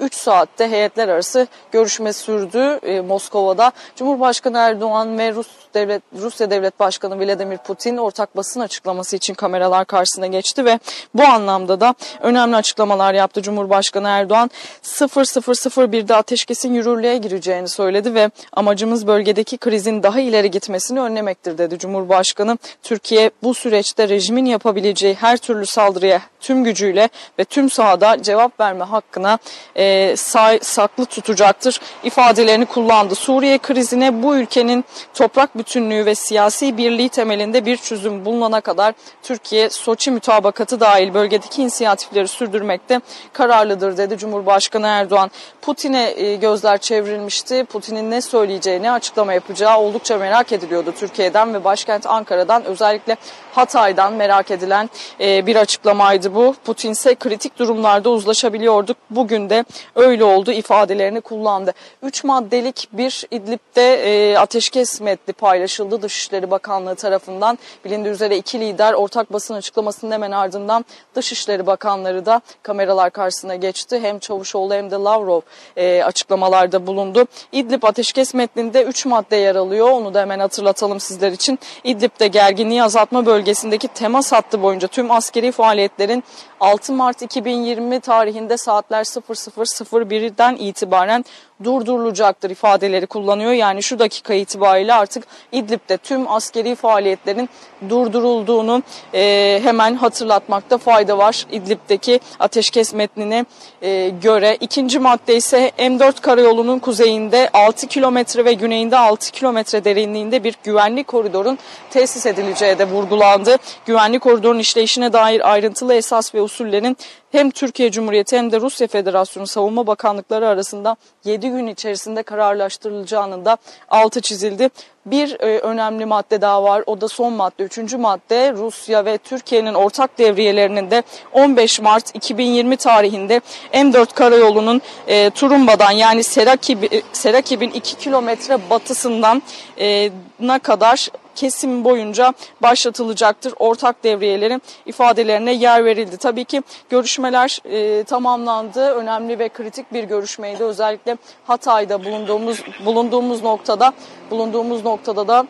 3 saatte heyetler arası görüşme sürdü e, Moskova'da. Cumhurbaşkanı Erdoğan ve Rus Devlet, Rusya Devlet Başkanı Vladimir Putin ortak basın açıklaması için kameralar karşısına geçti ve bu anlamda da önemli açıklamalar yaptı Cumhurbaşkanı Erdoğan. 0001'de ateşkesin yürürlüğe gireceğini söyledi ve amacımız bölgedeki krizin daha ileri gitmesini önlemektir dedi Cumhurbaşkanı. Türkiye bu süreçte rejimin yapabileceği her türlü saldırıya tüm gücüyle ve tüm sahada cevap verme hakkına e, say, saklı tutacaktır ifadelerini kullandı. Suriye krizine bu ülkenin toprak bütünlüğü ve siyasi birliği temelinde bir çözüm bulunana kadar Türkiye Soçi mütabakatı dahil bölgedeki inisiyatifleri sürdürmekte kararlıdır dedi Cumhurbaşkanı Erdoğan. Putin'e e, gözler çevrilmişti. Putin'in ne söyleyeceğini açıklama yapacağı oldukça merak ediliyordu Türkiye'den ve başkent Ankara'dan özellikle Hatay'dan merak edilen e, bir açıklamaydı bu. Putin ise kritik durumlarda uzlaşabiliyorduk. Bugün de öyle oldu ifadelerini kullandı. Üç maddelik bir İdlib'de e, ateşkes metni paylaşıldı Dışişleri Bakanlığı tarafından. Bilindiği üzere iki lider ortak basın açıklamasının hemen ardından Dışişleri Bakanları da kameralar karşısına geçti. Hem Çavuşoğlu hem de Lavrov e, açıklamalarda bulundu. İdlib ateşkes metninde 3 madde yer alıyor. Onu da hemen hatırlatalım sizler için. İdlib'de gerginliği azaltma bölgesindeki temas hattı boyunca tüm askeri faaliyetlerin 6 Mart 2020 tarihinde saatler 00.01'den itibaren durdurulacaktır ifadeleri kullanıyor. Yani şu dakika itibariyle artık İdlib'de tüm askeri faaliyetlerin durdurulduğunu e, hemen hatırlatmakta fayda var. İdlib'deki ateşkes metnine e, göre. ikinci madde ise M4 karayolunun kuzeyinde 6 kilometre ve güneyinde 6 kilometre derinliğinde bir güvenlik koridorun tesis edileceği de vurgulandı. Güvenlik koridorun işleyişine dair ayrıntılı esas ve usullerin hem Türkiye Cumhuriyeti hem de Rusya Federasyonu Savunma Bakanlıkları arasında 7 gün içerisinde kararlaştırılacağının da altı çizildi. Bir e, önemli madde daha var. O da son madde. Üçüncü madde Rusya ve Türkiye'nin ortak devriyelerinin de 15 Mart 2020 tarihinde M4 karayolunun e, Turumba'dan yani Serakib, Serakib'in 2 kilometre batısından e, ne kadar kesim boyunca başlatılacaktır. Ortak devriyelerin ifadelerine yer verildi. Tabii ki görüşmeler e, tamamlandı. Önemli ve kritik bir görüşmeydi. Özellikle Hatay'da bulunduğumuz bulunduğumuz noktada bulunduğumuz noktada da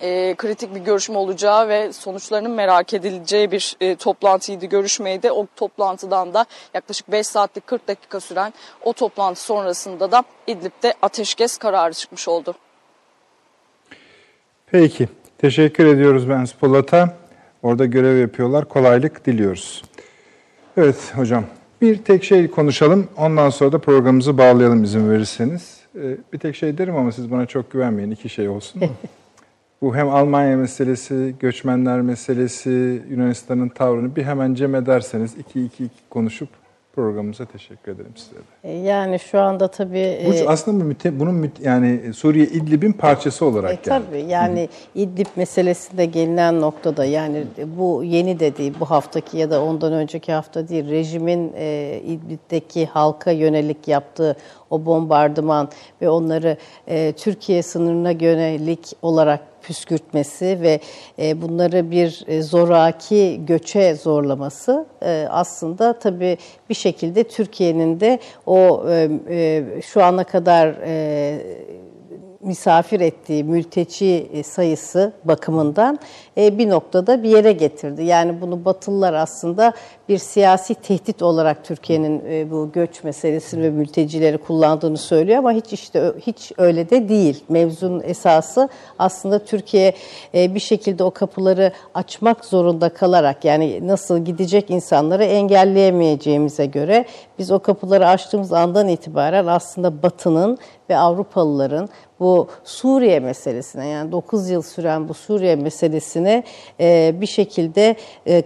e, kritik bir görüşme olacağı ve sonuçlarının merak edileceği bir e, toplantıydı, görüşmeydi. O toplantıdan da yaklaşık 5 saatlik 40 dakika süren o toplantı sonrasında da İdlib'de ateşkes kararı çıkmış oldu. Peki. Teşekkür ediyoruz ben Polat'a. Orada görev yapıyorlar. Kolaylık diliyoruz. Evet hocam. Bir tek şey konuşalım. Ondan sonra da programımızı bağlayalım izin verirseniz. Ee, bir tek şey derim ama siz bana çok güvenmeyin. İki şey olsun. Bu hem Almanya meselesi, göçmenler meselesi, Yunanistan'ın tavrını bir hemen cem ederseniz iki iki iki konuşup programımıza teşekkür ederim size de. E, yani şu anda tabii... Bu e, aslında müte, bunun müte, yani Suriye İdlib'in parçası olarak e, geldi. Tabii yani Hı. İdlib meselesinde gelinen noktada yani bu yeni de değil bu haftaki ya da ondan önceki hafta değil rejimin e, İdlib'deki halka yönelik yaptığı o bombardıman ve onları e, Türkiye sınırına yönelik olarak püskürtmesi ve e, bunları bir e, zoraki göçe zorlaması e, aslında tabii bir şekilde Türkiye'nin de o şu ana kadar misafir ettiği mülteci sayısı bakımından bir noktada bir yere getirdi. Yani bunu Batılılar aslında bir siyasi tehdit olarak Türkiye'nin e, bu göç meselesini ve mültecileri kullandığını söylüyor ama hiç işte hiç öyle de değil. Mevzunun esası aslında Türkiye e, bir şekilde o kapıları açmak zorunda kalarak yani nasıl gidecek insanları engelleyemeyeceğimize göre biz o kapıları açtığımız andan itibaren aslında Batı'nın ve Avrupalıların bu Suriye meselesine yani 9 yıl süren bu Suriye meselesine e, bir şekilde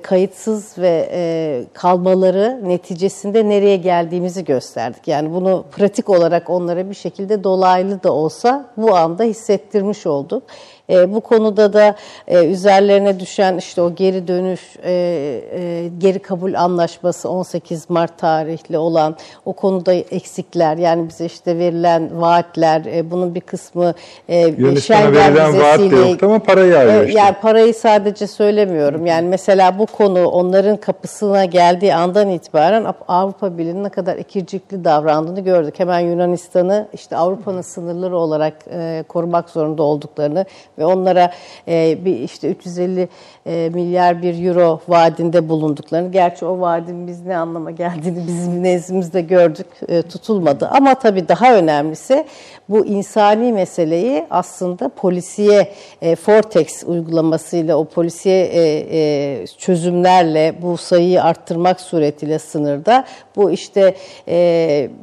kayıtsız ve kalmaları neticesinde nereye geldiğimizi gösterdik. Yani bunu pratik olarak onlara bir şekilde dolaylı da olsa bu anda hissettirmiş olduk. E, bu konuda da e, üzerlerine düşen işte o geri dönüş, e, e, geri kabul anlaşması 18 Mart tarihli olan o konuda eksikler yani bize işte verilen vaatler, e, bunun bir kısmı e, Yunanistan'a verilen vaat de yoktu ama parayı ayırıyor işte. Yani parayı sadece söylemiyorum. Yani mesela bu konu onların kapısına geldiği andan itibaren Avrupa Birliği'nin ne kadar ikircikli davrandığını gördük. Hemen Yunanistan'ı işte Avrupa'nın sınırları olarak e, korumak zorunda olduklarını ve onlara e, bir işte 350 e, milyar bir euro vaadinde bulunduklarını. Gerçi o vaadin biz ne anlama geldiğini bizim nezdimizde gördük, e, tutulmadı. Ama tabii daha önemlisi bu insani meseleyi aslında polisiye e, Fortex uygulamasıyla o polisiye e, e, çözümlerle bu sayıyı arttırmak suretiyle sınırda bu işte e,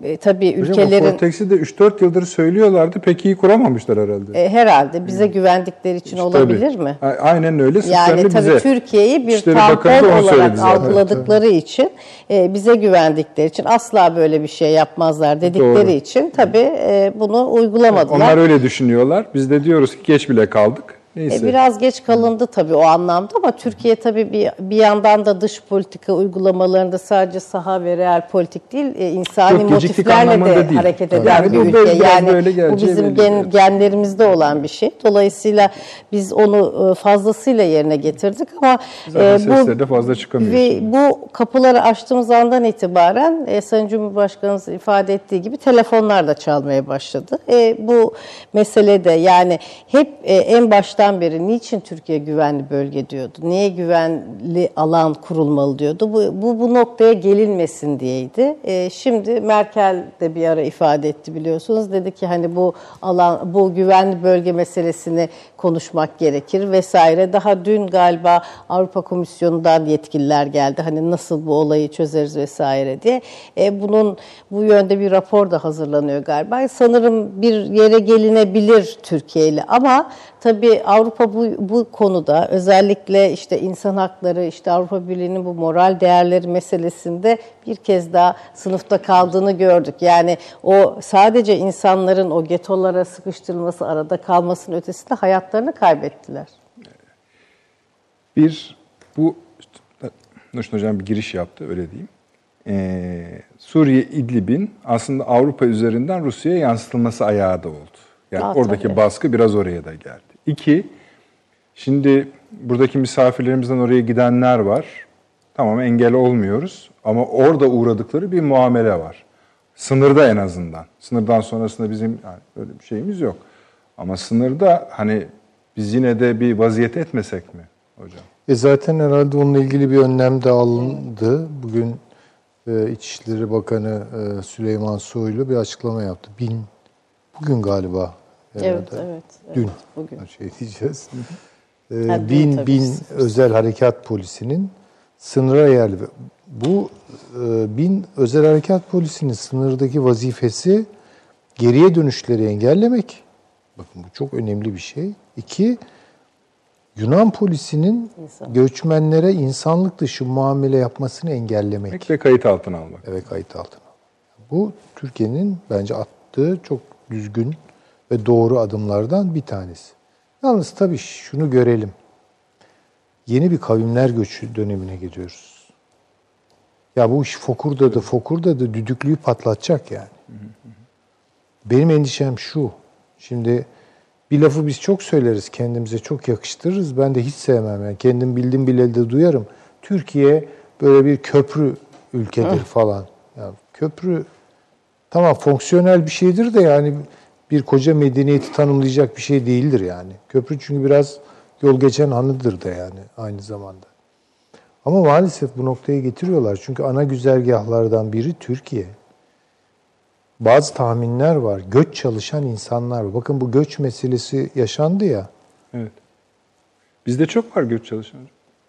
e, tabii Hocam, ülkelerin... Fortex'i de 3-4 yıldır söylüyorlardı pek iyi kuramamışlar herhalde. E, herhalde bize hmm. güvendikleri için olabilir tabii. mi? Aynen öyle. Yani tabii bize. Türkiye'yi bir tampon olarak algıladıkları evet, için e, bize güvendikleri için asla böyle bir şey yapmazlar dedikleri Doğru. için tabii e, bunu uygulamadılar. Onlar öyle düşünüyorlar. Biz de diyoruz ki geç bile kaldık. Neyse. E, biraz geç kalındı tabii o anlamda ama Türkiye tabii bir, bir yandan da dış politika uygulamalarında sadece saha ve real politik değil, e, insani geciktik motiflerle de değil. hareket eden Yani bir bu ülke. Yani böyle bu bizim gen, genlerimizde olan bir şey. Dolayısıyla biz onu e, fazlasıyla yerine getirdik ama Zaten e, de fazla çıkamıyor Ve bu kapıları açtığımız andan itibaren e, Sayın Cumhurbaşkanımız ifade ettiği gibi telefonlar da çalmaya başladı. E, bu meselede yani hep e, en baştan beri niçin Türkiye güvenli bölge diyordu? Niye güvenli alan kurulmalı diyordu? Bu bu, bu noktaya gelinmesin diyeydi. E, şimdi Merkel de bir ara ifade etti biliyorsunuz. Dedi ki hani bu alan bu güvenli bölge meselesini konuşmak gerekir vesaire. Daha dün galiba Avrupa Komisyonu'ndan yetkililer geldi. Hani nasıl bu olayı çözeriz vesaire diye. E, bunun bu yönde bir rapor da hazırlanıyor galiba. Sanırım bir yere gelinebilir Türkiye ile ama tabii Avrupa bu, bu konuda özellikle işte insan hakları, işte Avrupa Birliği'nin bu moral değerleri meselesinde bir kez daha sınıfta kaldığını gördük. Yani o sadece insanların o getolara sıkıştırılması, arada kalmasının ötesinde hayatlarını kaybettiler. Bir, bu Nurşin Hocam bir giriş yaptı öyle diyeyim. Ee, Suriye İdlib'in aslında Avrupa üzerinden Rusya'ya yansıtılması ayağı da oldu. Yani Aa, oradaki tabii. baskı biraz oraya da geldi. İki, şimdi buradaki misafirlerimizden oraya gidenler var. Tamam engel olmuyoruz ama orada uğradıkları bir muamele var. Sınırda en azından. Sınırdan sonrasında bizim yani öyle bir şeyimiz yok. Ama sınırda hani biz yine de bir vaziyet etmesek mi hocam? E zaten herhalde onunla ilgili bir önlem de alındı. Bugün e, İçişleri Bakanı e, Süleyman Soylu bir açıklama yaptı. Bin, bugün galiba. herhalde. Evet, evet. evet. Dün. Bugün. Şey diyeceğiz. E, Ha, dün bin, tabii. bin özel harekat polisinin sınıra yerli. Bu e, bin özel harekat polisinin sınırdaki vazifesi geriye dönüşleri engellemek. Bakın bu çok önemli bir şey. İki, Yunan polisinin İnsan. göçmenlere insanlık dışı muamele yapmasını engellemek. Ve kayıt altına almak. Evet kayıt altına. Bu Türkiye'nin bence attığı çok düzgün ve doğru adımlardan bir tanesi. Yalnız tabii şunu görelim. Yeni bir kavimler göçü dönemine gidiyoruz. Ya bu iş fokurda da fokurda da düdüklüyü patlatacak yani. Benim endişem şu. Şimdi bir lafı biz çok söyleriz, kendimize çok yakıştırırız. Ben de hiç sevmem yani. Kendim bildim bile de duyarım. Türkiye böyle bir köprü ülkedir falan. Ya köprü tamam fonksiyonel bir şeydir de yani bir koca medeniyeti tanımlayacak bir şey değildir yani. Köprü çünkü biraz yol geçen anıdır da yani aynı zamanda. Ama maalesef bu noktaya getiriyorlar. Çünkü ana güzergahlardan biri Türkiye. Bazı tahminler var. Göç çalışan insanlar var. Bakın bu göç meselesi yaşandı ya. Evet. Bizde çok var göç çalışan.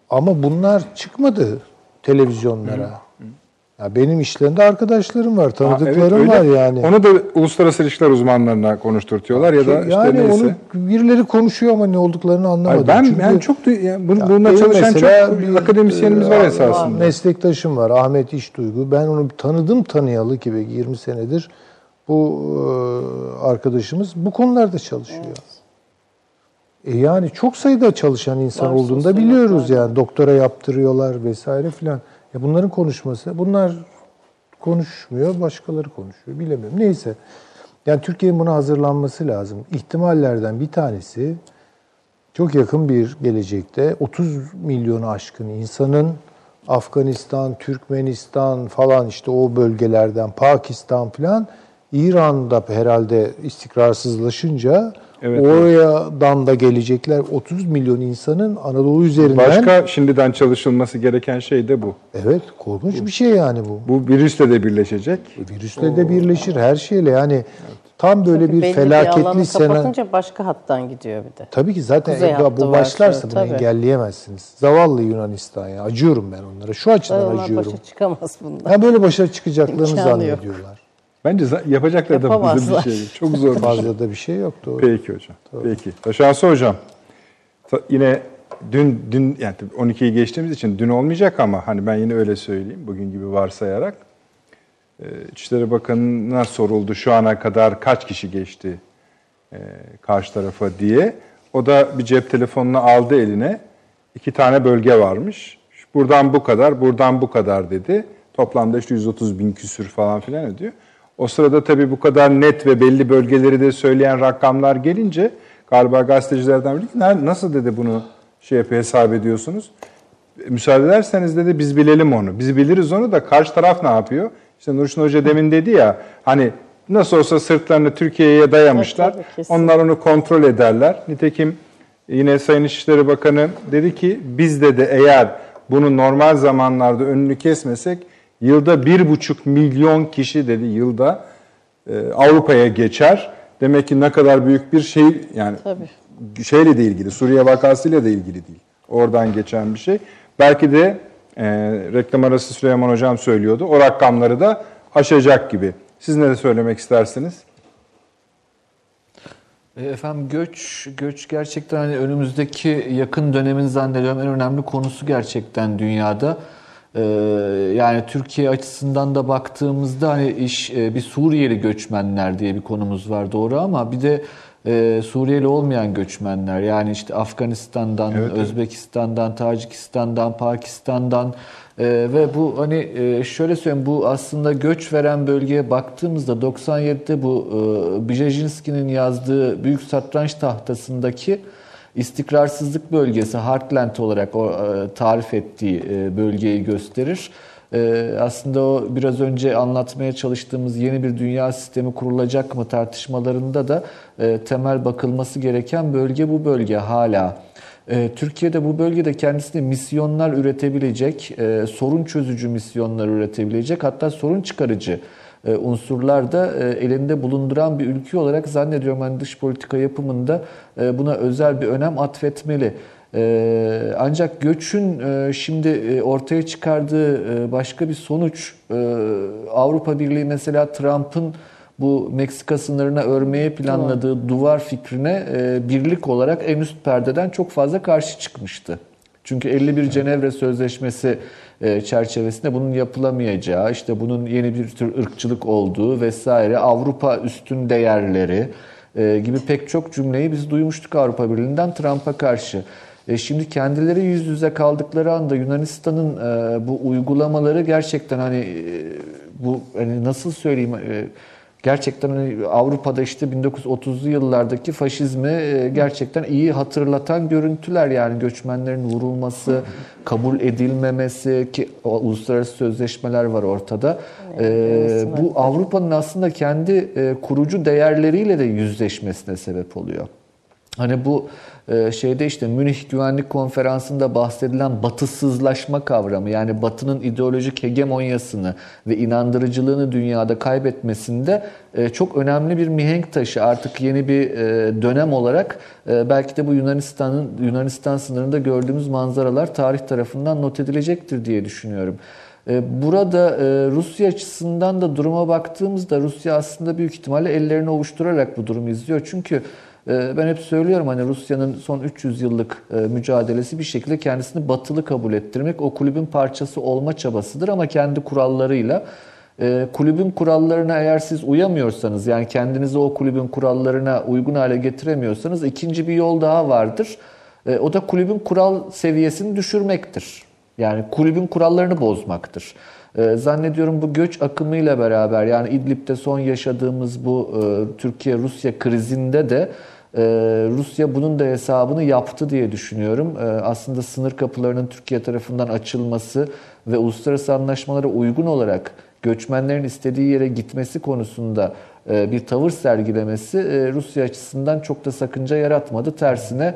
Ama bunlar çıkmadı televizyonlara. Ya benim işlerinde arkadaşlarım var, Ha, tanıdıklarım evet, var yani. Onu da uluslararası ilişkiler uzmanlarına konuşturtuyorlar ya da işte yani neyse. onu birileri konuşuyor ama ne olduklarını anlamadım. Hayır, ben Çünkü ben çok yani bunu, Ya bununla çalışan çok bir, akademisyenimiz e, var esasında. Meslektaşım var Ahmet İşduygu. Ben onu tanıdım tanıyalı ki belki 20 senedir bu e, arkadaşımız bu konularda çalışıyor. E yani çok sayıda çalışan insan Var, olduğunu da biliyoruz yani. Doktora yaptırıyorlar vesaire filan. Ya bunların konuşması, bunlar konuşmuyor, başkaları konuşuyor. Bilemiyorum. Neyse. Yani Türkiye'nin buna hazırlanması lazım. İhtimallerden bir tanesi çok yakın bir gelecekte 30 milyonu aşkın insanın Afganistan, Türkmenistan falan işte o bölgelerden Pakistan falan İran'da herhalde istikrarsızlaşınca Evet, oradan da gelecekler 30 milyon insanın Anadolu üzerinden Başka şimdiden çalışılması gereken şey de bu. evet korkunç bir şey yani bu. Bu virüsle de birleşecek. Virüsle de birleşir her şeyle yani tam böyle bir Belli felaketli senaryo. kapatınca başka hattan gidiyor bir de. Tabii ki zaten Kuzey bu var başlarsa şu, bunu tabii. engelleyemezsiniz. Zavallı Yunanistan ya. Acıyorum ben onlara. Şu açıdan Onlar acıyorum. başa çıkamaz bundan. Ha böyle başa çıkacaklarını İmkanı yok. Bence yapacaklar da bizim bir şey. Çok zor bir şey. Fazla da bir şey yok doğru. Peki hocam. Peki. Taşansı hocam. Yine dün dün yani tabii 12'yi geçtiğimiz için dün olmayacak ama hani ben yine öyle söyleyeyim bugün gibi varsayarak. Ee, İçişleri Bakanı'na soruldu şu ana kadar kaç kişi geçti e, karşı tarafa diye. O da bir cep telefonunu aldı eline. İki tane bölge varmış. Buradan bu kadar, buradan bu kadar dedi. Toplamda işte 130 bin küsür falan filan ödüyor. O sırada tabii bu kadar net ve belli bölgeleri de söyleyen rakamlar gelince galiba gazetecilerden biri ki nasıl dedi bunu şey yapıyor hesap ediyorsunuz? Müsaade ederseniz dedi biz bilelim onu. Biz biliriz onu da karşı taraf ne yapıyor? İşte Nurşin Hoca demin dedi ya hani nasıl olsa sırtlarını Türkiye'ye dayamışlar. Evet, Onlar onu kontrol ederler. Nitekim yine Sayın İçişleri Bakanı dedi ki biz de de eğer bunu normal zamanlarda önünü kesmesek yılda bir buçuk milyon kişi dedi yılda e, Avrupa'ya geçer. Demek ki ne kadar büyük bir şey yani Tabii. şeyle de ilgili Suriye vakasıyla da ilgili değil. Oradan geçen bir şey. Belki de e, reklam arası Süleyman Hocam söylüyordu. O rakamları da aşacak gibi. Siz ne de söylemek istersiniz? E, efendim göç göç gerçekten hani önümüzdeki yakın dönemin zannediyorum en önemli konusu gerçekten dünyada. Ee, yani Türkiye açısından da baktığımızda hani iş e, bir Suriyeli göçmenler diye bir konumuz var doğru ama bir de e, Suriyeli olmayan göçmenler yani işte Afganistan'dan, Evet, evet. Özbekistan'dan, Tacikistan'dan, Pakistan'dan e, ve bu hani e, şöyle söyleyeyim bu aslında göç veren bölgeye baktığımızda 97'de bu e, Brzezinski'nin yazdığı Büyük Satranç Tahtası'ndaki istikrarsızlık bölgesi Heartland olarak o e, tarif ettiği e, bölgeyi gösterir. E, aslında o biraz önce anlatmaya çalıştığımız yeni bir dünya sistemi kurulacak mı tartışmalarında da temel bakılması gereken bölge bu bölge hala. Türkiye'de bu bölgede kendisine misyonlar üretebilecek, sorun çözücü misyonlar üretebilecek hatta sorun çıkarıcı e, unsurlar da e, elinde bulunduran bir ülke olarak zannediyorum hani dış politika yapımında e, buna özel bir önem atfetmeli. E, Ancak göçün e, şimdi e, ortaya çıkardığı e, başka bir sonuç e, Avrupa Birliği mesela Trump'ın bu Meksika sınırına örmeye planladığı duvar fikrine e, birlik olarak en üst perdeden çok fazla karşı çıkmıştı. Çünkü 51 Cenevre Sözleşmesi e, çerçevesinde bunun yapılamayacağı, işte bunun yeni bir tür ırkçılık olduğu vesaire, Avrupa üstün değerleri e, gibi pek çok cümleyi biz duymuştuk Avrupa Birliği'nden Trump'a karşı. E, Şimdi kendileri yüz yüze kaldıkları anda Yunanistan'ın e, bu uygulamaları gerçekten hani e, bu hani nasıl söyleyeyim e, gerçekten hani Avrupa'da işte 1930'lu yıllardaki faşizmi e, gerçekten iyi hatırlatan görüntüler yani göçmenlerin vurulması, kabul edilmemesi ki uluslararası sözleşmeler var ortada. E, bu Avrupa'nın aslında kendi e, kurucu değerleriyle de yüzleşmesine sebep oluyor. Hani bu şeyde işte Münih Güvenlik Konferansı'nda bahsedilen batısızlaşma kavramı yani batının ideolojik hegemonyasını ve inandırıcılığını dünyada kaybetmesinde e, çok önemli bir mihenk taşı. Artık yeni bir e, dönem olarak belki de bu Yunanistan'ın Yunanistan sınırında gördüğümüz manzaralar tarih tarafından not edilecektir diye düşünüyorum. Burada Rusya açısından da duruma baktığımızda Rusya aslında büyük ihtimalle ellerini ovuşturarak bu durumu izliyor. Çünkü ben hep söylüyorum hani Rusya'nın son 300 yıllık mücadelesi bir şekilde kendisini batılı kabul ettirmek o kulübün parçası olma çabasıdır ama kendi kurallarıyla kulübün kurallarına eğer siz uyamıyorsanız yani kendinizi o kulübün kurallarına uygun hale getiremiyorsanız ikinci bir yol daha vardır. O da kulübün kural seviyesini düşürmektir. Yani kulübün kurallarını bozmaktır. Zannediyorum bu göç akımıyla beraber yani İdlib'de son yaşadığımız bu Türkiye-Rusya krizinde de Rusya bunun da hesabını yaptı diye düşünüyorum. Aslında sınır kapılarının Türkiye tarafından açılması ve uluslararası anlaşmalara uygun olarak göçmenlerin istediği yere gitmesi konusunda bir tavır sergilemesi Rusya açısından çok da sakınca yaratmadı. Tersine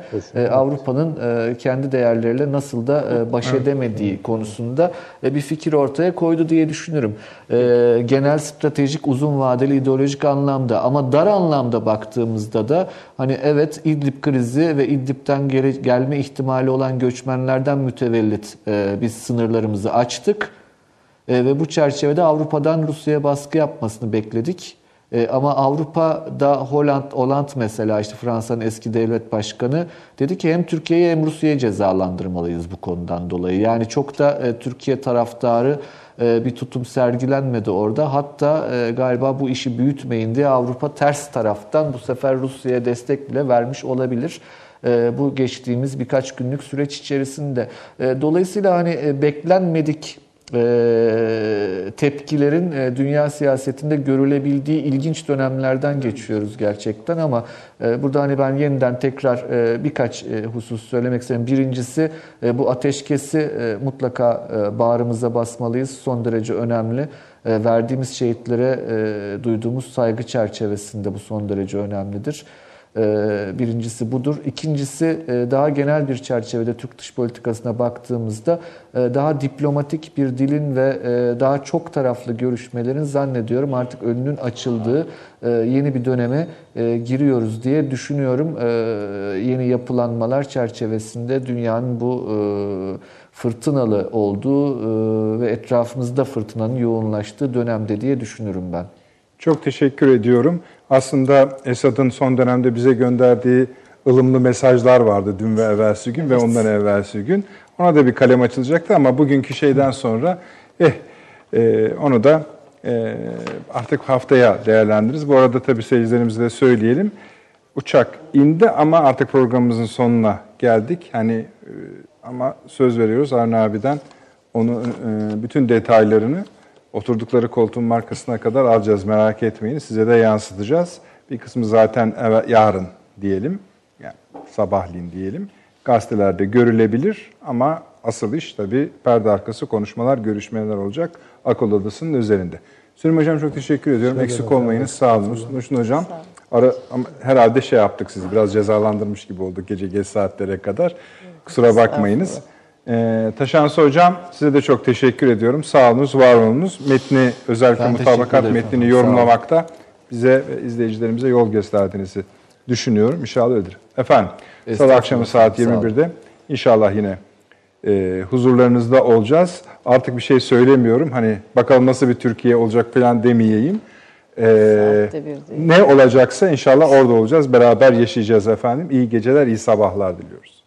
Avrupa'nın kendi değerleriyle nasıl da baş edemediği konusunda bir fikir ortaya koydu diye düşünürüm. Genel stratejik uzun vadeli ideolojik anlamda ama dar anlamda baktığımızda da hani evet İdlib krizi ve İdlib'den gelme ihtimali olan göçmenlerden mütevellit biz sınırlarımızı açtık. Ve bu çerçevede Avrupa'dan Rusya'ya baskı yapmasını bekledik. E, ama Avrupa'da Holland, Holland mesela işte Fransa'nın eski devlet başkanı dedi ki hem Türkiye'yi hem Rusya'yı cezalandırmalıyız bu konudan dolayı. Yani çok da e, Türkiye taraftarı e, bir tutum sergilenmedi orada. Hatta e, galiba bu işi büyütmeyin diye Avrupa ters taraftan bu sefer Rusya'ya destek bile vermiş olabilir. e, bu geçtiğimiz birkaç günlük süreç içerisinde. E, dolayısıyla hani e, beklenmedik tepkilerin e, dünya siyasetinde görülebildiği ilginç dönemlerden geçiyoruz gerçekten ama e, burada hani ben yeniden tekrar e, birkaç husus söylemek isterim. Birincisi bu ateşkesi mutlaka bağrımıza basmalıyız. Son derece önemli. Verdiğimiz şehitlere duyduğumuz saygı çerçevesinde bu son derece önemlidir. Ee, Birincisi budur. İkincisi e, daha genel bir çerçevede Türk dış politikasına baktığımızda e, daha diplomatik bir dilin ve e, daha çok taraflı görüşmelerin zannediyorum artık önünün açıldığı yeni bir döneme giriyoruz diye düşünüyorum. Yeni yapılanmalar çerçevesinde dünyanın bu fırtınalı olduğu ve etrafımızda fırtınanın yoğunlaştığı dönemde diye düşünürüm ben. Çok teşekkür ediyorum. Aslında Esad'ın son dönemde bize gönderdiği ılımlı mesajlar vardı dün ve evvelsi gün ve ondan evvelsi gün. Ona da bir kalem açılacaktı ama bugünkü şeyden sonra eh e, onu da e, artık haftaya değerlendiririz. Bu arada tabii seyircilerimize de söyleyelim. Uçak indi ama artık programımızın sonuna geldik. Hani e, ama söz veriyoruz Arne abiden onu e, bütün detaylarını Oturdukları koltuğun markasına kadar alacağız merak etmeyin. Size de yansıtacağız. Bir kısmı zaten evet, yarın diyelim. Yani sabahleyin diyelim. Gazetelerde görülebilir ama asıl iş tabii perde arkası konuşmalar, görüşmeler olacak akıl odasının üzerinde. Süleyman Hocam çok teşekkür ediyorum. Şöyle Eksik olmayınız. Sağ olun. Nuşun Hocam ara, ama herhalde şey yaptık sizi biraz cezalandırmış gibi olduk gece geç saatlere kadar. Kusura bakmayınız. Ee, Taşansı Hocam size de çok teşekkür ediyorum. Sağ olunuz, var olunuz. Metni özellikle Ben mutabakat metnini yorumlamakta bize ve izleyicilerimize yol gösterdiğinizi düşünüyorum. İnşallah öyledir. Efendim, salı akşamı saat Sağ olun. 21'de inşallah yine e, huzurlarınızda olacağız. Artık bir şey söylemiyorum. Hani bakalım nasıl bir Türkiye olacak falan demeyeyim. Ee, ne olacaksa inşallah orada olacağız. Beraber yaşayacağız efendim. İyi geceler, iyi sabahlar diliyoruz.